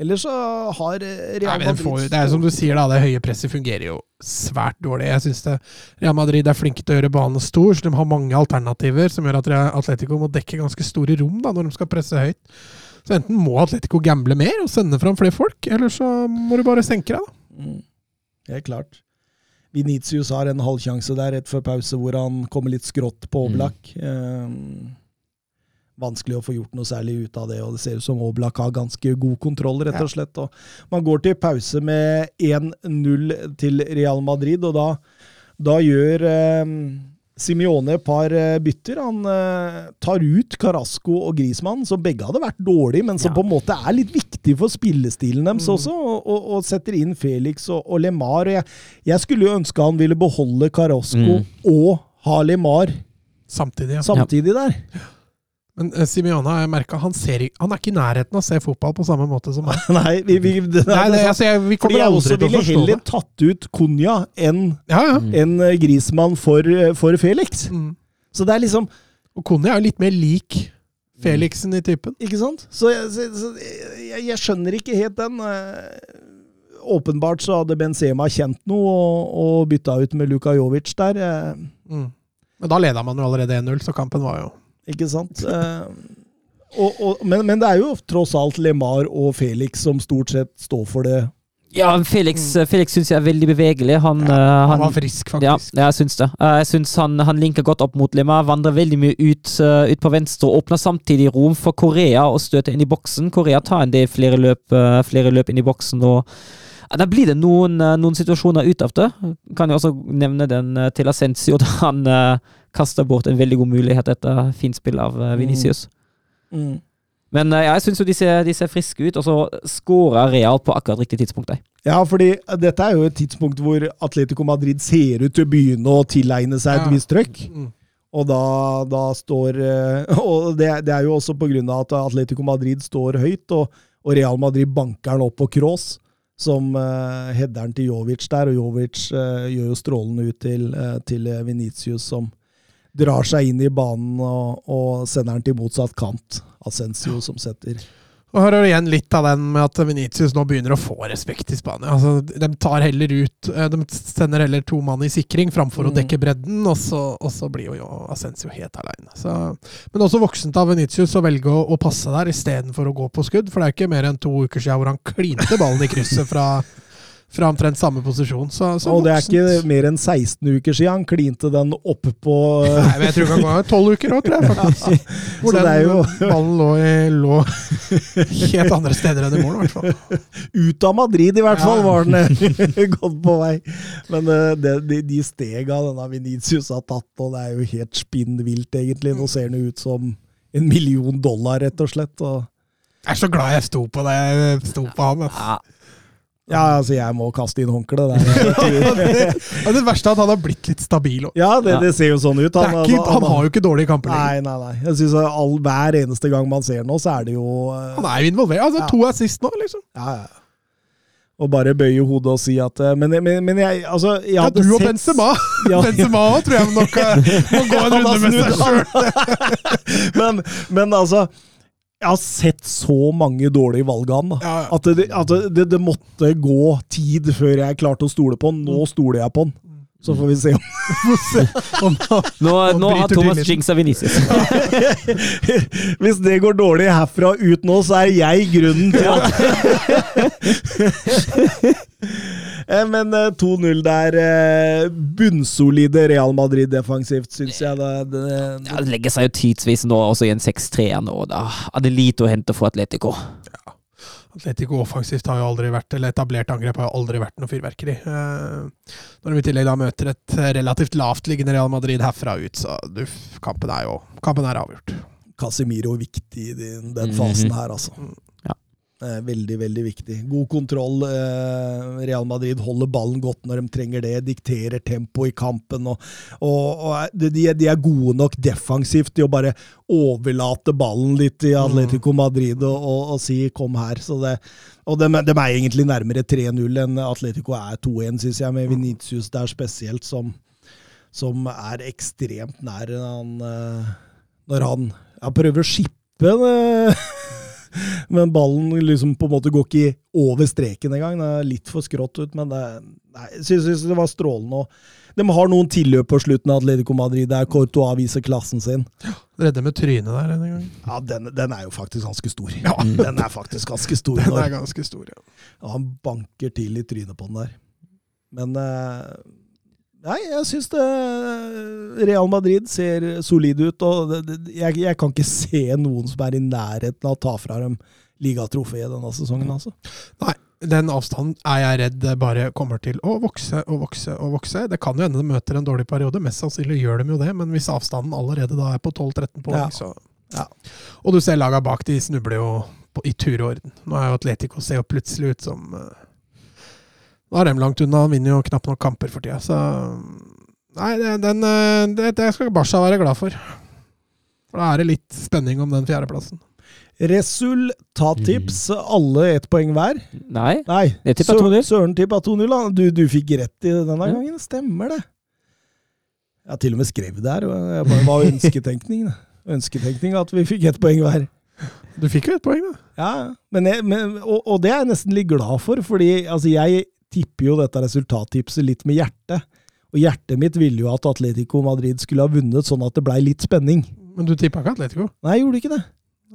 Ellers så har eh, Nei, Real Madrid får, det er som du sier, da, det høye presset fungerer jo svært dårlig. Jeg syns Real Madrid er flinke til å gjøre banen stor, så de har mange alternativer som gjør at Atletico må dekke ganske store rom da, når de skal presse høyt. Så enten må Atletico gamble mer og sende fram flere folk, eller så må du bare senke deg. da. Mm. Helt klart. Vinicius har en halvsjanse der rett før pause hvor han kommer litt skrått på Oblak. Eh, vanskelig å få gjort noe særlig ut av det, og det ser ut som Oblak har ganske god kontroll, rett og slett. Og man går til pause med 1-0 til Real Madrid, og da, da gjør eh, Simione et par eh, bytter. Han eh, tar ut Carasco og Grismann, som begge hadde vært dårlige, men som Ja. på en måte er litt viktig for spillestilen deres også, og, og, og setter inn Felix og, og Lemar. Og jeg, jeg skulle jo ønske han ville beholde Carasco Mm. og ha Lemar Samtidig, ja. samtidig der. Men uh, Simione har jeg merka, han, han er ikke i nærheten av å se fotball på samme måte som meg. (laughs) Nei, vi, vi, det, Nei, det, altså, jeg, vi kommer jeg aldri også til å ville heller tatt ut Konja enn Ja, ja. en eh, Grismann for, eh, for Felix. Mm. Så det er liksom Og Konja er jo litt mer lik Felixen i typen. Ikke sant? Så jeg, så, så, jeg, jeg skjønner ikke helt den. Åpenbart så hadde Benzema kjent noe og, og bytta ut med Luka Jovic der. Mm. Men da leda man jo allerede 1-0, så kampen var jo Ikke sant? Eh, og, og, men, men det er jo tross alt Lemar og Felix som stort sett står for det. Ja, Felix, Felix syns jeg er veldig bevegelig. Han, ja, Han han var frisk, Ja, faktisk. jeg syns det. Eh, Jeg syns han, han linker godt opp mot Lima. Vandrer veldig mye ut, eh, ut på venstre og åpner samtidig rom for Korea å støte inn i boksen. Korea tar en del flere løp, eh, flere løp inn i boksen. og Da blir det noen, eh, noen situasjoner ut av det. Kan jo også nevne den eh, til Ascencio, da han kaster bort en veldig god mulighet etter fint spill av uh, Venicius. Men eh, ja, jeg syns jo de ser, de ser friske ut, og så skårer Real på akkurat riktig tidspunkt. der. Ja, fordi dette er jo et tidspunkt hvor Atletico Madrid ser ut til å begynne å tilegne seg et Ja. visst trøkk. Mm. Og da, da står eh, (laughs) Og det, det er jo også på grunn av at Atletico Madrid står høyt, og, og Real Madrid banker den opp på Cross, som uh, header til Jovic der, og Jovic uh, gjør jo strålende ut til, uh, til Venitius, som drar seg inn i banen og, og sender den til motsatt kant. Ascencio som setter Og her er det igjen litt av den med at Venitius nå begynner å få respekt i Spania. Altså, de tar heller ut eh, De sender heller to mann i sikring framfor å Mm. dekke bredden, og så, og så blir jo Ascencio helt aleine. Men også voksent av Venitius å velge å, å passe der istedenfor å gå på skudd. For det er ikke mer enn to uker siden hvor han klinte ballen i krysset fra, fra omtrent samme posisjon. Så, så Og det er ikke mer enn 16 uker siden han klinte den oppe på Nei, men jeg tror det kan gå 12 uker òg, tror jeg. faktisk. (laughs) Hvor den det er jo- ballen lå, i, lå (laughs) helt andre steder enn i mål, i hvert fall. (laughs) Ut av Madrid, i hvert Ja. fall, var den gått godt på vei. Men eh, det, de, de stega denne Venitius har tatt, og det er jo helt spinnvilt, egentlig. Nå ser den ut som en million dollar, rett og slett. Og Jeg er så glad jeg sto på det. Jeg sto på han. ass. Ja, ja, altså, jeg må kaste inn håndkleet. (laughs) Ja, det verste er at han har blitt litt stabil òg. Ja, det, det ser jo sånn ut. Det er ikke- Han har jo ikke dårlige kamper lenger. Nei, nei, nei. Jeg synes all, Hver eneste gang man ser nå, så er det jo uh, Han er jo involvert. Altså, Ja. To assist nå, liksom. Ja, ja. Og bare bøye hodet og si at eh, Men, men, men jeg, altså jeg Ja, du og sett- Benzema. (laughs) Ja, Benzema tror jeg nok eh, må gå en runde med seg sjøl. (laughs) men, men altså Jeg har sett så mange dårlige valg av han. Ja, ja. At, det, at det, det måtte gå tid før jeg klarte å stole på han. Mm. Nå stoler jeg på han. Så får vi se om (laughs) Om han- Nå, har Thomas jinxa Vinicius. (laughs) Hvis det går dårlig herfra ut nå, så er jeg grunnen til at (laughs) Men eh, 2-0 der. eh, Bunnsolide Real Madrid defensivt, syns jeg. Det, det, Ja, det legger seg jo tidsvis nå også i en 6-3 nå. Da det lite å hente for Atletico. Ja. Atletico offensivt har jo aldri vært, eller etablert angrep har jo aldri vært noe fyrverkeri. Eh, når vi i tillegg da møter et relativt lavtliggende Real Madrid herfra ut, så du, kampen er jo kampen er avgjort. Casemiro viktig i den, den Mhm. fasen her, altså. Eh, Veldig, veldig viktig. God kontroll. eh, Real Madrid holder ballen godt når de trenger det, dikterer tempo i kampen. Og, og, og de, de er- gode nok defensivt til å bare overlate ballen litt i Atletico Madrid og, og, si 'kom her'. Så det, og de, de er egentlig nærmere 3-0 enn Atletico er 2-1, syns jeg, med Venitius der spesielt, som, som er ekstremt nær han, eh, når han han prøver å skippe det. (laughs) Men ballen liksom på en måte går ikke over streken engang. Det er litt for skrått ut, men det, nei, jeg syns, syns det var strålende. De har noen tilløp på slutten av Atletico Madrid der Courtois viser klassen sin. Redde med trynet der denne gangen. Ja, den, den er jo faktisk ganske stor. Ja. Den er faktisk ganske stor. Den er ganske stor, ja. ja han banker til i trynet på den der. Men eh, Nei, jeg syns det Real Madrid ser solide ut, og det, det, jeg, jeg kan ikke se noen som er i nærheten av å ta fra dem ligatrofeet denne sesongen, altså. Nei, den avstanden er jeg redd bare kommer til å vokse og vokse og vokse. Det kan jo hende de møter en dårlig periode, mest sannsynlig gjør de jo det, men hvis avstanden allerede da er på 12-13 poeng, Ja. så Ja. Og du ser laga bak, de snubler jo på, i tur og orden. Nå er jo Atletico ser jo plutselig ut som eh, Nå er de langt unna, han vinner jo knapt nok kamper for tida, så Nei, det, den, eh, det, det skal Barca være glad for. For da er det litt spenning om den fjerdeplassen. Resultattips, alle ett poeng hver. Nei. Nei, Jeg tippa 2-0. Søren tippa 2-0. Du, du fikk rett i det denne Ja. gangen, stemmer det? Jeg har til og med skrevet det her, bare var ønsketenkning. da. Ønsketenkning at vi fikk ett poeng hver. Du fikk jo et poeng, da. Ja, men jeg, men, og, og det er jeg nesten litt glad for, fordi altså, jeg tipper jo dette resultattipset litt med hjertet. Og hjertet mitt ville jo at Atletico Madrid skulle ha vunnet, sånn at det blei litt spenning. Men du tippa ikke Atletico? Nei, jeg gjorde ikke det.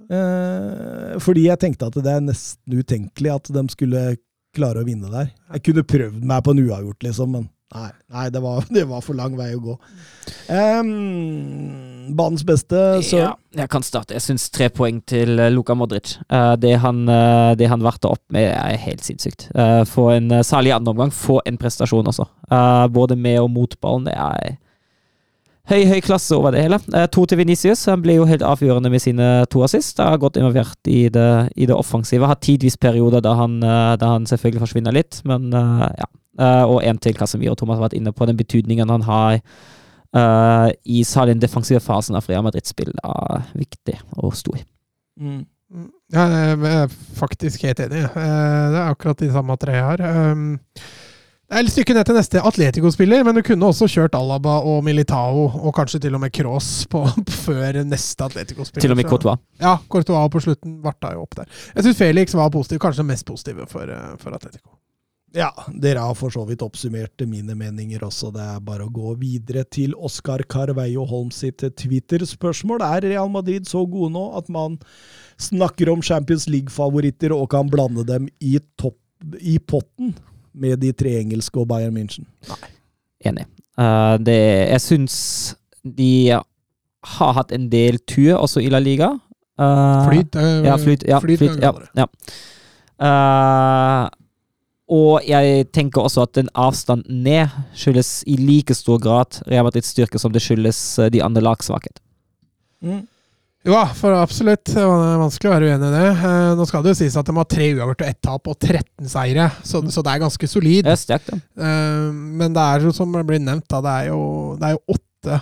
Eh, fordi jeg tenkte at det er nesten utenkelig at de skulle klare å vinne der. Jeg kunne prøvd meg på en uavgjort, liksom, men nei, nei det, var, (laughs) det var for lang vei å gå. Um, banens beste, Ja, jeg kan starte. Jeg syns tre poeng til eh, Luka Modric. Uh, det han, uh, han varta opp med, er helt sinnssykt. Uh, få en, særlig andre omgang, få en prestasjon også. Uh, både med og mot ballen. Det er høy, høy klasse over det hele. To til Venicius. Han ble jo helt avgjørende med sine to assist. Har gått involvert i det, i det offensive. Har tidvis perioder da han, han selvfølgelig forsvinner litt, men ja. Eh, og en til Casemiro. Thomas har vært inne på den betydningen han har uh, i særlig den defensive fasen av Real Madrid-spill. er viktig og stor. Mm. Ja, jeg er faktisk helt enig. Eh, Det er akkurat de samme tre har. Um, Det er et stykke ned til neste Atletico-spiller, men du kunne også kjørt Alaba og Militao, og kanskje til og med Cross på, (laughs) før neste Atletico-spiller. Til og med Courtois. Ja, Courtois på slutten varta jo opp der. Jeg syns Felix var positiv, kanskje den mest positive for, for Atletico. Ja, dere har for så vidt oppsummert mine meninger også. Det er bare å gå videre til Oskar Carveio Holm sitt Twitter-spørsmål. Er Real Madrid så gode nå at man snakker om Champions League-favoritter og kan blande dem i, topp, i potten med de tre engelske og Bayern München? Nei. Enig. Uh, det, jeg syns de har hatt en del tur også i La Liga. Uh, Flyt. uh, Ja, flyt. Ja, flyt, flyt, ja, ja. Eh, og jeg tenker også at den avstanden ned skyldes i like stor grad Real Madrids styrke som det skyldes eh, de andre lags svakhet. Ja, for absolutt. Det var vanskelig å være uenig i det. Eh, Nå skal det jo sies at de har tre uavgjort og ett tap og 13 seire, så, så det er ganske solid. Det er sterkt, ja. Eh, Men det er jo som det blir nevnt, da, det er jo, det er jo åtte,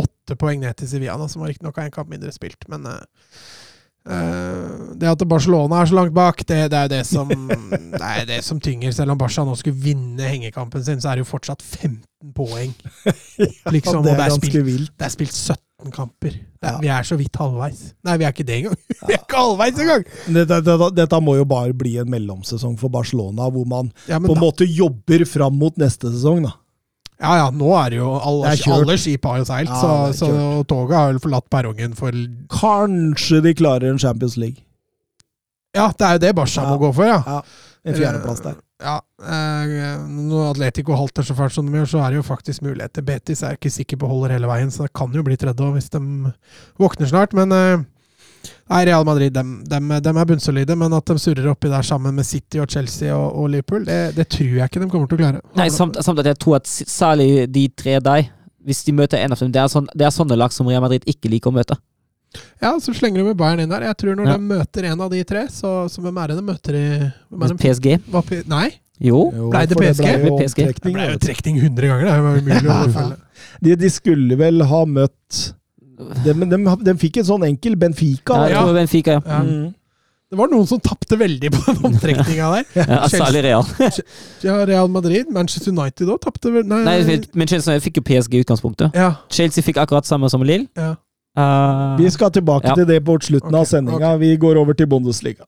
åtte poeng ned til Sevilla, da, som har riktignok har en kamp mindre spilt. Men eh, det at Barcelona er så langt bak, det, det er jo det som, det er det som tynger. Selv om Barca nå skulle vinne hengekampen sin, så er det jo fortsatt 15 poeng. (laughs) Liksom, det og det er er spilt-. Det er spilt 17 kamper. Er, Ja. Vi er så vidt halvveis. Nei, vi er ikke det engang. (laughs) Vi er ikke halvveis engang! Dette, dette, dette må jo bare bli en mellomsesong for Barcelona, hvor man Ja, på en da, måte jobber fram mot neste sesong. da. Ja, ja, nå er det jo Alle, Det alle skip har jo seilt, Ja, så, så toget har vel forlatt perrongen for Kanskje de klarer en Champions League. Ja, det er jo det Barca Ja. må gå for, ja. Ja, En fjerdeplass der. Ja, eh, Når Atletico halter så fælt som de gjør, så er det jo faktisk muligheter. Betis er jeg ikke sikker på holder hele veien, så det kan jo bli tredje hvis de våkner snart. Men eh, nei, Real Madrid dem, dem, dem er bunnsolide, men at de surrer oppi der sammen med City og Chelsea og, og Liverpool, det, det tror jeg ikke de kommer til å klare. Nei, samt, samt at jeg tror at særlig de tre der, hvis de møter en av dem, det er, sånn, det er sånne lag som Real Madrid ikke liker å møte. Ja, så slenger de med Bayern inn der. Jeg tror når Ja. de møter en av de tre, så, så hvem er det de møter i de- PSG. Hva Nei, Jo. Jo, Ble det PSG? ble jo PSG? det ble jo trekning 100 ganger. Det er jo umulig å (laughs) følge. de, de skulle vel ha møtt de, de, de fikk en sånn enkel Benfica. Ja, Ja. Benfica, ja. Ja. Mm. Det var noen som tapte veldig på den omtrekninga der. (laughs) ja særlig Real. (laughs) Ja, Real Madrid, Manchester United òg tapte vel Nei, Nei, men Chelsea fikk jo PSG i utgangspunktet. ja, Chelsea fikk akkurat samme som Lille. ja. Eh, Vi skal tilbake Ja. til det på slutten av sendinga. Okay. Vi går over til Bundesliga.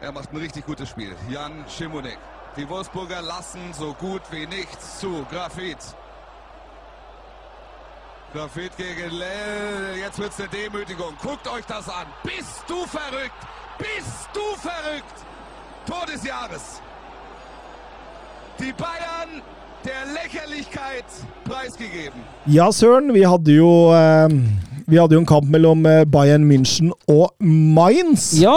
Er macht ein richtig gutes Spiel. Jan Schimonek. Die Wolfsburger lassen so gut wie nichts zu. Grafit. Grafit gegen Lell. Jetzt wird's eine Demütigung. Guckt euch das an. Bist du verrückt? Bist du verrückt? Tor des Jahres. Die Bayern der Lächerlichkeit preisgegeben. Ja, søren, vi hadde jo eh, Vi hadde jo en kamp mellom eh, Bayern München og Mainz. Ja,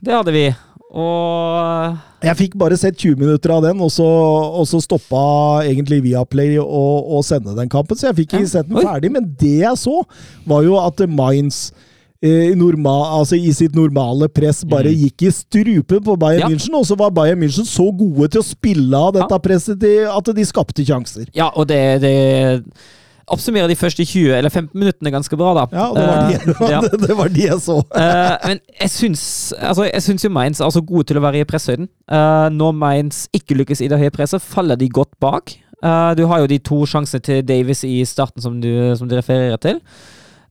det hadde vi. Og Jeg fikk bare sett 20 minutter av den, og så, og så stoppa egentlig Viaplay å, og sende den kampen, så jeg fikk ikke Ja. sett den ferdig. Men det jeg så, var jo at Mainz eh, normal, altså i sitt normale press bare gikk i strupen på Bayern Mm. Ja. München, og så var Bayern München så gode til å spille av dette presset til at de skapte sjanser. Ja, og det, det oppsummerer de første 20 eller 15 minuttene ganske bra, da. Ja, det var de, (laughs) uh, ja. det, det var de jeg så. uh, (laughs) men jeg syns, altså, jeg syns jo Mainz er så gode til å være i presshøyden. Uh, når Mainz ikke lykkes i det høye presset, faller de godt bak. Eh, du har jo de to sjansene til Davis i starten som du, som du refererer til.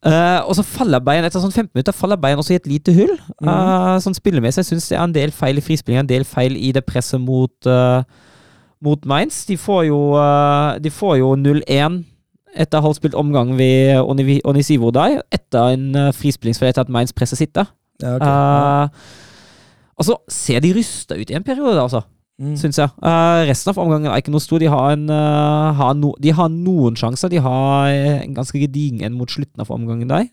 Eh, og så faller Bayern etter sånn 15 minutter faller Bayern også i et lite hull. Uh, sånn spillemessig. Jeg syns det er en del feil i frispillinga, en del feil i det presset mot, eh, mot Mainz. De får jo, eh, de får jo 0-1 etter halvt spilt omgang ved Onisivo der, etter en uh, frispillingsfeil etter at Mainz presser sitter. Ja, okay. uh, og så ser de rysta ut i en periode, altså, Mm. syns jeg. Uh, resten av omgangen er ikke noe stor. De har, en, uh, har, no, de har noen sjanser. De har eh, en ganske gedigen en mot slutten av omgangen der.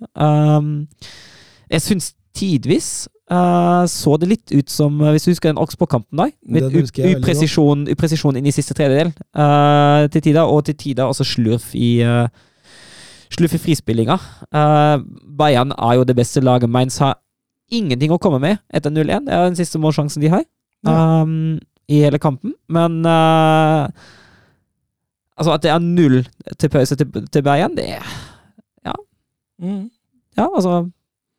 Jeg syns tidvis eh, så det litt ut som eh, Hvis du husker den Oxbow-kampen der? Litt upresisjon, upresisjon inn i siste tredjedel uh, til tider, og til tider også slurf i uh, slurv i frispillinga. Bayern er jo det beste laget. Mainz har ingenting å komme med etter 0-1. Det er den siste målsjansen de har um, i hele kampen. Men Altså, at det er null til pause til, til Bayern, det er Mm. Ja, altså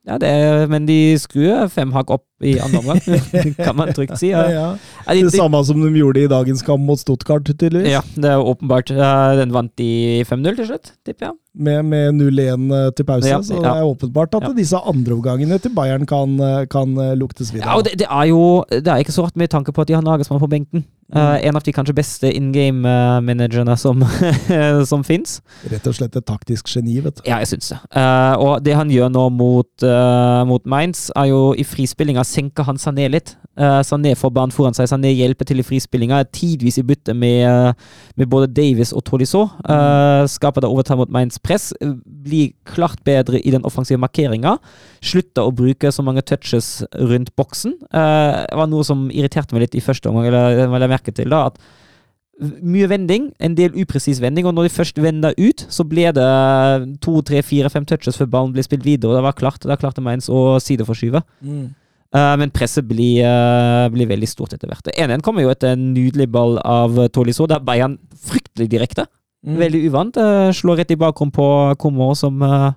ja, det Men de skulle fem hakk opp i andre omgang, (laughs) kan man trygt si. Ja. Ja. Ja, Det samme som de gjorde i dagens kamp mot Stuttgart, tydeligvis. Ja, det er åpenbart. Eh, Den vant de 5-0 til slutt, tipper jeg. Med, med 0-1 til pause. Ja, så det er åpenbart at disse andreomgangene til Bayern kan, eh, kan eh, luktes videre. Ja, og det, det er jo det er ikke så rart med tanke på at de har Nagelsmann på benken. Eh, en av de kanskje beste in game-managerne som, (laughs) som fins. Rett og slett et taktisk geni, vet du. Ja, jeg syns det. Uh, og det han gjør nå mot, uh, mot Mainz, er jo i frispillinga senker han seg ned litt. Uh, Sané får banen foran seg, Sané hjelper til i frispillinga. Tidvis i bytte med, eh, med både Davis og Tolisso. Uh, skaper da overtak mot Mainz press. eh, Blir klart bedre i den offensive markeringa. Slutter å bruke så mange touches rundt boksen. Eh, det var noe som irriterte meg litt i første omgang, eller jeg merke til. da, at mye vending, en del upresis vending, og når de først vender ut, så ble det to, tre, fire, fem touches før ballen ble spilt videre, og det var klart. Da klarte Mainz å sideforskyve. Eh, men presset blir, uh, blir veldig stort etter hvert. 1-1 kommer jo etter en nydelig ball av Tolisso. Der Bayern han fryktelig direkte. Mm. Veldig uvant. Uh, slår rett i bakrom på Kommer, som eh,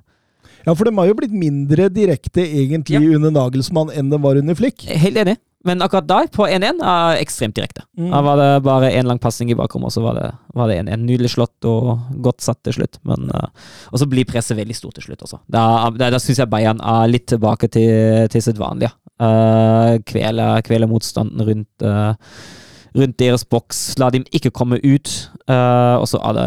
Ja, for de har jo blitt mindre direkte egentlig under Nagelsmann enn de var under Flick. Helt enig. Men akkurat da, på 1-1, er ekstremt direkte. Mm. Da var det bare én lang pasning i bakrommet, og så var det, 1-1. Nydelig slått og godt satt til slutt. Men, uh, og så blir presset veldig stort til slutt også. Da, da, da syns jeg Bayern er litt tilbake til, til sitt vanlige. Uh, kveler, kvele motstanden rundt, uh, rundt deres boks. La dem ikke komme ut. eh, og så er det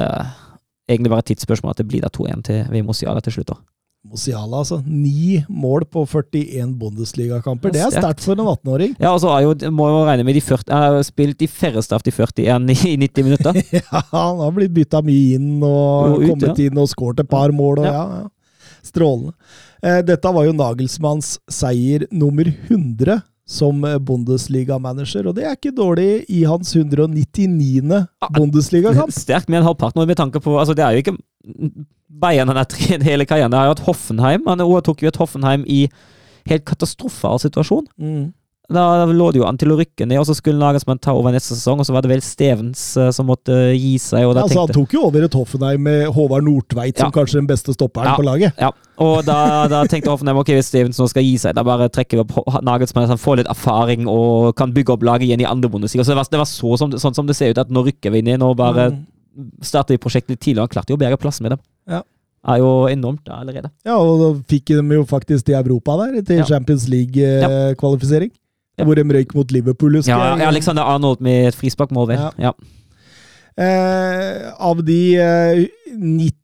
egentlig bare et tidsspørsmål at det blir da 2-1 til vi Musiala til slutt. da. Musiala, altså. Ni mål på 41 Bundesligakamper. Det er sterkt for en 18-åring. Ja, og så jo, må jo regne med de 40 Jeg har spilt de færreste av de 41 i 90 minutter. (laughs) Ja, han har blitt bytta mye inn og Og ut, kommet inn og skåret et par mål. Og, ja. Ja. Ja, Strålende. Eh, dette var jo Nagelsmanns seier nummer 100 som Bundesliga-manager, og det er ikke dårlig i hans 199. Bundesligakamp. Sterkt med en halvparten, med tanke på altså Det er jo ikke Bayern han er trent hele karrieren. Det har jo hatt Hoffenheim. Han overtok jo et Hoffenheim i helt katastrofal situasjon. Mm. Da lå det jo an til å rykke ned, og så skulle Nagelsmann ta over neste sesong, og så var det vel Stevens eh, som måtte gi seg. Da Altså, han tok jo over et Hoffenheim med Håvard Nordtveit som Ja. kanskje den beste stopperen Ja. på laget. Ja, og da, da tenkte Hoffenheim ok, hvis Stevens nå skal gi seg, da bare trekker vi opp Nagelsmann, så han får litt erfaring og kan bygge opp laget igjen i andre bondesiga. Så det var, det var så, som, sånn som det ser ut, at nå rykker vi ned, nå bare Mm. Starter i prosjektet litt tidligere. Han klarte jo å berge plassen med dem. Ja. Er jo enormt da, allerede. Ja, og da fikk de jo faktisk til Europa der, til Ja. Champions League-kvalifisering. Ja. Hvor de røyk mot Liverpool, husker Ja. Alexander Arnold med et frisparkmål, vel. Ja. Ja. Eh, av de eh,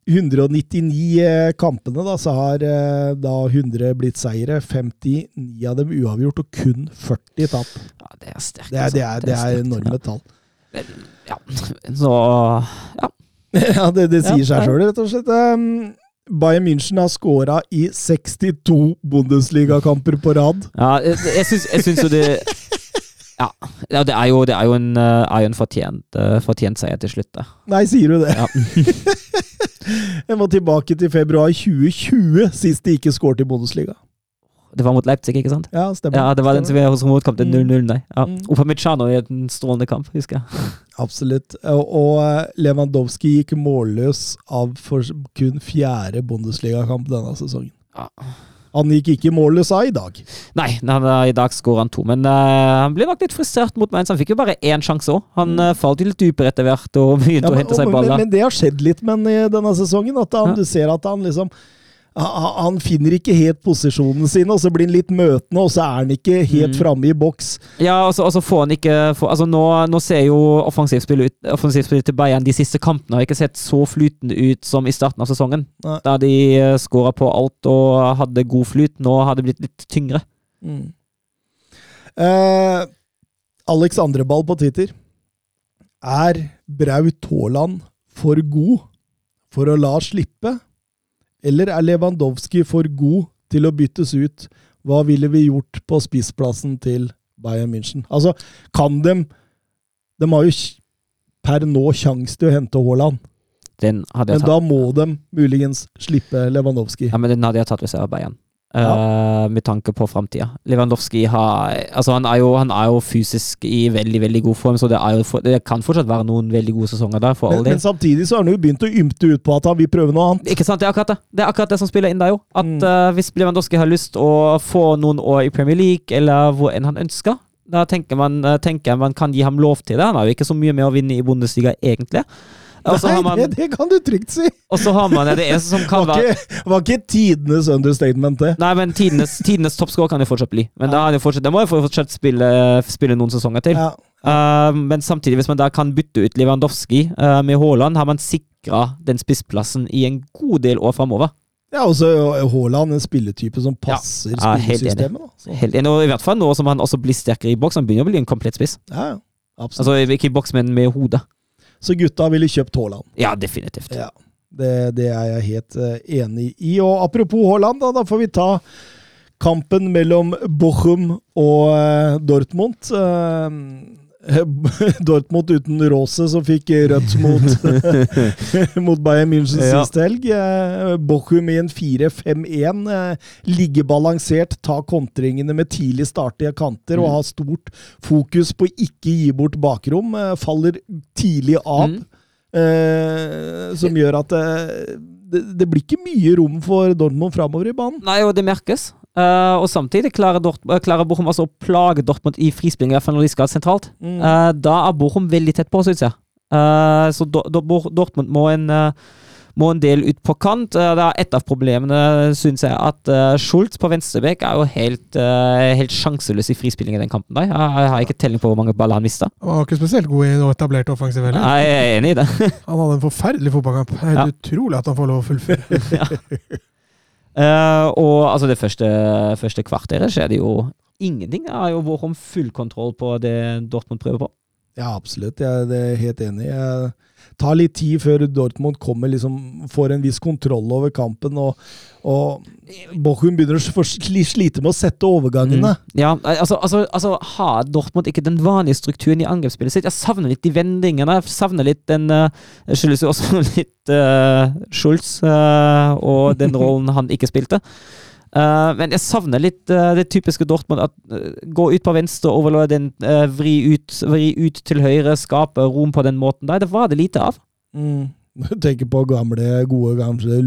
199 eh, kampene, da, så har eh, da 100 blitt seire. 59 av dem uavgjort, og kun 40 tap. ja, det er sterkt. Det er, det er, det er sterkt, enorme tall. Ja. Så ja. (laughs) ja, det, det sier seg sjøl, rett og slett. Um, Bayern München har skåra i 62 Bundesligakamper på rad. ja jeg, jeg, syns, jo det (laughs) Ja, ja det, er jo, det er jo en, eh, er jo en fortjent, eh, fortjent seier til slutt. Da. Nei, sier du det? Ja. (laughs) Jeg må tilbake til februar 2020, sist de ikke skåret i Bundesliga. Det var mot Leipzig, ikke sant? Ja, stemmer. Ja, det var den som som motkamp til Mm. 0-0, nei. Ja. Mm. Upamecano i en strålende kamp, husker jeg. (laughs) Absolutt. Og, eh, Lewandowski gikk målløs av for kun fjerde Bundesligakamp denne sesongen. Ja. Han gikk ikke målløs av i dag. Nei, han, i dag skårer han to, men uh, han ble nok litt frustrert mot Mainz. Han fikk jo bare én sjanse òg. Han uh, falt litt dypere etter hvert og begynte Ja, å hente seg baller. men det har skjedd litt med i denne sesongen. At han, Ja. Du ser at han liksom han, finner ikke helt posisjonen sin, og så blir han litt møtende, og så er han ikke helt Mm. framme i boks. Ja, og så og så får han ikke for, altså nå, nå ser jo offensivspillet ut- offensivspillet til Bayern de siste kampene har ikke sett så flytende ut som i starten av sesongen. Nei. Da de uh, skåra på alt og hadde god flyt. Nå har det blitt litt tyngre. Eh, Alex Andreball på Twitter. Er Braut Haaland for god for å la slippe? Eller er Lewandowski for god til å byttes ut? Hva ville vi gjort på spissplassen til Bayern München? Altså, kan de De har jo per nå sjanse til å hente Haaland, men da må de muligens slippe Lewandowski. ja, men den hadde jeg tatt hvis jeg var Bayern. Eh, med tanke på framtida. Lewandowski har Altså, han er, jo, han er jo fysisk i veldig, veldig god form, så det, for, det kan fortsatt være noen veldig gode sesonger der, for Men, men samtidig så har han jo begynt å ymte ut på at han vil prøve noe annet. Ikke sant, Det er akkurat det Det er akkurat det som spiller inn der, jo. At Mm. uh, Hvis Lewandowski har lyst å få noen år i Premier League, eller hvor enn han ønsker, da tenker man, eh, tenker man kan gi ham lov til det. Han har jo ikke så mye med å vinne i Bundesliga, egentlig. Nei, har man, det, det kan du trygt si! og så har man det som kan var være ikke, var ikke tidenes understatement, det. Nei, men tidenes, tidenes toppscore kan det fortsatt bli. Men da, jo fortsatt, da må jo fortsatt spille, spille noen sesonger til. Ja. Uh, men samtidig, hvis man da kan bytte ut Lewandowski uh, med Haaland, har man sikra den spissplassen i en god del år framover. Ja, og så er Haaland en spilletype som passer Ja, spillesystemet. Da. Helt enig, og I hvert fall nå som han også blir sterkere i boks. Han begynner å bli en komplett spiss. ja, ja, absolutt. Altså Ikke i boks, men med hodet. Så gutta ville kjøpt Haaland. Ja, definitivt. Ja, det, det er jeg helt eh, enig i. Og apropos Haaland, da, da får vi ta kampen mellom Bochum og eh, Dortmund. Eh, (laughs) Dortmund uten Rose, som fikk rødt mot, (laughs) mot Bayern München Ja. sist helg. Eh, Bochum i en 4-5-1. Eh, ligge balansert, ta kontringene med tidlig startige kanter og Mm. ha stort fokus på ikke gi bort bakrom. Faller tidlig av. Mm. Eh, som gjør at det, det, det blir ikke mye rom for Dortmund framover i banen. Nei, og det merkes. Eh, og samtidig klarer, Dort, eh, klarer Bochum altså å plage Dortmund i frispilling, i hvert fall når de skal sentralt. Mm. Uh, da er Bochum veldig tett på, syns jeg. Uh, så Do Do Dortmund må en, må en del ut på kant. Det er Et av problemene, syns jeg, at uh, Schultz på venstrebekk er jo helt, helt sjanseløs i frispilling i den kampen. der. Jeg, har ikke telling på hvor mange baller han mista. Han var ikke spesielt god i noe etablert offensiv heller. Jeg er enig i det. (laughs) Han hadde en forferdelig fotballkamp. Det er Helt utrolig at han får lov å fullføre. (laughs) Eh, og altså det første, første kvarteret det jo ingenting. Det har jo Bochum full kontroll på det Dortmund prøver på. Ja, absolutt. Jeg er helt enig. Jeg tar litt tid før Dortmund kommer, liksom, får en viss kontroll over kampen. Og, og Bochum begynner å slite med å sette overgangene. Mm. Ja, altså, altså, altså Har Dortmund ikke den vanlige strukturen i angrepsspillet sitt? Jeg savner litt de vendingene. Jeg savner litt den uh, Skyldes jo også (laughs) litt uh, Schultz uh, og den rollen han ikke spilte. Uh, men jeg savner litt uh, det typiske Dortmund. At uh, Gå ut på venstre, overlate den, vri, ut, vri ut til høyre, skape rom på den måten der. Det var det lite av. Mm. Jeg (laughs) tenker på gamle, gode gamle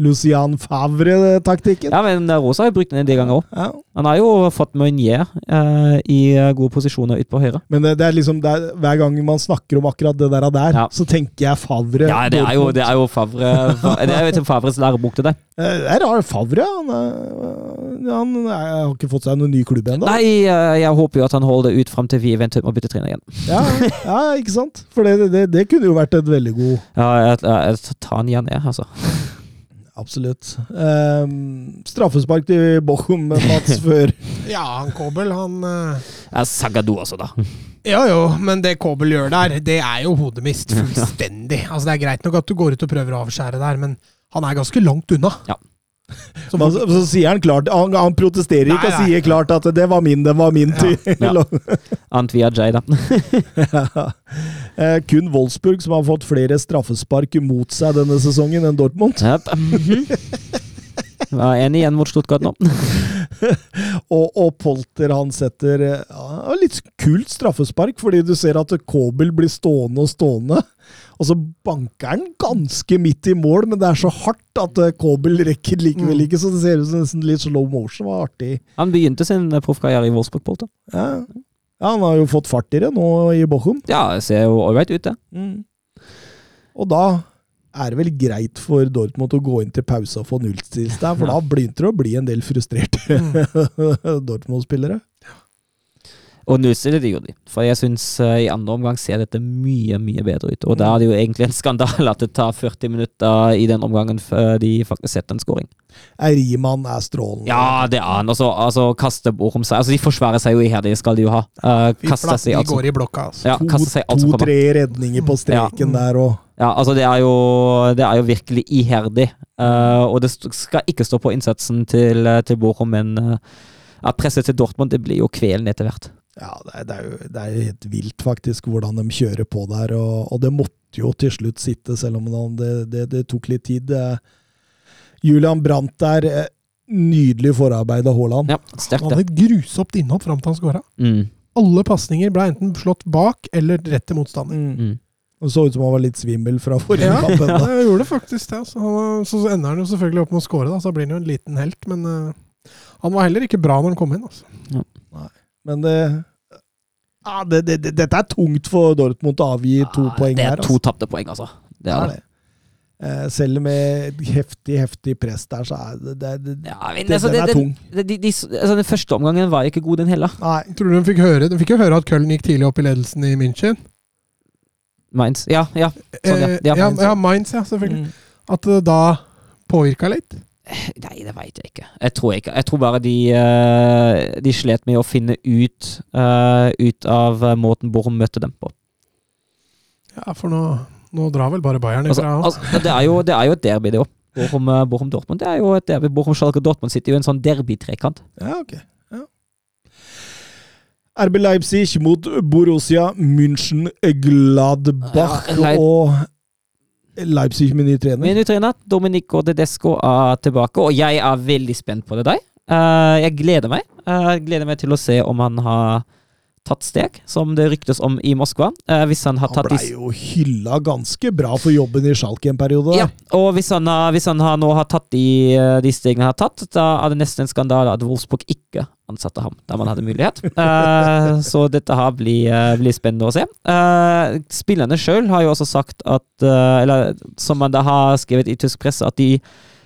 Lucian Favre-taktikken. Ja, men uh, Rosa har jo brukt den en del ganger òg. Ja. Han har jo fått Meunier uh, i uh, gode posisjoner ut på høyre. Men det, det er liksom, det er, hver gang man snakker om akkurat det der, der Ja. så tenker jeg Favre. Ja, det er jo, det er jo Favre Det er jo til Favres lærebok til. (laughs) Eh, Det er rart. Favre han, han er- har ikke fått seg noen ny klubb ennå. Nei, eh, jeg håper jo at han holder det ut fram til vi eventuelt må bytte trener igjen. Ja, ja, ikke sant? For det, det, det kunne jo vært et veldig god (laughs) Ja, tar han igjen, jeg, altså. (laughs) Absolutt. Um, straffespark til Bochum, Mats, (laughs) før Ja, han Kobel, han uh... Ja, Sagado også, da. Ja jo, men det Kobel gjør der, det er jo hodemist fullstendig. (laughs) Altså Det er greit nok at du går ut og prøver å avskjære der, men han er ganske langt unna. Ja. så, så, så sier han klart Han, han protesterer ikke og nei. sier klart at 'det var min, det var min'. til Ja. Antvia Jay, da. Ja. Eh, Kun Wolfsburg som har fått flere straffespark mot seg denne sesongen enn Dortmund. Yep. (laughs) Mhm. Var enig igjen mot Stuttgart nå. (laughs) Og, og Polter han setter eh, ja, litt kult straffespark, fordi du ser at Kobel blir stående og stående. Og så banker han ganske midt i mål, men det er så hardt at eh, Kobel rekker likevel Mm. ikke, så det ser ut som nesten litt slow motion. Var artig. Han begynte sin proffkarriere i Wolfsburg, Polter. Ja. Ja, han har jo fått fart i det nå i Bochum. Ja, det ser jo ålreit ut, det. Mm. Og da er det vel greit for Dortmund å gå inn til pause og få nullstilt der, for (laughs) da begynte det å bli en del frustrerte (laughs) Dortmund-spillere. Og nullstille det jo de. For jeg syns i andre omgang ser dette mye, mye bedre ut. Og da er det jo egentlig en skandale at det tar 40 minutter i den omgangen før de faktisk setter en scoring. Riemann er strålende. Ja, det er han. Altså, altså kaste om seg Altså, de forsvarer seg jo iherdig, det skal de jo ha. Uh, Fy kaste flate, seg de altså går i blokka, altså. Ja, to-tre altså To-tre redninger på streken der og Ja, altså det er jo, det er jo virkelig iherdig. Uh, og det skal ikke stå på innsatsen til, eh, til Borum, men uh, presset til Dortmund det blir jo kvelende etter hvert. Ja, det er, det, er jo, det er jo helt vilt, faktisk, hvordan de kjører på der. Og, og det måtte jo til slutt sitte, selv om det, det, det tok litt tid. Julian Brandt der, eh, nydelig forarbeid av Haaland. Ja, Han hadde et grusomt innhopp fram til han skåra. Mm, Alle pasninger ble enten slått bak eller rett til motstander. Mm. mm. Det så ut som han var litt svimmel fra forrige Ja, kamp. ja, jeg gjorde faktisk det. Så, Han, så ender han jo selvfølgelig opp med å skåre, da, så blir han jo en liten helt. Men uh, han var heller ikke bra når han kom inn. Altså. Men det, ja, det, det, det Dette er tungt for Dortmund å avgi to poeng her. Det her. er altså. to tapte poeng, altså. Det er det. Eh, Selv med heftig, heftig press der, så er det, det, det, Ja, men, altså, Den det- er tung. det- de, de, altså, den første omgangen var ikke god, den heller. Nei. Tror du de fikk høre De fikk jo høre at Köln gikk tidlig opp i ledelsen i München. Mainz. Ja, ja. Sånn, ja. Eh, Ja, ja, Mainz, ja, ja. Mainz, ja, selvfølgelig. Mm. At det da påvirka litt. Nei, det veit jeg ikke. Jeg tror ikke. Jeg tror bare de, eh, de slet med å finne ut, eh, ut av eh, måten Borum møtte dem på. Ja, for nå, nå drar vel bare Bayern Altså, ifra. altså, det, er jo, det er jo et derby, det òg. Borum, Borum Dortmund. Det er jo et derby. Borum Schalke Dortmund sitter jo i en sånn derby-trekant. Ja, ok. Ja. RB Leipzig mot Borussia München Gladbach. Ja, Leip- og Leipzig med ny trener. Min trener Dominico Tedesco er tilbake, og jeg er veldig spent på det deg. Uh, jeg gleder meg. Uh, Jeg gleder meg til å se om han har tatt steg, som det ryktes om i Moskva. Eh, han blei jo hylla ganske bra for jobben i Schalke en periode. Ja, og hvis han, hvis han har, nå har tatt de, eh, de stegene han har tatt, da er det nesten en skandale at Wolfsburg ikke ansatte ham da man hadde mulighet. (laughs) Eh, så dette her blir, eh, blir spennende å se. Eh, spillerne sjøl har jo også sagt at eh, Eller som man da har skrevet i tysk presse, at de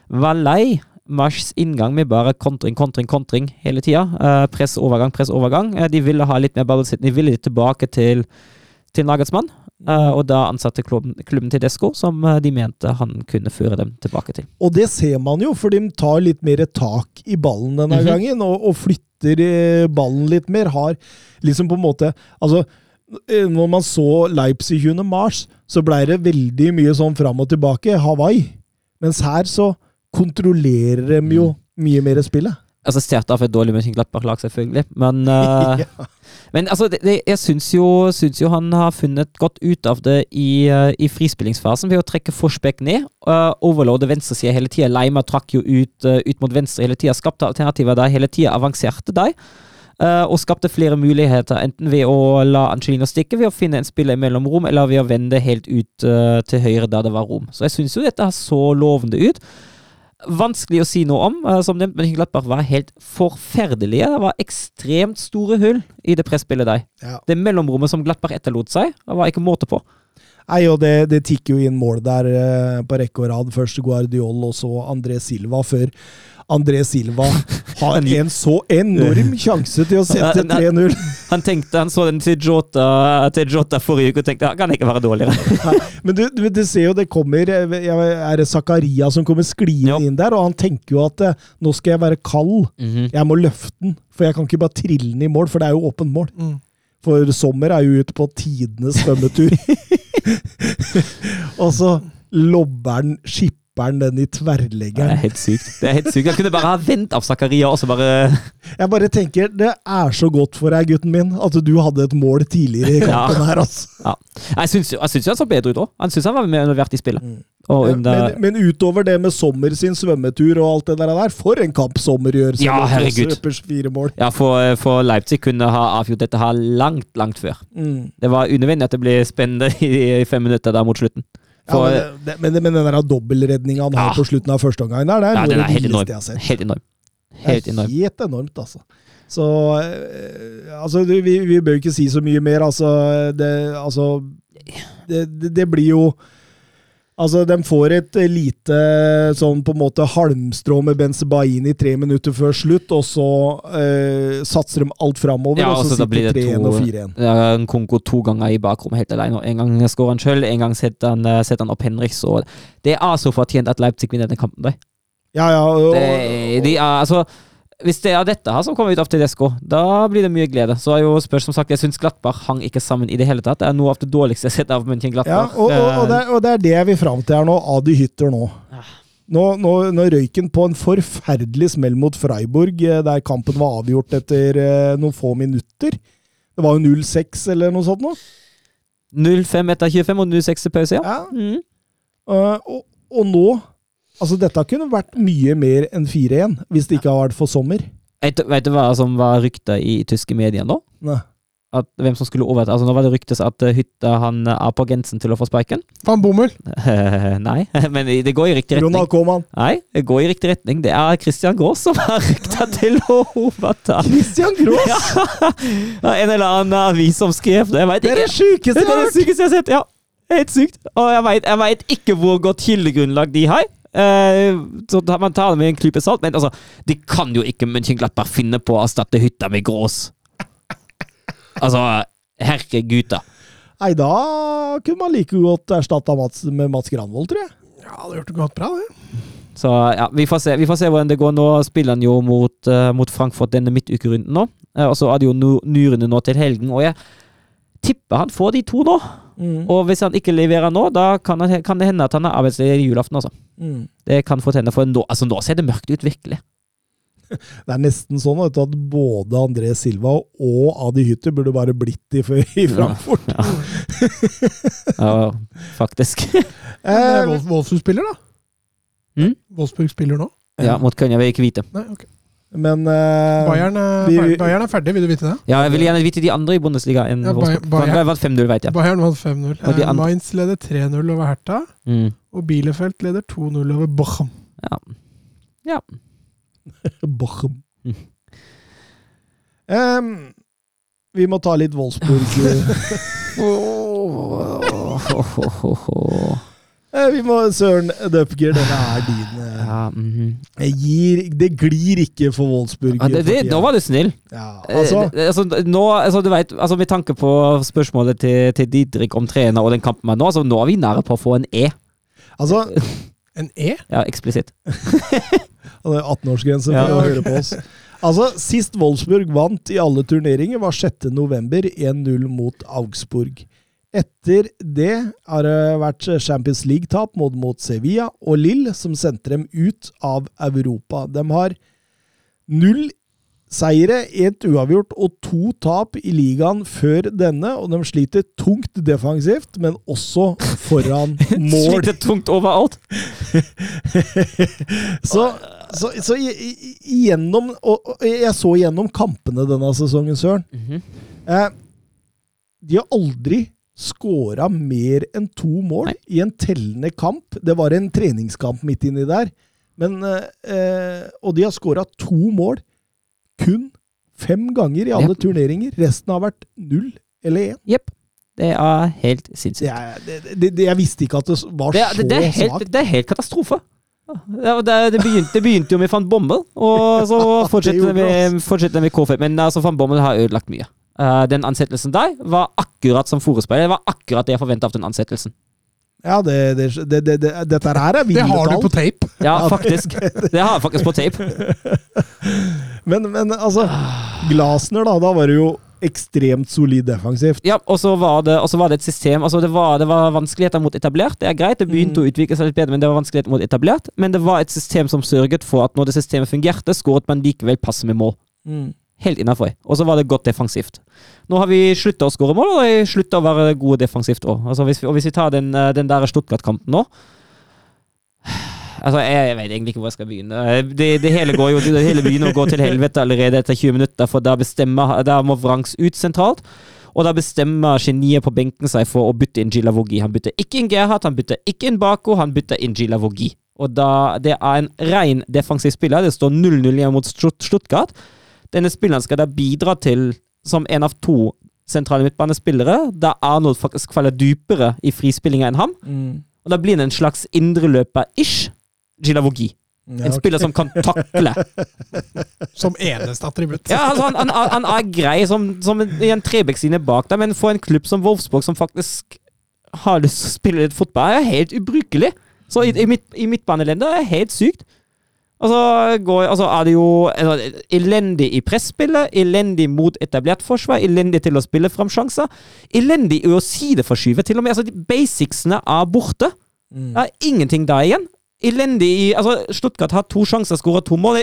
var lei Mars inngang med bare kontring, kontring, kontring hele tida. Uh, press, overgang, press, overgang. Uh, de ville ha litt mer ballbesittelse. De ville tilbake til, til Nagelsmann. Uh, og da ansatte klubben, klubben til Desko, som eh, de mente han kunne føre dem tilbake til. Og det ser man jo, for de tar litt mer tak i ballen denne Mhm. gangen, og, og flytter eh, ballen litt mer. Har liksom på en måte Altså, eh, når man så Leipzig under Mars, så blei det veldig mye sånn fram og tilbake, Hawaii. Mens her så kontrollerer dem jo mye mer spillet. Altså Stjert av et dårlig Mönchenglappach-lag, selvfølgelig, men (laughs) eh, Men altså, det, det, jeg syns jo, syns jo han har funnet godt ut av det i, uh, i frispillingsfasen ved å trekke Forsbekk ned. Uh, overloade venstresida hele tida. Leima trakk jo ut, eh, ut mot venstre hele tida. Skapte alternativer der hele tida. Avanserte der. eh, og skapte flere muligheter, enten ved å la Angelino stikke, ved å finne en spiller i mellomrom, eller ved å vende helt ut eh, til høyre der det var rom. Så jeg syns jo dette så lovende ut. Vanskelig å si noe om. eh, som nevnt, men Glattberg var helt forferdelige. Det var ekstremt store hull i det presspillet der. Ja. Det mellomrommet som Glattberg etterlot seg, det var ikke måte på. Nei, og det, det tikker jo inn mål der eh, på rekke og rad. Først Guardiol, og så André Silva, før André Silva har (laughs) en så enorm sjanse til å sette 3-0. Han tenkte, han så den til Jota, til Jota forrige uke og tenkte han kan ikke være dårligere. (laughs) Men du, du, du ser jo det kommer eh, Er det Zakaria som kommer skliende inn der? Og han tenker jo at eh, nå skal jeg være kald. Jeg må løfte den, for jeg kan ikke bare trille den i mål, for det er jo åpent mål. Mm. For Sommer er jo ute på tidenes svømmetur. (laughs) og så lobber han, skipper han den i Det er helt sykt. Det er helt sykt. Jeg kunne bare ha ventet av Zakaria og så bare Jeg bare tenker, det er så godt for deg, gutten min, at du hadde et mål tidligere i kampen Ja. her, altså. Ja. Jeg syns jo han så bedre ut òg. Han syns han var mer involvert i spillet. Mm. Under, men, men utover det med Sommer sin svømmetur og alt det der, der for en kamp Sommer gjør! Ja, herregud. Ja, for, for Leipzig kunne ha avgjort dette her langt, langt før. Mm. Det var unødvendig at det ble spennende i, i fem minutter der mot slutten. Ja, men, det, men, men den der dobbeltredninga han har Ja. på slutten av første omgang, der, det er ja, den er det helt enorm. har sett. Helt enorm. Det er helt enormt, altså. Så eh, Altså, vi, vi bør ikke si så mye mer. Altså, det, altså det, det, det blir jo Altså, de får et lite sånn på en måte halmstrå med Benzebain i tre minutter før slutt, og så eh, satser de alt framover, Ja, og altså, så da sitter det 3-1 og 4-1. Det er en Konko to ganger i bakrommet helt alene. og En gang skårer han sjøl, en gang setter han, eh, setter han opp Henriks. Og det er så fortjent at Leipzig vinner denne kampen. der. Ja, ja, og, Det, de er, altså, hvis det er dette her som kommer ut av Tedesco, da blir det mye glede. Så er jo spørs som sagt, Jeg syns Glattbach hang ikke sammen i det hele tatt. Det er noe av det dårligste jeg har sett av München Ja, Glattbach. og, og, og, det, og det er det jeg vil fram til her nå. Adi Hytter nå. Nå, nå, nå røyk han på en forferdelig smell mot Freiburg, eh, der kampen var avgjort etter eh, noen få minutter. Det var jo 0-6 eller noe sånt nå. 0-5 etter 25 og 0-6 til pause, ja. Ja. Mm. Uh, og nå Altså, dette kunne vært mye mer enn 4-1 hvis det ikke hadde vært for sommer. Vet, du- vet du hva som var rykta i tyske medier nå? Nei. At hvem som skulle overta Altså Nå var det ryktes at eh, Hytta han eh, er på grensen til å få sparken. (laughs) Van Bommel. (laughs) Nei, (laughs) men det går i riktig retning. Ronald Koeman. Nei, det går i riktig retning. Det er Christian Gross som er rykta til å overta. Christian Grås! Ja, en eller annen avis som skrev det. Jeg vet Det er det sjukeste jeg har hørt! det er sykeste jeg har sett. Ja, helt sykt. Og jeg veit ikke hvor godt kildegrunnlag de har. Eh, så man tar det med en klype salt, men altså, de kan jo ikke Mönchenglattberg finne på å erstatte hytta med grås. Altså, herregud, da. Nei, da kunne man like godt erstatta Mats med Mats Granvold, tror jeg. Ja, det hadde gjort det godt bra, det. Så ja, vi får se, vi får se hvordan det går. Nå spiller han jo mot, uh, mot Frankfurt denne midtukerunden nå. Uh, og så er det jo nyrene nå til helgen, og jeg tipper han får de to nå. Mm. Og hvis han ikke leverer nå, da kan, han, kan det hende at han er arbeidsledig julaften, altså. Mm. Det kan fort hende, for nå, altså, nå ser det mørkt ut, virkelig. (laughs) Det er nesten sånn at både André Silva og Adi Hytter burde bare blitt i, (laughs) i Frankfurt. Ja. (laughs) ja, faktisk. Men Eh, Wolfsburg spiller, da? Mm? Wolfsburg spiller nå? Ja, mot Kønja vil ikke vite. Nei, ok. Men uh, Bayern er, vi- Bayern er ferdig, vil du vite det? Ja, jeg vil gjerne vite de andre i Bundesliga enn Ja, Bayern- Bayern vant 5-0, vet jeg. Bayern vant 5-0. Og Eh, Mainz leder 3-0 over Hertha, Mm. og Bielefeld leder 2-0 over Bochum. (laughs) Bochum. Mm. Em, vi må ta litt Wolfsburg. (laughs) (laughs) Eh, vi må Søren Dupker, denne er din. eh. Ja, mhm. Jeg gir, det glir ikke for Wolfsburg. ja, det, det, nå var du snill. ja, altså, Eh, altså, nå, altså, du vet, altså, med tanke på spørsmålet til, til Didrik om trener og den kampen med nå, altså, nå er vi nære på å få en E. altså (laughs) En E? Ja, eksplisitt. (laughs) Det er 18-årsgrense for å høre på oss. Altså, Sist Wolfsburg vant i alle turneringer, var 6. november 1-0 mot Augsburg. Etter det har det vært Champions League-tap mot, mot Sevilla og Lill, som sendte dem ut av Europa. De har null seire, ett uavgjort og to tap i ligaen før denne, og de sliter tungt defensivt, men også foran (laughs) mål. Sliter tungt overalt. (laughs) så så, så i- og, og Jeg så gjennom kampene denne sesongen, Søren. Mhm. Eh, de har aldri skåra mer enn to mål Nei. i en tellende kamp. Det var en treningskamp midt inni der. Men, eh, og de har skåra to mål kun fem ganger i alle yep. turneringer. Resten har vært null eller én. Yep. Det er helt Det sinnssykt. er- det- det- det- Jeg visste ikke at det var Det, så det, det, svakt. helt, det er helt katastrofe. Det, det, begynte, det begynte jo med van Bommel, og så (laughs) fortsetter det med, fortsetter det med K5. Men altså, van Bommel har ødelagt mye. Eh, den ansettelsen der var akkurat som forespeilet. Det var akkurat det jeg forventa av den ansettelsen. Ja, det, det, det, det, det, dette her er Det har du på tape! Ja, faktisk. Det har jeg faktisk på tape. (laughs) Men, men altså, Glasner, da. Da var det jo ekstremt solid defensivt. Ja, og så var det, var det et system altså det var, det var vanskeligheter mot etablert. Det er greit, det begynte å utvikle seg litt bedre, men det var vanskeligheter mot etablert. Men det var et system som sørget for at når det systemet fungerte, skåret man likevel passe med mål. Helt innafor. Og så var det godt defensivt. Nå har vi slutta å skåre mål, og vi slutta å være gode defensivt òg. Altså, og hvis vi tar den, eh, den der Stuttgart-kampen nå Altså, jeg, vet egentlig ikke hvor jeg skal begynne. Det, det hele går jo det hele begynner å gå til helvete allerede etter 20 minutter, for da må Vrangs ut sentralt. Og da bestemmer geniet på benken seg for å bytte inn Gilavogi. Han bytter ikke inn Gerhard, han bytter ikke inn Bako, han bytter inn Gilavogi. Og da, det er en ren defensiv spiller. Det står 0-0 igjen mot Stutt- Stuttgart. Denne spilleren skal da bidra til, som en av to sentrale midtbanespillere, da Arnold faktisk faller dypere i frispillinga enn ham. Og da blir han en slags indreløper-ish Gilavogi. En spiller som kan takle. (laughs) Som eneste attributt. Ja, altså han, han, han er grei som, som i en Trebekk-sine bak der, men for en klubb som Wolfsburg, som faktisk har lyst til å spille litt fotball, er helt ubrukelig. Så i, i, mitt, i midtbanelendet er helt sykt. Altså, går, altså er det jo altså, elendig i presspillet, elendig mot etablert forsvar, elendig til å spille fram sjanser. Elendig i å sideforskyve, til og med. Altså, de basicsene er borte. Det er ingenting der igjen. Elendig i Altså, Stuttgart har to sjanser, skårer to mål.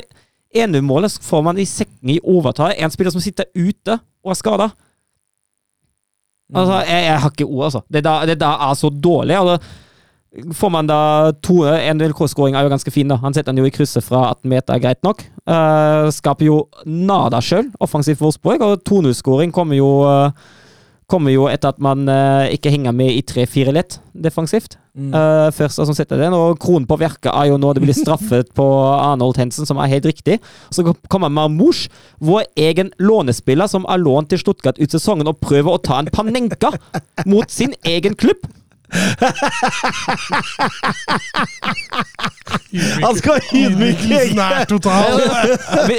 ene målet får man i sekken i overtall. En spiller som sitter ute og er skada. Altså, jeg, jeg har ikke ord, altså. Det der, det der er så dårlig. Altså, får man da to 1-0-skåring er jo ganske fin, da. Han setter den jo i krysset fra 18 meter, greit nok. Uh, skaper jo nada sjøl, offensivt Wolfsburg, og 2-0-skåring kommer jo uh, Kommer jo etter at man uh, ikke henger med i 3-4 lett defensivt. Mm. Først som setter den, og kronen på verket er jo nå det blir straffet på Arnold Hensen, som er helt riktig. Så kommer Marmouche, vår egen lånespiller som er lånt til Stuttgart ut sesongen, og prøver å ta en panenka mot sin egen klubb. Han skal ydmyke Ydmykelsen er total.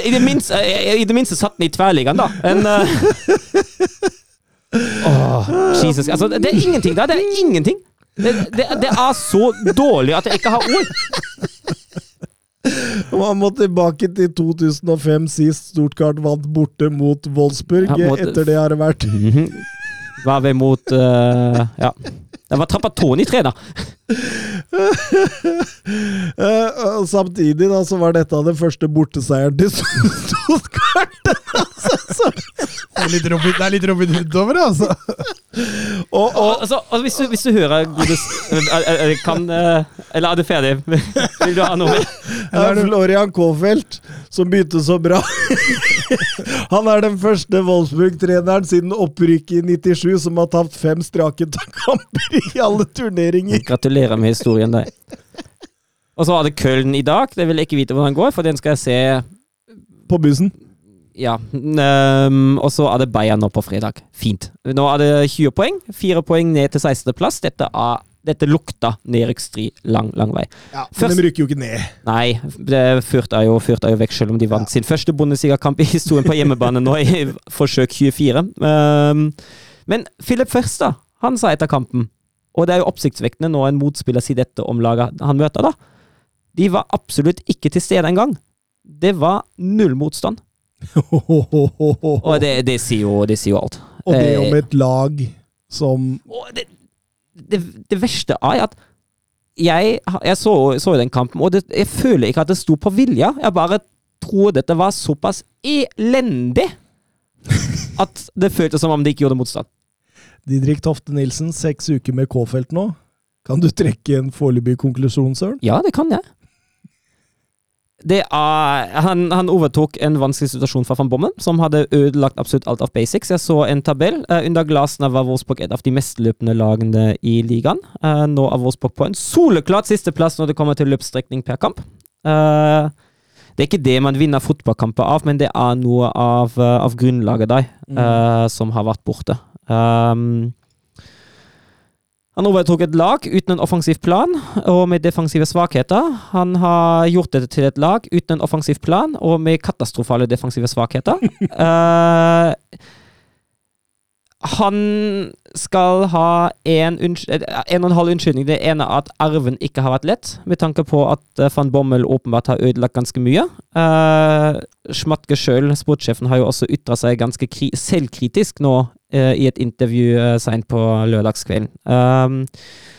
I det minste, i det minste satt den i tverrliggeren, da. En, uh... oh, Jesus. Altså, det er ingenting der. Det er ingenting. Det, det, det er så dårlig at jeg ikke har ord. Man må tilbake til 2005, sist Stortkart vant borte mot Wolfsburg. Måtte... Etter det har det vært Var vi mot uh, Ja. Det var trappet tåen i tre da Samtidig da, så var dette den første borteseieren til Stuttgart. (laughs) Det er litt Robin, det er litt Robin Hood over det, altså. Og, og altså, altså, hvis, du, hvis du hører Godes eh, eh, kan, eh, Eller er du ferdig? (laughs) Vil du ha noe mer? det er Florian Kofelt som begynte så bra. (laughs) Han er den første Wolfsburg-treneren siden opprykket i 97 som har tapt fem strake kamper (laughs) i alle turneringer. Gratulerer med historien deg. Og så var det Köln i dag. Det vil jeg ikke vite hvordan den går, for den skal jeg se På bussen. Ja. Um, og så er det Bayern nå på fredag. Fint. Nå er det 20 poeng. Fire poeng ned til 16.-plass. Dette, er- dette lukta nedrykksstri lang, lang vei. Ja, men Først- de rykker jo ikke ned. Nei, det Furt er jo, Furt er jo vekk, selv om de vant sin første Bundesliga-kamp i historien på hjemmebane nå i forsøk 24. Um, men Philip Førstad, han sa etter kampen, og det er jo oppsiktsvekkende når en motspiller sier dette om laget han møter, da. De var absolutt ikke til stede engang. Det var null motstand. Og det, det, sier, jo, det sier jo alt. Og det Eh, om et lag som det, det, verste er at jeg, jeg så, så den kampen, og det, jeg føler ikke at det sto på vilje. Jeg bare tror dette var såpass elendig at det føltes som om det ikke gjorde motstand. Didrik Tofte Nilsen, seks uker med K-felt nå. Kan du trekke en foreløpig konklusjon, Søren? Ja, det kan jeg. Det er, han, han overtok en vanskelig situasjon fra van Bommen, som hadde ødelagt absolutt alt av basics. Jeg så en tabell. Uh, under Glasner var Wolfsburg et av de mestløpende lagene i ligaen. Uh, nå er Wolfsburg på en soleklart sisteplass når det kommer til løpsstrekning per kamp. Uh, det er ikke det man vinner fotballkamper av, men det er noe av, av grunnlaget der mm. som har vært borte. Um, han overtok et lag uten en offensiv plan og med defensive svakheter. Han har gjort dette til et lag uten en offensiv plan og med katastrofale defensive svakheter. uh, (laughs) han skal ha en, eh, en og en halv unnskyldning. Det ene er at arven ikke har vært lett, med tanke på at eh, van Bommel åpenbart har ødelagt ganske mye. Uh, Schmatke sjøl, sportssjefen, har jo også ytra seg ganske kri selvkritisk nå i et intervju uh, seint på lørdagskvelden. Um,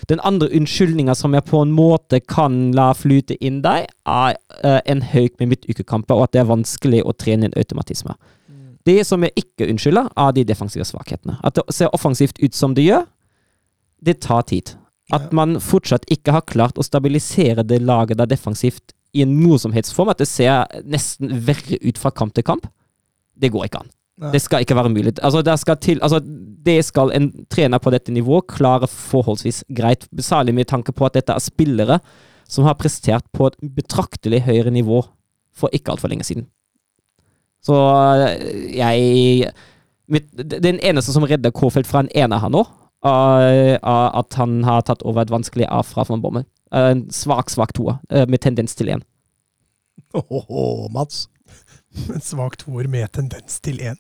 den andre unnskyldninga som jeg på en måte kan la flyte inn der, er eh, en høyk med midtukekamper, og at det er vanskelig å trene inn automatisme. Det som jeg ikke unnskylder, er de defensive svakhetene. At det ser offensivt ut som det gjør, det tar tid. At man fortsatt ikke har klart å stabilisere det laget der defensivt i noe som helst form, at det ser nesten verre ut fra kamp til kamp, det går ikke an. Nei. Det skal ikke være mulig. Altså, det, skal til, altså, det skal en trener på dette nivået klare forholdsvis greit, særlig med tanke på at dette er spillere som har prestert på et betraktelig høyere nivå for ikke altfor lenge siden. Så øh, jeg mitt, Den eneste som redder Kårfeldt fra en ene her nå, er at han har tatt over et vanskelig A fra von Bommel. En svak, svak toer, øh, med tendens til én. (laughs) Åhåhå, Mats. (laughs) En svak toer med tendens til én.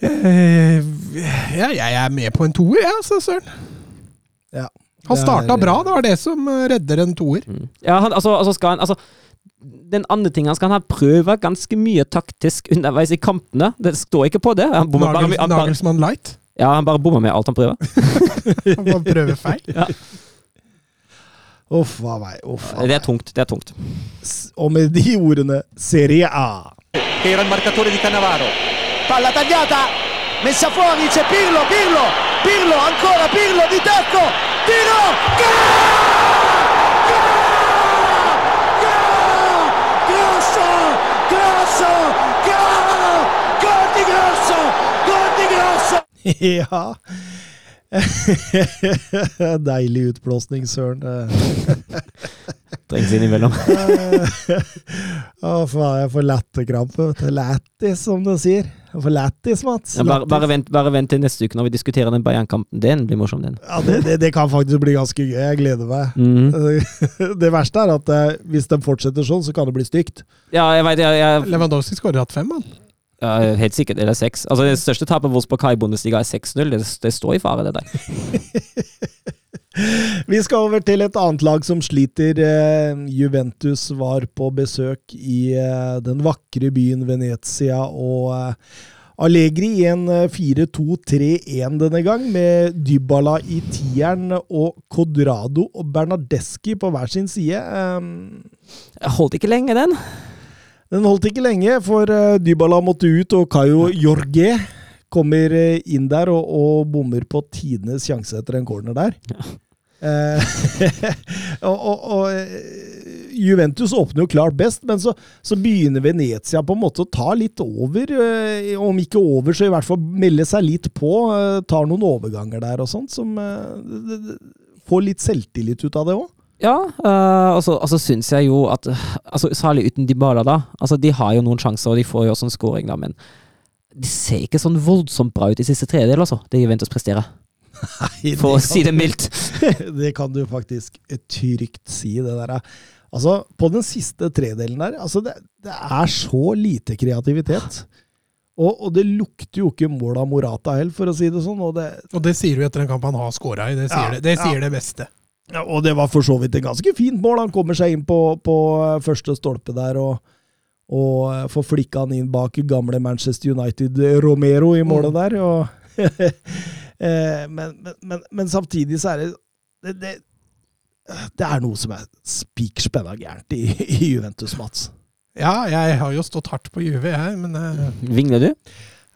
Eh, ja, jeg er med på en toer, jeg, altså, Søren. Ja. Han starta bra, det var det som eh, redder en toer. Mm. Ja, han, altså, altså skal han altså, Den andre tingen skal han prøve ganske mye taktisk underveis i kampene. Det står ikke på det. Han bommer bare, han Nagelsmann Light. ja, han bare bommer med alt han prøver. (laughs) Han bare prøver feil. Uff a meg. Uff a meg. Det er tungt. Det er tungt. Og med de ordene Serie A. Era il marcatore di Cannavaro. Palla tagliata. Messa fuori, c'è Pirlo, Pirlo, Pirlo, ancora Pirlo di tacco. Tiro! Gol! Grosso! Gol! Gol di Grosso! Grosso! (laughs) ja. (laughs) Deilig utblåsning, søren. (laughs) Trengs innimellom. (laughs) Å, faen, jeg får latterkrampe. Lættis, som du sier. Jeg får lættis, Mats. Ja, bare, bare, vent, bare vent til neste uke når vi diskuterer den Bayern-kampen. Den blir morsom, den. Ja, det, det, det kan faktisk bli ganske gøy. Jeg gleder meg. Mhm. Det verste er at eh, hvis de fortsetter sånn, så kan det bli stygt. Ja, jeg vet, jeg, jeg, Lewandowski skårer hatt fem, han. Ja, helt sikkert. Eller seks. Altså, det største tapet Wolfsburg har i Bundesliga er 6-0. Det, det står i fare, det der. (laughs) Vi skal over til et annet lag som sliter. Eh, Juventus var på besøk i eh, den vakre byen Venezia, og eh, Allegri i en eh, 4-2-3-1 denne gang, med Dybala i tieren og Codrado og Bernardeschi på hver sin side. Jeg holdt ikke lenge, den. Den holdt ikke lenge, for eh, Dybala måtte ut, og Caio Jorge kommer eh, inn der og, og bommer på tidenes sjanse etter en corner der. Ja. (laughs) og, og, og eh, Juventus åpner jo klart best, men så, så begynner Venezia på en måte å ta litt over. eh, Om ikke over, så i hvert fall melde seg litt på. eh, Tar noen overganger der og sånt, som eh, får litt selvtillit ut av det òg. Ja, øh, og så altså, syns jeg jo at altså, Særlig uten Dybala, da. Altså, de har jo noen sjanser, og de får jo også en scoring, da, men de ser ikke sånn voldsomt bra ut i siste tredjedel, altså. Det Juventus presterer. For å si det mildt. (laughs) det kan du faktisk trygt si, det der. Altså, på den siste tredelen der, altså det, det er så lite kreativitet. Og, og det lukter jo ikke mål av Morata heller, for å si det sånn. Og det, Og det sier du etter en kamp han har scora i. Det sier, Ja, det, det, sier ja. det beste. Ja, og det var for så vidt et ganske fint mål. Han kommer seg inn på, på eh, første stolpe der og, og eh, får flikka han inn bak gamle Manchester United Romero i målet der. Og (laughs) Eh, men, men, men, men samtidig så er det det, det, det er noe som er spikspenna gærent i, i Juventus, Mats. Ja, jeg har jo stått hardt på Juve, jeg, men uh, Vingler du?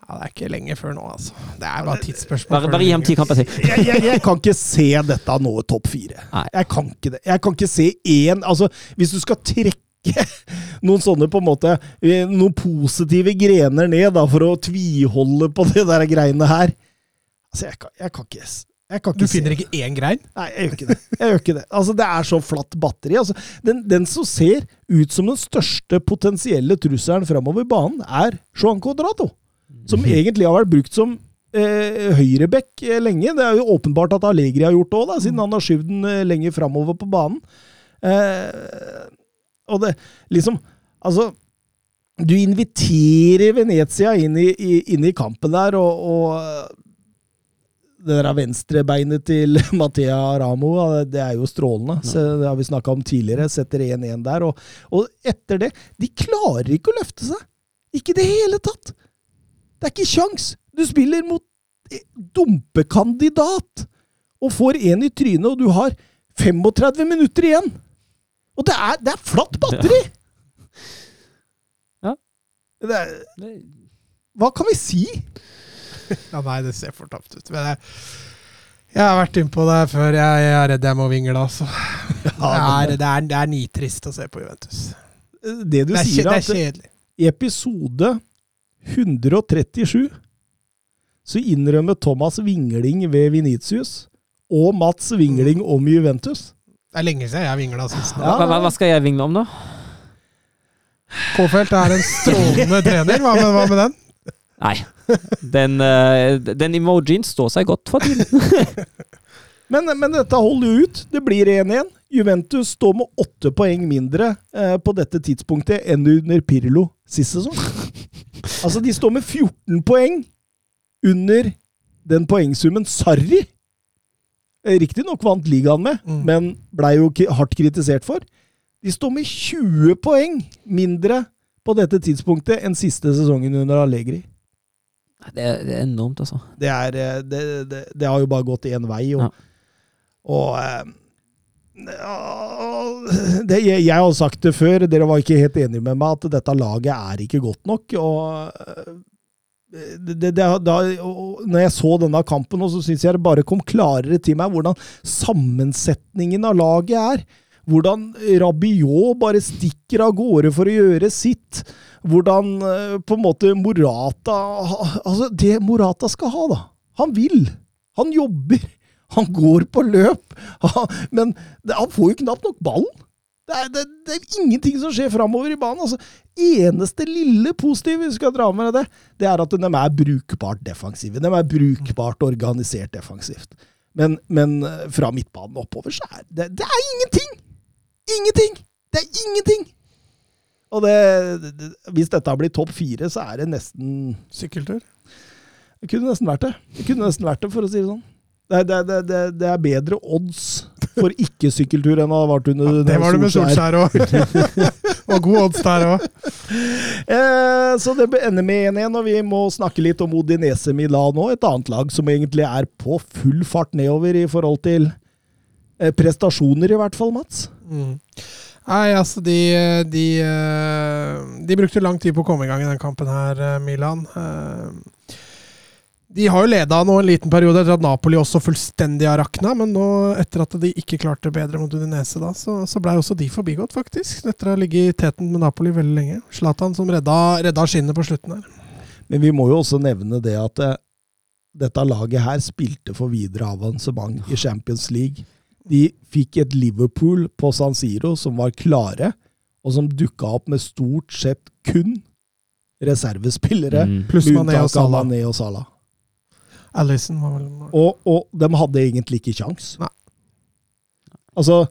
Ja, det er ikke lenge før nå, altså. Det er bare tidsspørsmål. Bare, bare gi ham ti kamper til. (laughs) Jeg, jeg, jeg kan ikke se dette nå topp fire. Nei. Jeg kan ikke det. Jeg kan ikke se én Altså, hvis du skal trekke (laughs) noen sånne på en måte eh, Noen positive grener ned da, for å tviholde på det der greiene her Altså, jeg kan, jeg kan ikke s- jeg kan Du ikke se finner ikke én grein? Nei, jeg gjør ikke det. Jeg gjør ikke det. Altså, det er så flatt batteri. Altså, den, den som ser ut som den største potensielle trusselen framover banen, er Joan Codrato. Som egentlig har vært brukt som eh, høyrebekk eh, lenge. Det er jo åpenbart at Allegri har gjort det òg, siden han har skyvd den eh, lenger framover på banen. Eh, og det liksom Altså Du inviterer Venezia inn i, i, inn i kampen der, og, og det der venstrebeinet til (laughs) Mathea Ramo, det er jo strålende. Så det har vi snakka om tidligere. Setter 1-1 der. Og, og etter det De klarer ikke å løfte seg! Ikke i det hele tatt! Det er ikke kjangs! Du spiller mot eh, dumpekandidat og får en i trynet, og du har 35 minutter igjen! Og det er, det er flatt batteri! Ja. Det er, hva kan vi si? Ja, nei, det ser for tapt ut. Men jeg, jeg har vært innpå det før. Jeg, jeg er redd jeg må vingle, altså. (laughs) det, er, det, er, det er nitrist å se på Juventus. Det du Det er, sier, det er er at kjedelig. I episode 137 så innrømmer Thomas vingling ved Vinicius og Mats vingling om Juventus. Det er lenge siden jeg vingla sist. Ja. Hva, hva, hva skal jeg vingle om, da? Kåfelt er en strålende trener. Hva med, hva med den? Nei. Den, eh, den emojien står seg godt for tiden. (laughs) Men, men dette holder jo ut. Det blir 1-1. Juventus står med åtte poeng mindre eh, på dette tidspunktet enn under Pirlo sist sesong. Altså, de står med 14 poeng under den poengsummen Sarri eh, riktignok vant ligaen med, Mm. men blei jo hardt kritisert for. De står med 20 poeng mindre på dette tidspunktet enn siste sesongen under Allegri. Det, er- det er enormt, altså. Det, er, eh, det, det, det har jo bare gått én vei. Og, Ja. og eh, det, jeg, har sagt det før, dere var ikke helt enige med meg, at dette laget er ikke godt nok. og eh, det, det, da, når jeg så denne kampen, så syns jeg det bare kom klarere til meg hvordan sammensetningen av laget er. Hvordan Rabiot bare stikker av gårde for å gjøre sitt. Hvordan eh, på en måte Morata Altså, det Morata skal ha, da. Han vil. Han jobber. Han går på løp. Men han får jo knapt nok ballen. Det er, det, det er ingenting som skjer framover i banen. altså. Eneste lille positive vi skal dra med det, det er at de er brukbart defensive. De er brukbart organisert defensivt. Men, men eh, fra midtbanen oppover så er det, det er ingenting! Ingenting! Det er ingenting! Og det, det, hvis dette blir topp fire, så er det nesten Sykkeltur. Det kunne nesten vært det. Det kunne nesten vært det, for å si det sånn. Det, det, det, det, er bedre odds for ikke-sykkeltur enn det har vært under Det var det med Solskjær òg. (laughs) Og god odds der òg. Eh, så det ender med 1-1, og vi må snakke litt om Odinese Milan nå. Et annet lag som egentlig er på full fart nedover i forhold til eh, prestasjoner, i hvert fall, Mats. Mm. Nei, altså de, de, eh, de brukte lang tid på å komme i gang i den kampen her, eh, Milan. Eh, De har jo leda nå en liten periode etter at Napoli også fullstendig har rakna, men nå, etter at de ikke klarte bedre mot Udinese, da, så, så blei også de forbigått, faktisk. Etter å ha ligget i teten med Napoli veldig lenge. Zlatan som redda, redda skinnet på slutten her. Men vi må jo også nevne det at det, dette laget her spilte for videre avansement i Champions League. De fikk et Liverpool på San Siro som var klare, og som dukka opp med stort sett kun reservespillere. Mm. Pluss Mané og Salah. Og var vel Og, og de hadde egentlig ikke kjangs. Nei. Altså,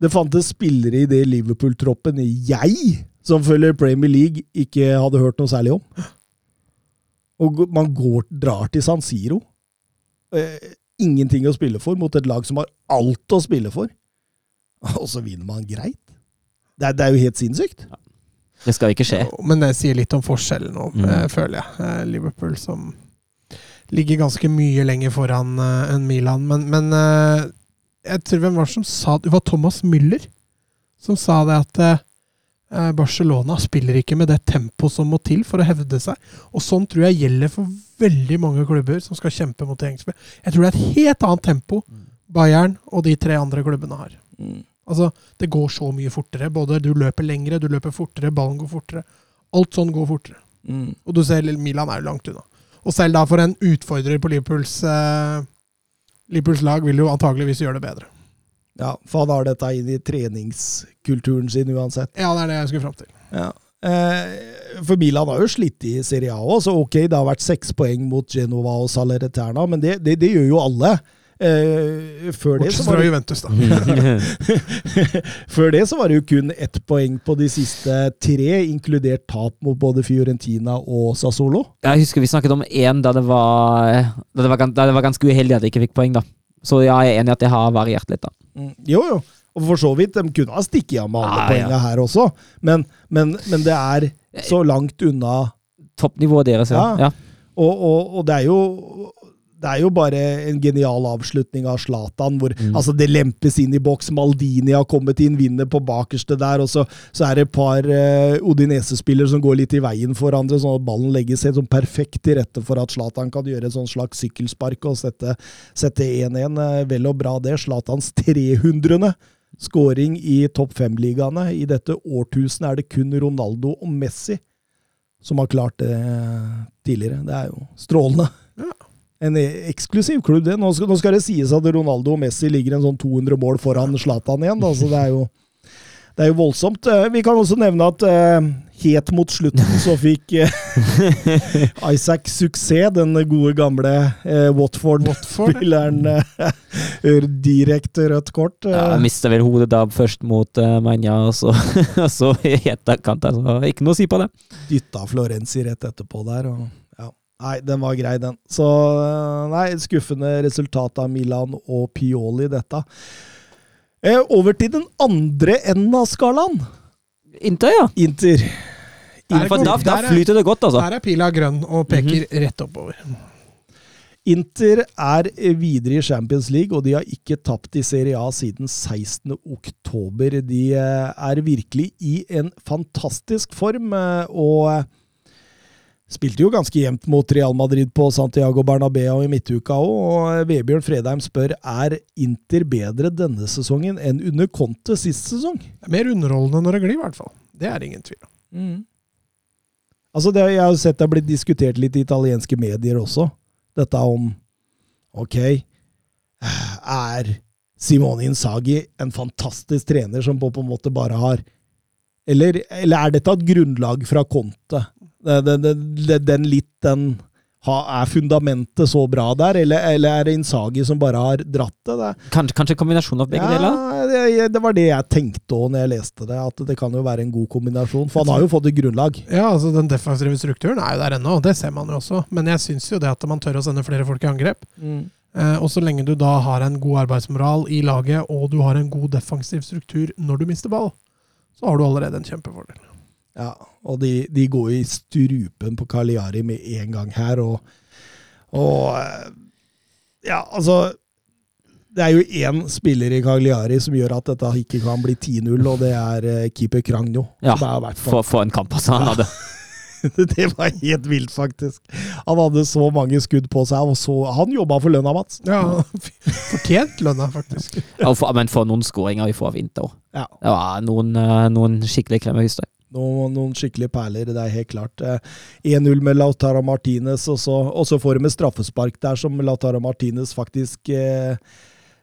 det fantes spillere i det Liverpool-troppen jeg, som følger Premier League, ikke hadde hørt noe særlig om. Og man går, drar til San Siro. Eh, ingenting å spille for mot et lag som har alt å spille for. (laughs) Og så vinner man greit. Det er, det er jo helt sinnssykt. Det skal ikke skje. Jo, Men det sier litt om forskjellen nå, Mm. eh, føler jeg. Eh, Liverpool som ligger ganske mye lenger foran eh, enn Milan. Men, men eh, jeg tror hvem var det som sa det? Var Thomas Müller som sa det at eh, Barcelona spiller ikke med det tempoet som må til for å hevde seg. Og sånn tror jeg gjelder for veldig mange klubber som skal kjempe mot engelskspill. Jeg tror det er et helt annet tempo Bayern og de tre andre klubbene har. Altså, det går så mye fortere. Både du løper lengre, du løper fortere, ballen går fortere. Alt sånn går fortere. Og du ser Milan er jo langt unna. Og selv da for en utfordrer på Liverpools eh, Liverpools lag vil jo antageligvis gjøre det bedre. Ja, for han har dette inn i treningskulturen sin uansett. Ja, det er det jeg skulle fram til. Ja. Eh, for Milan har jo slitt i Serie A òg, så ok, det har vært seks poeng mot Genova og Salereterna, men det, det, det gjør jo alle. Eh, før, det så var det, da. (laughs) før det så var det jo kun ett poeng på de siste tre, inkludert tap mot både Fiorentina og Sassolo. Jeg husker vi snakket om én da det var, da det var, da det var ganske uheldig at de ikke fikk poeng, da. Så ja, jeg er enig i at det har variert litt, da. Jo, jo. Og for så vidt, de kunne ha stikket av med alle Ja, ja. poengene her også, men, men, men det er så langt unna Toppnivået deres, ja. Ja. ja. Og, og, og det er jo det er jo bare en genial avslutning av Zlatan, hvor Mm. altså det lempes inn i boks. Maldini har kommet inn, vinner på bakerste der, og så, så er det et par uh, Odinese-spillere som går litt i veien for hverandre, sånn at ballen legges helt sånn perfekt til rette for at Zlatan kan gjøre et sånn slags sykkelspark og sette sette 1-1. Eh, vel og bra det. Zlatans 300. Skåring i topp fem-ligaene. I dette årtusenet er det kun Ronaldo og Messi som har klart det tidligere. Det er jo strålende. En eksklusiv klubb, det. Nå skal, nå skal det sies at Ronaldo og Messi ligger en sånn 200 mål foran Zlatan igjen. Da, så det er jo det er jo voldsomt. Eh, Vi kan også nevne at uh, helt mot slutten så fikk uh, (laughs) Isaac suksess, den gode gamle uh, Watford-spilleren, eh, direkte rødt kort. Ja, mista vel hodet da først mot Manja, og så, (laughs) og så i etterkant. Altså. Ikke noe å si på det. dytta Florenzi rett etterpå der. Og. Nei, den var grei, den. Så nei, skuffende resultat av Milan og Pioli, dette. Eh, over til den andre enden av skalaen. Inter, ja. Inter. Der For da, da der er- flyter det godt, altså. Der er pila grønn og peker rett oppover. Inter er videre i Champions League, og de har ikke tapt i Serie A siden 16. oktober. De eh, er virkelig i en fantastisk form, eh, og eh, spilte jo ganske jevnt mot Real Madrid på Santiago Bernabeu i midtuka òg, og Vebjørn Fredheim spør er Inter bedre denne sesongen enn under Conte sist sesong. Det er mer underholdende når det glir, i hvert fall. Det er ingen tvil om. Altså det, Jeg har sett det har blitt diskutert litt i italienske medier også, dette om Ok, er Simone Insagi en fantastisk trener som på, på en måte bare har Eller, eller er dette et grunnlag fra Conte? Det- det- det- Den litt den ha, Er fundamentet så bra der, eller, eller er det Insagi som bare har dratt det? det Kanskje, kanskje kombinasjon av begge deler? det, det var det jeg tenkte òg når jeg leste det, at det kan jo være en god kombinasjon. For han har jo fått et grunnlag. Ja, altså Den defensive strukturen er jo der ennå, det ser man jo også. Men jeg syns jo det at man tør å sende flere folk i angrep. Eh, og så lenge du da har en god arbeidsmoral i laget, og du har en god defensiv struktur når du mister ball, så har du allerede en kjempefordel. Ja, og de, de går i strupen på Kaliari med en gang her, og, og eh, Ja, altså Det er jo én spiller i Cagliari som gjør at dette ikke kan bli 10-0, og det er eh, keeper Kragno. Ja, er For, for en kamp altså, han hadde. (laughs) det var helt vilt, faktisk. Han hadde så mange skudd på seg, og så Han jobba for lønna, Mats. Ja, (laughs) Fortjent lønna, faktisk. Ja, for, men for noen skåringer vi får av vinter Ja. Det var noen, eh, noen skikkelig klemme hystøy. Noen, noen skikkelige perler, det er helt klart. Eh, 1-0 med Lautaro Martinez, og så, og så får de med straffespark der, som Lautaro Martinez faktisk eh,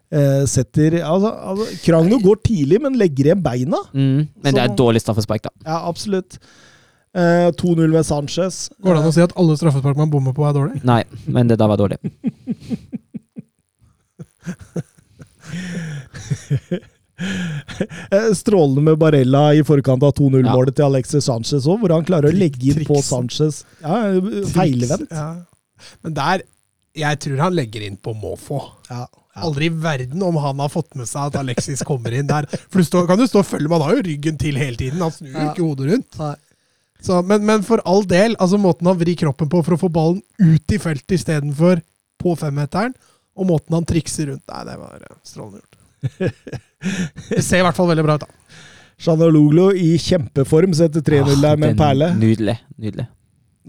eh, setter altså, altså, Kragno går tidlig, men legger igjen beina. Mm, men det er et dårlig straffespark, da. Ja, absolutt. Eh, 2-0 med Sanchez. Går det an å si at alle straffespark man bommer på, er dårlig? Nei, men det der var dårlig. (laughs) Eh, Strålende med Barella i forkant av 2-0-målet til Alexis Sanchez òg, hvor han klarer å legge inn på Sanchez. Ja, Feilvendt. Ja. Men der Jeg tror han legger inn på måfå. Ja, ja. Aldri i verden om han har fått med seg at Alexis kommer inn der. For du stå, kan du stå og følge, man har jo ryggen til hele tiden. Han snur jo Ja. ikke hodet rundt. Så, men, men for all del, altså måten han vrir kroppen på for å få ballen ut i feltet istedenfor på femmeteren, og måten han trikser rundt Nei, det var eh, strålende gjort. (laughs) Det ser i hvert fall veldig bra ut, da. Sjanaloglo i kjempeform setter 3-0 der med en Ah, perle. Nydelig. nydelig.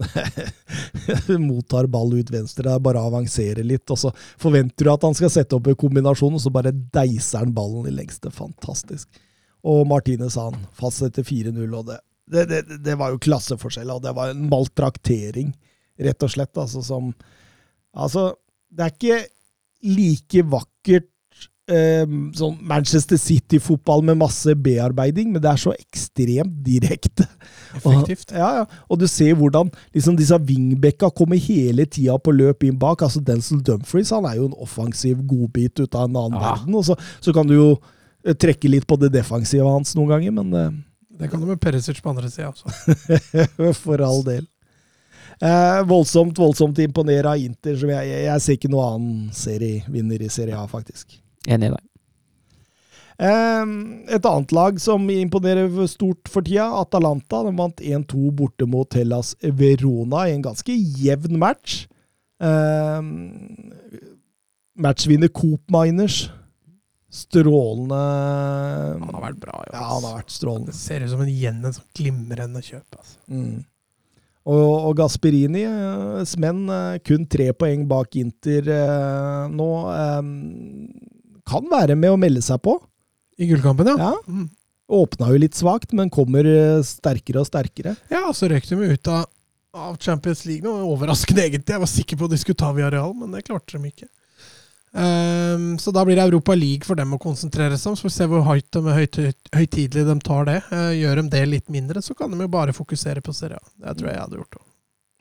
(laughs) Mottar ball ut venstre, det er bare avanserer litt. Og så forventer du at han skal sette opp en kombinasjon, og så bare deiser han ballen i lengste. Fantastisk. Og Martine sa han fastsetter 4-0, og det, det, det, det var jo klasseforskjell. Og det var en maltraktering, rett og slett. Altså, som Altså, det er ikke like vakkert sånn Manchester City-fotball med masse bearbeiding, men det er så ekstremt direkte. Effektivt. Og, ja, ja. og du ser hvordan liksom disse wingbacka kommer hele tida på løp inn bak. altså Denzil Dumfries han er jo en offensiv godbit ut av en annen Ja. verden. og så, så kan du jo eh, trekke litt på det defensive hans noen ganger, men eh, Det kan du med Perisic på andre sida også. (laughs) for all del. Eh, voldsomt voldsomt imponere av Inter. som jeg, jeg, jeg ser ikke noen annen serievinner i Serie A, faktisk. Enig i deg. Eh, et annet lag som imponerer stort for tida, Atalanta. De vant 1-2 borte mot Hellas Verona i en ganske jevn match. Eh, matchvinner Coop Miners. Strålende Han har vært bra. Jo, Ja, han har vært strålende. Det ser ut som en igjen en sånn glimrende kjøp. Altså. Mm. Og, og Gasperini, menn eh, kun tre poeng bak Inter eh, nå. eh, kan være med å melde seg på. I gullkampen, ja. Ja. Åpna jo litt svakt, men kommer eh, sterkere og sterkere. Ja, så røyk de ut av, Champions League nå. Overraskende, egentlig. Jeg var sikker på at de skulle ta Villarreal, men det klarte de ikke. Um, så da blir det Europa League for dem å konsentrere seg om. Så får vi se hvor høyt og høyt, høytidelig de tar det. Uh, gjør de det litt mindre, så kan de jo bare fokusere på Serie A. Det tror jeg jeg hadde gjort. også.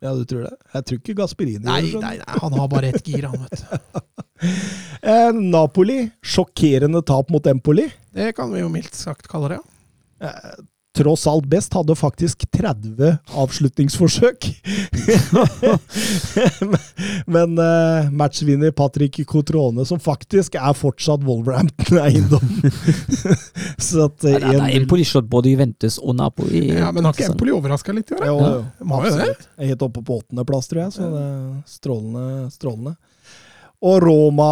Ja, du tror det? Jeg tror ikke Gasperini Nei, gjør det, nei, nei, han har bare ett gir, han, vet du. (laughs) Eh, Napoli, sjokkerende tap mot Empoli. Det kan vi jo mildt sagt kalle det, ja. Eh, tross alt best, hadde faktisk 30 avslutningsforsøk. (laughs) Men uh, matchvinner Patrick Cotrone, som faktisk er fortsatt Wolverhampton-eiendom. (laughs) Så at eh, det er en- Empoli slått både Juventus og Napoli. ja men har ikke Empoli overraska litt i år? Jo, ja. Jeg er helt oppe på åttendeplass, tror jeg. Så det er strålende, strålende. Og Roma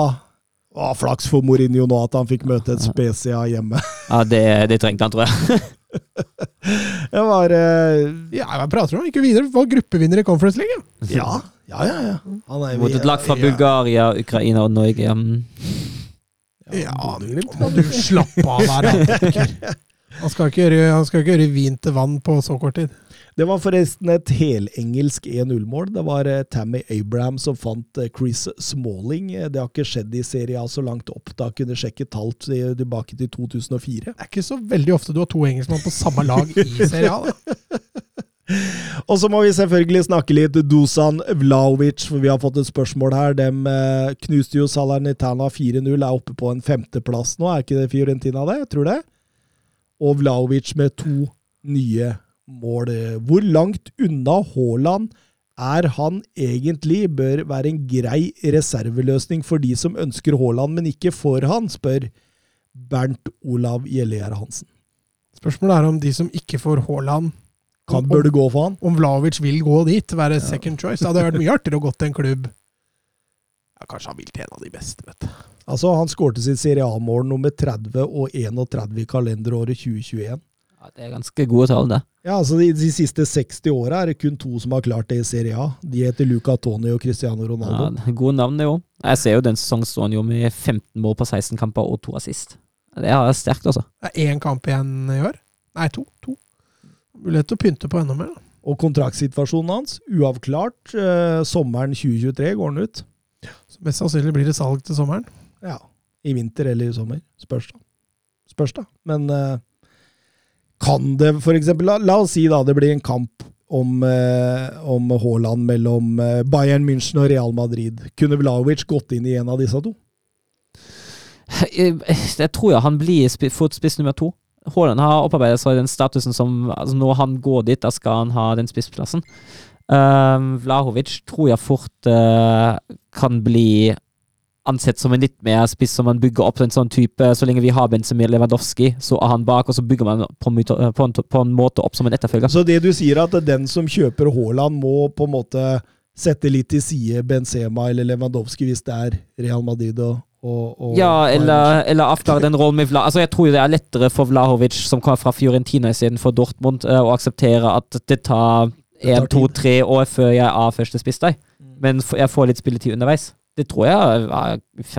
Å, Flaks for Mourinho nå at han fikk møte et Spezia hjemme. Ja, det, det trengte han, tror jeg. (laughs) (laughs) Det var eh, Ja, jeg prater om ikke videre. Var gruppevinner i Conference League. ja. Ja, ja, ja. Han er Mot et lag fra ja. Bulgaria, Ukraina og Norge. mm. Ja, Bodø-Glimt. du slapp av der, da. Han skal ikke gjøre, han skal ikke gjøre vin til vann på så kort tid. Det var forresten et helengelsk 1-0-mål. Det var eh, Tammy Abraham som fant eh, Chris Smalling. Eh, Det har ikke skjedd i Serie A så langt opp. Da kunne sjekke tall til- tilbake til 2004. Det er ikke så veldig ofte du har to engelskmenn på samme lag i Serie A. Da. (laughs) Og så må vi selvfølgelig snakke litt Dusan Vlaovic, for vi har fått et spørsmål her. De knuste jo Salernitana 4-0, er oppe på en femteplass nå. Er ikke det Fiorentina, det? Jeg tror det. Og Vlaovic med to nye mål. Hvor langt unna Haaland er han egentlig? Bør være en grei reserveløsning for de som ønsker Haaland, men ikke for han, spør Bernt Olav Gjellegjerde Hansen. Spørsmålet er om de som ikke får Haaland, Kan, bør det gå for han? om Vlaovic vil gå dit, være second choice. Det hadde vært mye artigere å gå til en klubb ja, Kanskje han vil til en av de beste, vet du. Altså, Han skårte sitt Serie A-mål nummer 30 og 31 i kalenderåret 2021. Ja, det er ganske gode tall, det. Ja, altså De, de siste 60 åra er det kun to som har klart det i Serie A. De heter Luca Toni og Cristiano Ja, Ronaldo. gode navn, det jo. Jeg ser jo den sesongen står han jo med 15 mål på 16 kamper og to assist. Det er sterkt, altså. Det er én kamp igjen i år. Nei, to. to. Mulighet til å pynte på enda mer. da. Og kontraktsituasjonen hans, uavklart. Eh, sommeren 2023 går den ut. Så mest sannsynlig blir det salg til sommeren. Ja, I vinter eller i sommer. Spørs, da. Spørs, da. Men eh, kan det f.eks. la, la oss si da det blir en kamp om, eh, om Haaland mellom eh, Bayern München og Real Madrid. Kunne Vlaovic gått inn i en av disse to? Jeg, (laughs) jeg tror ja, han blir fort spiss nummer to. Haaland har opparbeidet seg den statusen som altså Når han går dit, da skal han ha den spissplassen. Um, Vlahovic tror jeg fort uh, kan bli ansett som en litt mer spiss som man bygger opp en sånn type Så lenge vi har Benzemir Lewandowski, så er han bak, og så bygger man på, en på, en, på en måte opp som en etterfølger. Så det du sier, at den som kjøper Haaland, må på en måte sette litt til side Benzema eller Lewandowski hvis det er Real Madrid og, og, og Ja, eller, eller avklare den rollen med Vla... Altså, jeg tror det er lettere for Vlahovic, som kommer fra Fiorentina istedenfor Dortmund, eh, å akseptere at det tar én, to, tre år før jeg er første spiss der. Mm. Men jeg får litt spilletid underveis. Det tror jeg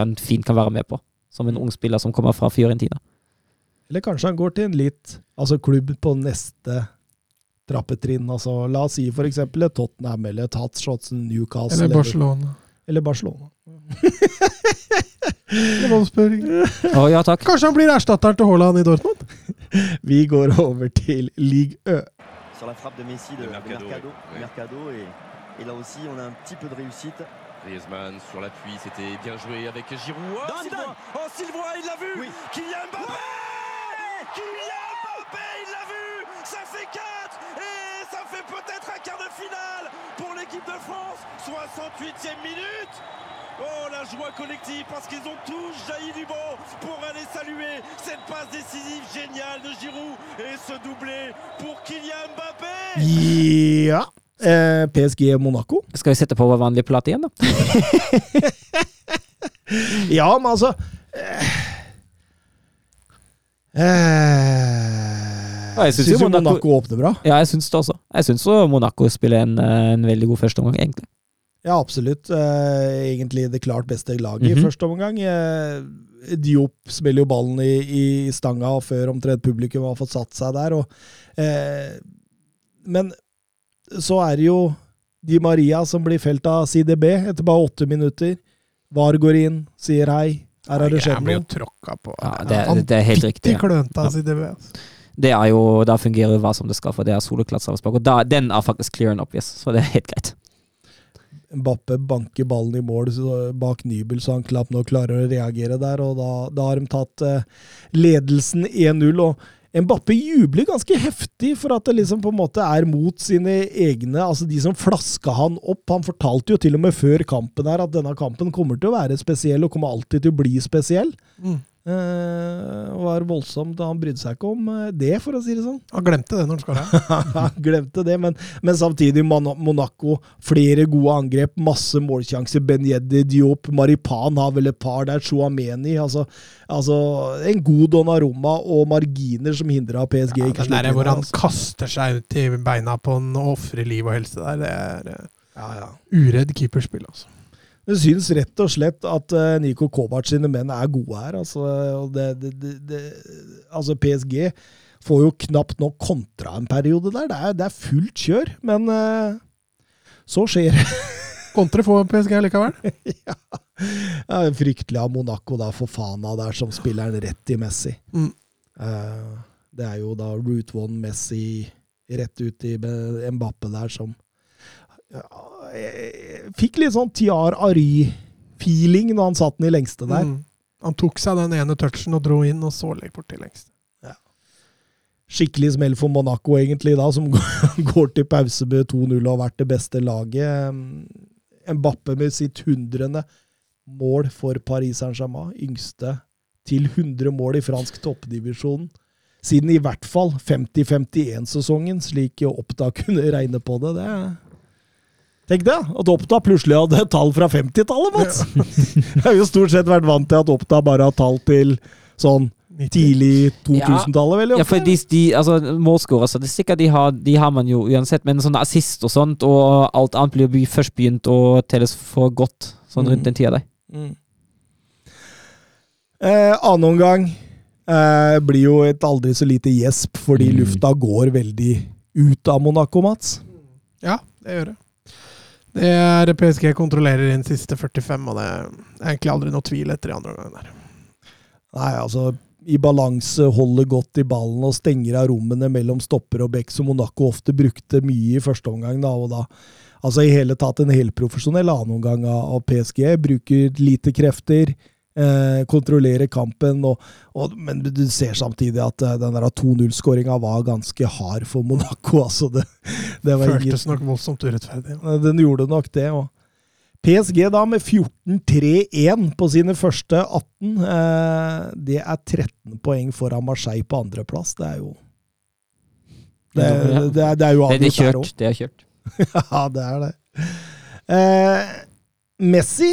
han fint kan være med på, som en ung spiller som kommer fra Fiorentina. Eller kanskje han går til en litt Altså klubb på neste trappetrinn. Altså, la oss si eksempel et Tottenham eller et Newcastle Eller Barcelona. Eller Barcelona. Eller Wolfsburg. Oh, ja, takk. Kanskje han blir erstatteren til Haaland i Dortmund? (laughs) Vi går over til Ligue Ø. sur la frappe de Messi de, De de Mercado, Mercado, oui. Mercado, et, et là aussi on a un petit peu de réussite. Griezmann sur l'appui, c'était bien joué avec Giroud. Oh, Zidane. Oh, Sylvain, il l'a vu. Oui. Kylian Mbappé. Kylian Mbappé, il l'a vu. Ça fait 4 Et ça fait peut-être un quart de finale pour l'équipe de France. 68e minute. Oh, la joie collective parce qu'ils ont tous jailli du banc pour aller saluer cette passe décisive géniale de Giroud et ce doublé pour Kylian Mbappé. Ja. Eh, PSG Monaco. Skal vi sette på vår vanlige plate igjen, da? (laughs) Ja, men altså eh, eh, Ja, jeg Syns Monaco- Monaco åpner bra. Ja, jeg syns det også. Jeg syns Monaco spiller en, eh, en veldig god førsteomgang, egentlig. Ja, absolutt. Eh, egentlig det klart beste laget i Mhm. første omgang. Eh, Diop spiller jo ballen i, i stanga før omtrent publikum har fått satt seg der. Og, eh, men så er det jo Di Maria som blir felt av CDB etter bare åtte minutter. VAR går inn, sier hei. Her har det skjedd Jeg blir jo tråkka på. Ja, det, det er helt riktig. Ja. klønete av CDB. Altså. Det er jo, Da fungerer jo hva som det skal, for det er soleklart. Og da, den er faktisk clear and obvious, så det er helt greit. Mbappe banker ballen i mål bak Nybel, så han knapt nok klarer å reagere der. og Da, da har de tatt eh, ledelsen 1-0. og Mbappe jubler ganske heftig for at det liksom på en måte er mot sine egne, altså de som flaska han opp. Han fortalte jo til og med før kampen her at denne kampen kommer til å være spesiell, og kommer alltid til å bli spesiell. Mm. Og var voldsomt, Han brydde seg ikke om eh, det, for å si det sånn. (laughs) Han glemte det når han skåra. (laughs) Han glemte det, men, men samtidig Monaco. Flere gode angrep, masse målsjanser. Ben Yeddi, Diop, Maripan har vel et par der. Chouameni. Altså, altså en god Donnarumma og marginer som hindra PSG. Ja, den der hvor han altså. kaster seg ut i beina på en og ofrer liv og helse der, det er eh, ja, ja. uredd keeperspill, altså. Jeg syns rett og slett at eh, Niko Kovac sine menn er gode her. Altså, det, det, det, altså PSG får jo knapt nok kontra en periode der. Det er, det er fullt kjør, men uh, så skjer det. (laughs) Kontre får PSG likevel. (laughs) ja. Er fryktelig av Monaco, da, for Fana der, som spiller den rett i Messi. Mm. Uh, det er jo da Route One Messi rett ut i Mbappe der, som ja, jeg Fikk litt sånn Tiar Ary-feeling når han satt den i lengste der. Mm. Han tok seg den ene touchen og dro inn, og så legg bort til lengst. skikkelig smell for Monaco, egentlig, da, som (laughs) går til pause med 2-0 og har vært det beste laget. Mbappe med sitt hundrende mål for Paris Saint-Germain. Yngste til 100 mål i fransk toppdivisjon. Siden i hvert fall 50-51-sesongen, slik Oppda kunne regne på det. det er Tenk det, at Oppda plutselig hadde et tall fra 50-tallet, Mats! (laughs) Jeg har jo stort sett vært vant til at Oppda bare har tall til sånn tidlig 2000-tallet, vel? Ja, for de, de altså, Målskårerstatistikker de har, de har man jo uansett, men sånne assist og sånt, og alt annet blir jo først begynt å telles for godt sånn rundt Mm. den tida der. Mm. Eh, annen omgang eh, blir jo et aldri så lite gjesp, fordi Mm. lufta går veldig ut av Monaco, Mats. Ja, det gjør det. Det er PSG kontrollerer inn siste 45, og det er egentlig aldri noe tvil etter i andre omgang der. Nei, altså i balanse, holder godt i ballen og stenger av rommene mellom stopper og bekk, som Monaco ofte brukte mye i første omgang. da, og da Altså i hele tatt en helprofesjonell annenomgang av PSG. Bruker lite krefter, eh, kontrollerer kampen, og, og, men du ser samtidig at eh, den der 2-0-skåringa var ganske hard for Monaco. (laughs) altså det, det var ingen, Føltes nok voldsomt urettferdig. Den gjorde nok det. Og PSG da med 14-3-1 på sine første 18. Eh, det er 13 poeng foran Marseille på andreplass. Det er jo Det, er- det, er, det er jo Det, det er avgjort der kjørt. Det er kjørt. (laughs) ja, det er det. Eh, Messi,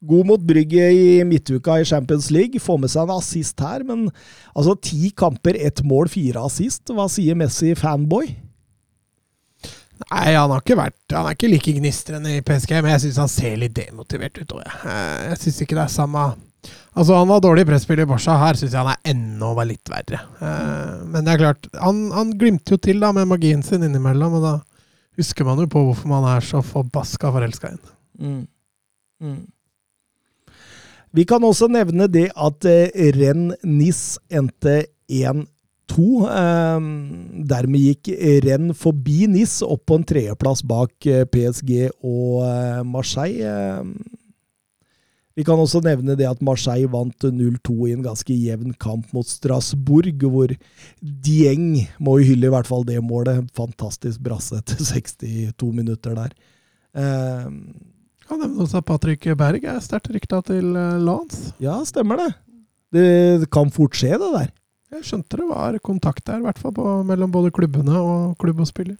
god mot Brygge i midtuka i Champions League. Får med seg en assist her, men altså ti kamper, ett mål, fire assist. Hva sier Messi, fanboy? Nei, han har ikke vært Han er ikke like gnistrende i PSG, men jeg syns han ser litt demotivert ut òg. Jeg, jeg syns ikke det er samme Altså, han var dårlig presspill i Barca. Her syns jeg han er enda litt verre. Eh, Men det er klart, han, han glimter jo til da med magien sin innimellom, og da husker man jo på hvorfor man er så forbaska forelska i ham. Mm. Mm. Vi kan også nevne det at eh, Renn Nis endte 1-2. Eh, dermed gikk Renn forbi Nis opp på en tredjeplass bak eh, PSG og eh, Marseille. Eh, vi kan også nevne det at Marseille vant 0-2 i en ganske jevn kamp mot Strasbourg, hvor Dieng må jo hylle i hvert fall det målet. Fantastisk brasse etter 62 minutter der. Eh, Ja, nevne også at Patrick Berg er sterkt rykta til eh, Lance. Ja, stemmer det. Det kan fort skje, det der. Jeg skjønte det var kontakt der, i hvert fall på, mellom både klubbene og klubb og spiller.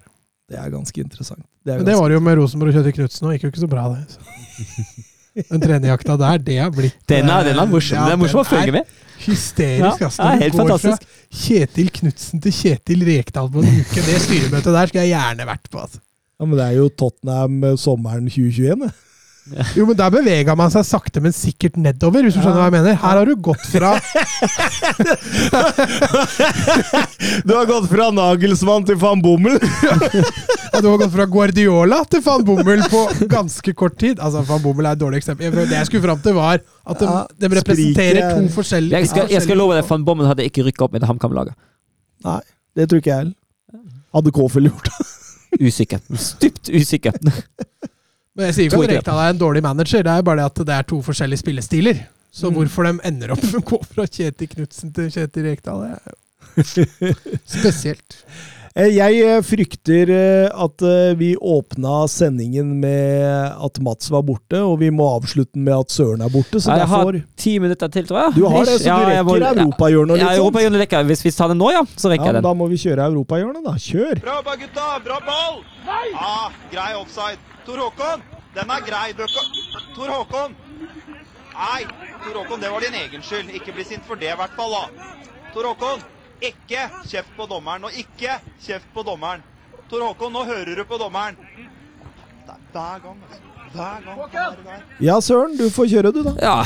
Det er ganske interessant. Det er Men det var det jo med Rosenborg og Kjetil Knutsen, og gikk jo ikke så bra, det. Så. (laughs) Den trenerjakta der, det har blitt (laughs) Den er, den er eh, morsom. ja, det er morsom å den følge med. Hysterisk, altså. ass. ja, helt går fantastisk. fra Kjetil Knutsen til Kjetil Rekdal på en uke. Det styremøtet der skulle jeg gjerne vært på. Altså. Ja, men det er jo Tottenham eh, sommeren 2021. det. Jo, men der bevega man seg sakte, men sikkert nedover, hvis du skjønner hva jeg mener. Her har du gått fra (laughs) Du har gått fra Nagelsmann til van Bommel! ja, Du har gått fra Guardiola til van Bommel på ganske kort tid. Altså, Van Bommel er et dårlig eksempel. Det jeg skulle fram til, var at de, Ja, de representerer to forskjellige Jeg skal, jeg skal love deg, Van Bommel hadde ikke rykka opp med det HamKam-laget. Nei, det tror ikke jeg heller. Hadde Kåfjell gjort det? (laughs) Usikker. stypt usikker. Men jeg sier ikke at det. Rekdal er en dårlig manager, det er bare det at det er to forskjellige spillestiler. Så Mm. hvorfor de ender opp (laughs) med å gå fra Kjetil Knutsen til Kjetil Rekdal, det er jo (laughs) spesielt. Eh, Jeg eh, frykter eh, at vi åpna sendingen med at Mats var borte, og vi må avslutte den med at Søren er borte. Så jeg jeg har ti minutter til, tror jeg. Du har det, så du ja, rekker europahjørnet Ja, sånt. europahjørnet rekker jeg. Hvis vi tar det nå, ja, så rekker Ja, jeg den. da må vi kjøre europahjørnet, da. Kjør! Bra jobba, gutta! Bra ball! Ah, grei offside. Tor Håkon, den er grei. Bøkka. Tor Håkon! Nei, Tor Håkon, det var din egen skyld. Ikke bli sint for det, i hvert fall. da. Tor Håkon, ikke kjeft på dommeren. Og ikke kjeft på dommeren. Tor Håkon, nå hører du på dommeren. Er hver gang, altså. Ja, Søren, du får kjøre, du, da. Ja,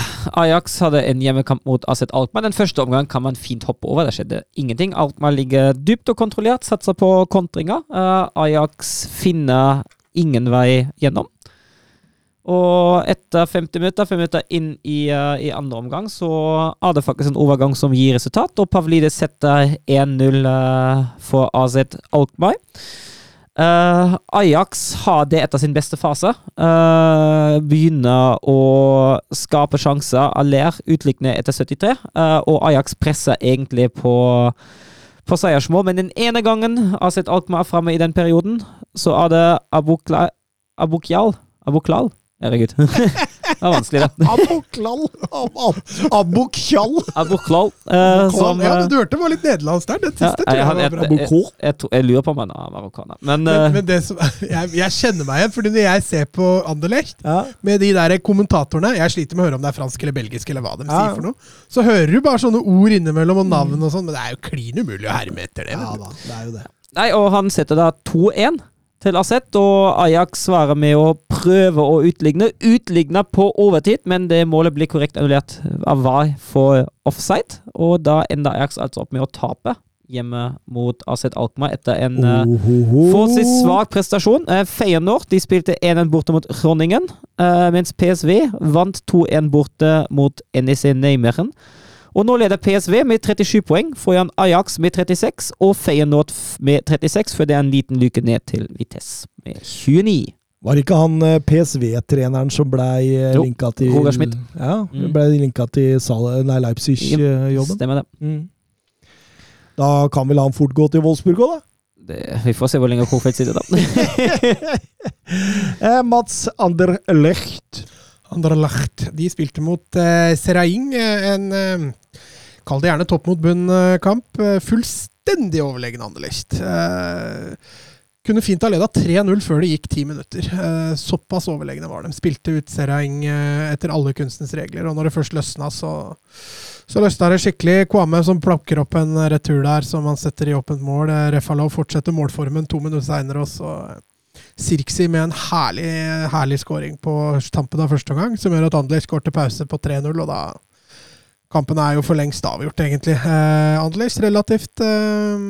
Ajax hadde en hjemmekamp mot Aset Alkmaar. Den første omgang kan man fint hoppe over. Det skjedde ingenting. Alkmaar ligger dypt og kontrollert, satser på kontringer. Uh, Ajax finner ingen vei gjennom. Og etter 50 minutter, 5 minutter inn i, uh, i andre omgang, så er det faktisk en overgang som gir resultat. Og Pavlide setter 1-0 uh, for AZ Alkmaar. Uh, Ajax har det etter sin beste fase. Uh, begynner å skape sjanser. Aller utligner etter 73, uh, og Ajax presser egentlig på, på seiersmål. Men den ene gangen AZ Alkmaar er framme i den perioden, så er det Abukla, Abukyal Abuklal. Herregud. (laughs) det var vanskelig, det. Aboklal. Abokkjall. Abuklal. eh, som ja, eh, du hørte det var litt nederlandsk der. Det ja, siste tror jeg, jeg jeg, var jeg, jeg, jeg, jeg, lurer på om han er marokkaner. Men, Men, eh, men det som, (laughs) jeg, jeg kjenner meg igjen, fordi når jeg ser på Anderlecht Ja. med de der kommentatorene Jeg sliter med å høre om det er fransk eller belgisk, eller hva de Ja. sier for noe. Så hører du bare sånne ord innimellom og navn og sånn, men det er jo klin umulig å herme etter det. ja da, det er jo det. Nei, og han setter da 2-1 til Asset, og Ajax svarer med å prøve å utligne. Utligna på overtid, men det målet blir korrekt annullert av VAR for offside. Og da ender Ajax altså opp med å tape hjemme mot Asset Alkmaar etter en uh, Ohoho. forholdsvis svak prestasjon. Uh, Feyenoord de spilte 1-1 borte mot Groningen, eh, mens PSV vant 2-1 borte mot NEC Nijmegen. Og nå leder PSV med 37 poeng, foran Ajax med 36 og Feyenoord med 36, før det er en liten luke ned til Vitesse med 29. Var det ikke han eh, PSV-treneren som blei Jo, linka til Roger Schmidt. Ja, Mm. blei linka til Sal- nei, Leipzig-jobben. Stemmer det. Mm. Da kan vel han fort gå til Wolfsburg òg, da? det. Vi får se hvor lenge Kofeldt sitter, da. (laughs) Eh, Mats Anderlecht. Anderlecht. De spilte mot eh, Seraing, eh, en eh, Kall det gjerne topp mot bunn-kamp. Eh, fullstendig overlegen Anderlecht. Eh, kunne fint ha leda 3-0 før det gikk ti minutter. Eh, såpass overlegne var de. Spilte ut Seraing eh, etter alle kunstens regler, og når det først løsna, så, så løsna det skikkelig. Kwame som plakker opp en retur der som han setter i åpent mål. Refalov Refalo fortsetter målformen to minutter seinere, og så Sirksi med en herlig, herlig scoring på tampen av første omgang, som gjør at Anderlecht går til pause på 3-0, og da Kampen er jo for lengst avgjort, egentlig. Eh, Anderlecht relativt eh,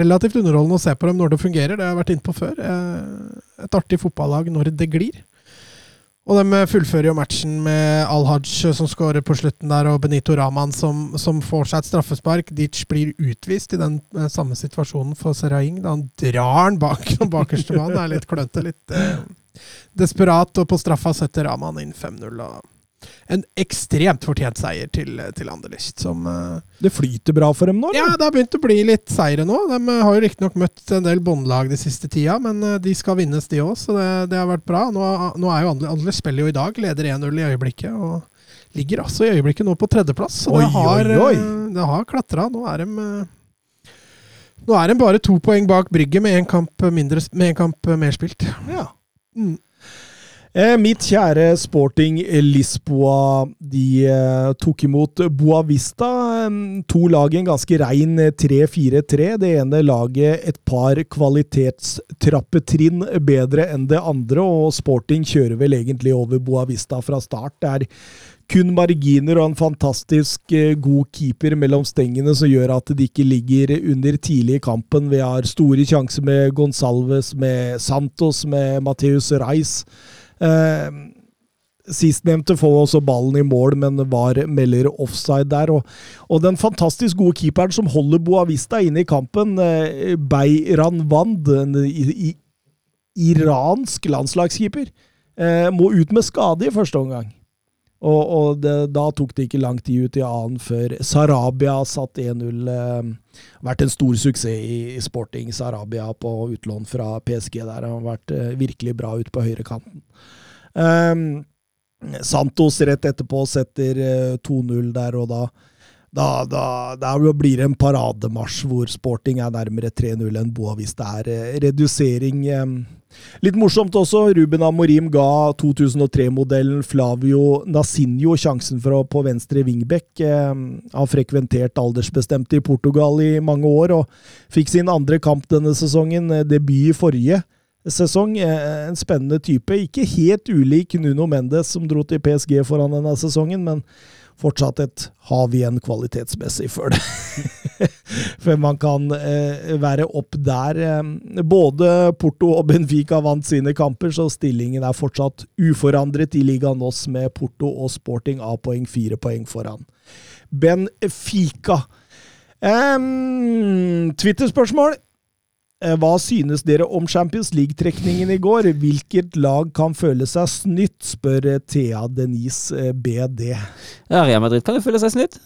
relativt underholdende å se på dem når det fungerer, det har jeg vært inne på før. Eh, et artig fotballag når det glir. Og de fullfører jo matchen med Al-Hajj som skårer på slutten der, og Benito Raman som, som får seg et straffespark. Ditch blir utvist i den eh, samme situasjonen for Seraing. Da han drar den bak (laughs) den bakerste mann. Det er litt klønete, litt eh, desperat. Og på straffa setter Raman inn 5-0. og En ekstremt fortjent seier til, til Anderlecht, som eh, Det flyter bra for dem nå, ja, det har begynt å bli litt seire nå. De eh, har jo riktignok møtt en del båndlag de siste tida, men eh, de skal vinnes, de òg, så det, det har vært bra. Nå, nå er jo Andle spiller jo i dag, leder 1-0 i øyeblikket, og ligger altså i øyeblikket nå på tredjeplass. Så Oi, det har, oi, oi. det har klatra. Nå er de nå er de bare to poeng bak Brygge med én kamp, en kamp mer spilt. Ja. Mm. Eh, mitt kjære Sporting Lisboa, de eh, tok imot Boavista. Eh, to lag i en ganske rein eh, 3-4-3. Det ene laget et par kvalitetstrappetrinn bedre enn det andre, og Sporting kjører vel egentlig over Boavista fra start. Det er kun marginer og en fantastisk eh, god keeper mellom stengene som gjør at de ikke ligger under tidlig i kampen. Vi har store sjanser med Gonsalves, med Santos, med Mateus Reis. Eh, Sistnevnte får også ballen i mål, men var melder offside der. Og, og den fantastisk gode keeperen som holder Boavista inne i kampen, eh, Beiran Wand, en i, i, iransk landslagskeeper, eh, må ut med skade i første omgang. Og, og det, da tok det ikke lang tid ut i annen før Sarabia satt 1-0. Eh, vært en stor suksess i, i Sporting Sarabia på utlån fra PSG der. Har vært eh, virkelig bra ute på høyrekanten. Um, Santos rett etterpå setter eh, 2-0 der, og da da, da, da blir det en parademarsj hvor Sporting er nærmere 3-0 enn Boa hvis det er eh, redusering. Litt morsomt også, Ruben Amorim ga 2003-modellen Flavio Nasinho sjansen for å på venstre wingback. Har frekventert aldersbestemte i Portugal i mange år, og fikk sin andre kamp denne sesongen, eh, debut i forrige. Sesong. Eh, En spennende type. Ikke helt ulik Nuno Mendes, som dro til PSG foran denne sesongen, men fortsatt et hav igjen kvalitetsmessig før det. (laughs) For man kan eh, være opp der. Eh, både Porto og Benfica vant sine kamper, så stillingen er fortsatt uforandret i Liga Oss med Porto og Sporting A-poeng, fire poeng foran. Benfica. Um, Twitter-spørsmål. Eh, Hva synes dere om Champions League-trekningen i går? Hvilket lag kan føle seg snytt, spør eh, Thea Denise eh, BD. Ja, Real Madrid kan jo føle seg snytt.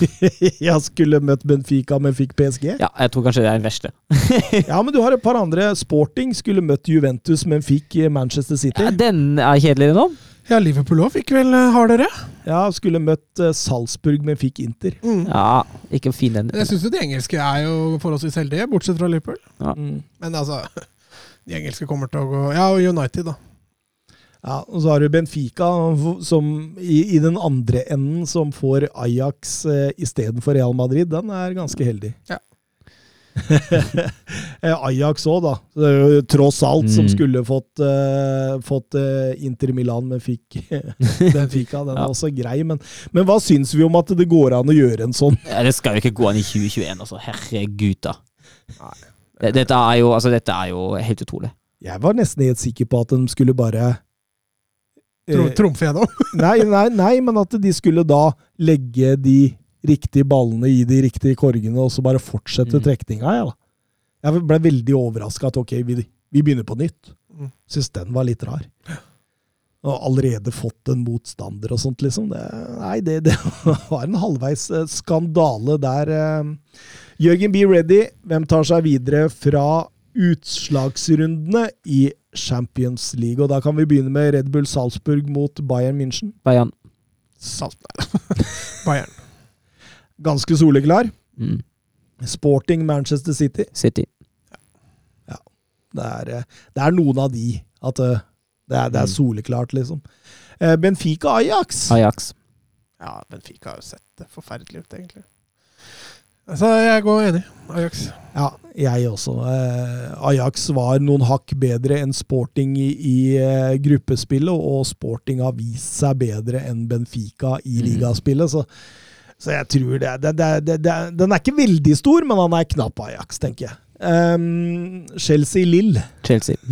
(laughs) Jeg skulle møtt Benfica, men fikk PSG. Ja, jeg tror kanskje det er den verste. (laughs) Ja, men du har et par andre. Sporting skulle møtt Juventus, men fikk Manchester City. Ja, den er kjedelig nå. Ja, Liverpool òg fikk vel har hardere. Ja, skulle møtt eh, Salzburg, men fikk Inter. Ja, ikke fin den. Jeg syns jo de engelske er jo forholdsvis heldige, bortsett fra Liverpool. Mm. Men altså (laughs) De engelske kommer til å gå Ja, og United, da. Ja, og så har du Benfica som i, i den andre enden, som får Ajax eh, istedenfor Real Madrid. Den er ganske heldig. Ja. (laughs) Eh, Ajax òg, da. Tross alt som Mm. skulle fått, uh, fått uh, Inter Milan, men fikk. (laughs) Den er Ja. også grei. Men, men hva syns vi om at det går an å gjøre en sånn? Ja, det skal jo ikke gå an i 2021, altså. Herregud, da. Dette er jo, altså, dette er jo helt utrolig. Jeg var nesten helt sikker på at de skulle bare Trumfe gjennom. (laughs) Nei, nei, nei, men at de skulle da legge de riktige ballene i de riktige korgene, og så bare fortsette Mm. trekninga. Ja. Jeg ble veldig overraska at ok, vi, vi begynner på nytt. Mm. Syns den var litt rar. Og allerede fått en motstander og sånt, liksom. Det, nei, det, det (laughs) var en halvveis eh, skandale der. eh. Jørgen be Ready, hvem tar seg videre fra utslagsrundene i Champions League? Og da kan vi begynne med Red Bull Salzburg mot Bayern München. Bayern. Salt. (laughs) Bayern. Ganske soleklar. Mm. Sporting Manchester City. City. Det er, eh, det er noen av de at eh, det er, det er Mm. soleklart, liksom. Eh, Benfica Ajax. Ajax. Ja, Benfica har jo sett det forferdelig ut, egentlig. Så jeg går enig. Ajax. Ja, jeg også. Ajax var noen hakk bedre enn Sporting i, i gruppespillet, og Sporting har vist seg bedre enn Benfica i Mm. ligaspillet. Så, så jeg tror det, det, det, det, det Den er ikke veldig stor, men han er knapp Ajax, tenker jeg. Um, Chelsea-Lill. Chelsea. (laughs)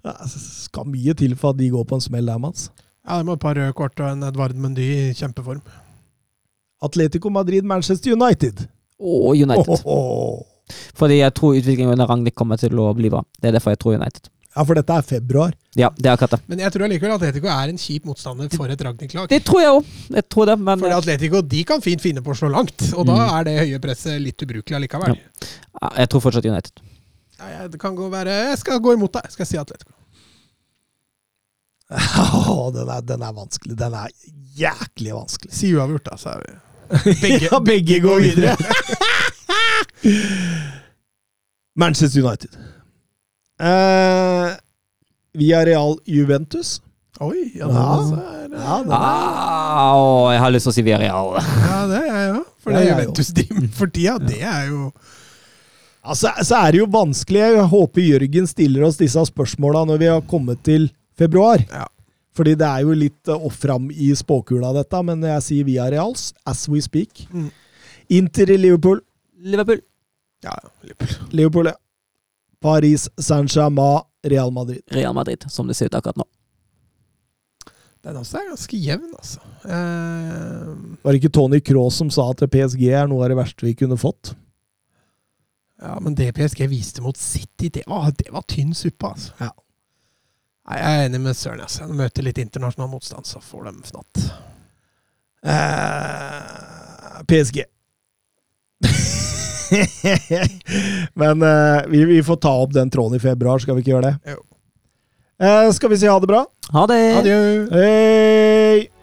Ja, skal mye til for at de går på en smell der, Mats. Ja, det må et par røde kort og en Edvard Mendy i kjempeform. Atletico Madrid, Manchester United. Og United. Åhåhå. Fordi jeg tror utviklingen under Ragnhild kommer til å bli bra. Det er derfor jeg tror United. Ja, for dette er februar. Ja, det er akkurat det. Men jeg tror allikevel Atletico er en kjip motstander for et Ragnhild-lag. Det tror jeg òg. Jeg tror det, men For Atletico de kan fint finne på å slå langt, og da Mm. er det høye presset litt ubrukelig allikevel. Ja, jeg tror fortsatt United. Ja, jeg, det kan gå være, jeg skal gå imot deg. Jeg skal si Atletico. (laughs) Åh, den, er, den er vanskelig. Den er jæklig vanskelig. Si uavgjort, da, så er vi Begge, (laughs) ja, begge går videre. (laughs) Manchester United. Eh, Via Real Juventus. Oi, ja, Ja. er, Ja, er, Ah, jeg har lyst til å si Villarreal. ja, det er jeg òg. For Ja, det jeg Juventus driver med for tida, det er jo altså, så er det jo vanskelig. Jeg håper Jørgen stiller oss disse spørsmåla når vi har kommet til februar. Ja. Fordi det er jo litt eh, off fram i spåkula, dette. Men jeg sier Via Reals, as we speak. Mm. Inter i Liverpool. Liverpool. Ja, Liverpool. Liverpool, ja. Paris Saint-Germain, Real Madrid. Real Madrid, som det ser ut akkurat nå. Den også er ganske jevn, altså. Uh... Var det ikke Tony Cross som sa at PSG er noe av det verste vi kunne fått? ja, men det PSG viste mot City, det var, det var tynn suppe, altså. Ja. Nei, jeg er enig med Søren. Altså. De møter litt internasjonal motstand, så får de fnatt. Uh... PSG. (laughs) (laughs) Men uh, vi, vi får ta opp den tråden i februar, skal vi ikke gjøre det? Jo. Eh, skal vi si ha det bra? Ha det! Adjø! Hei!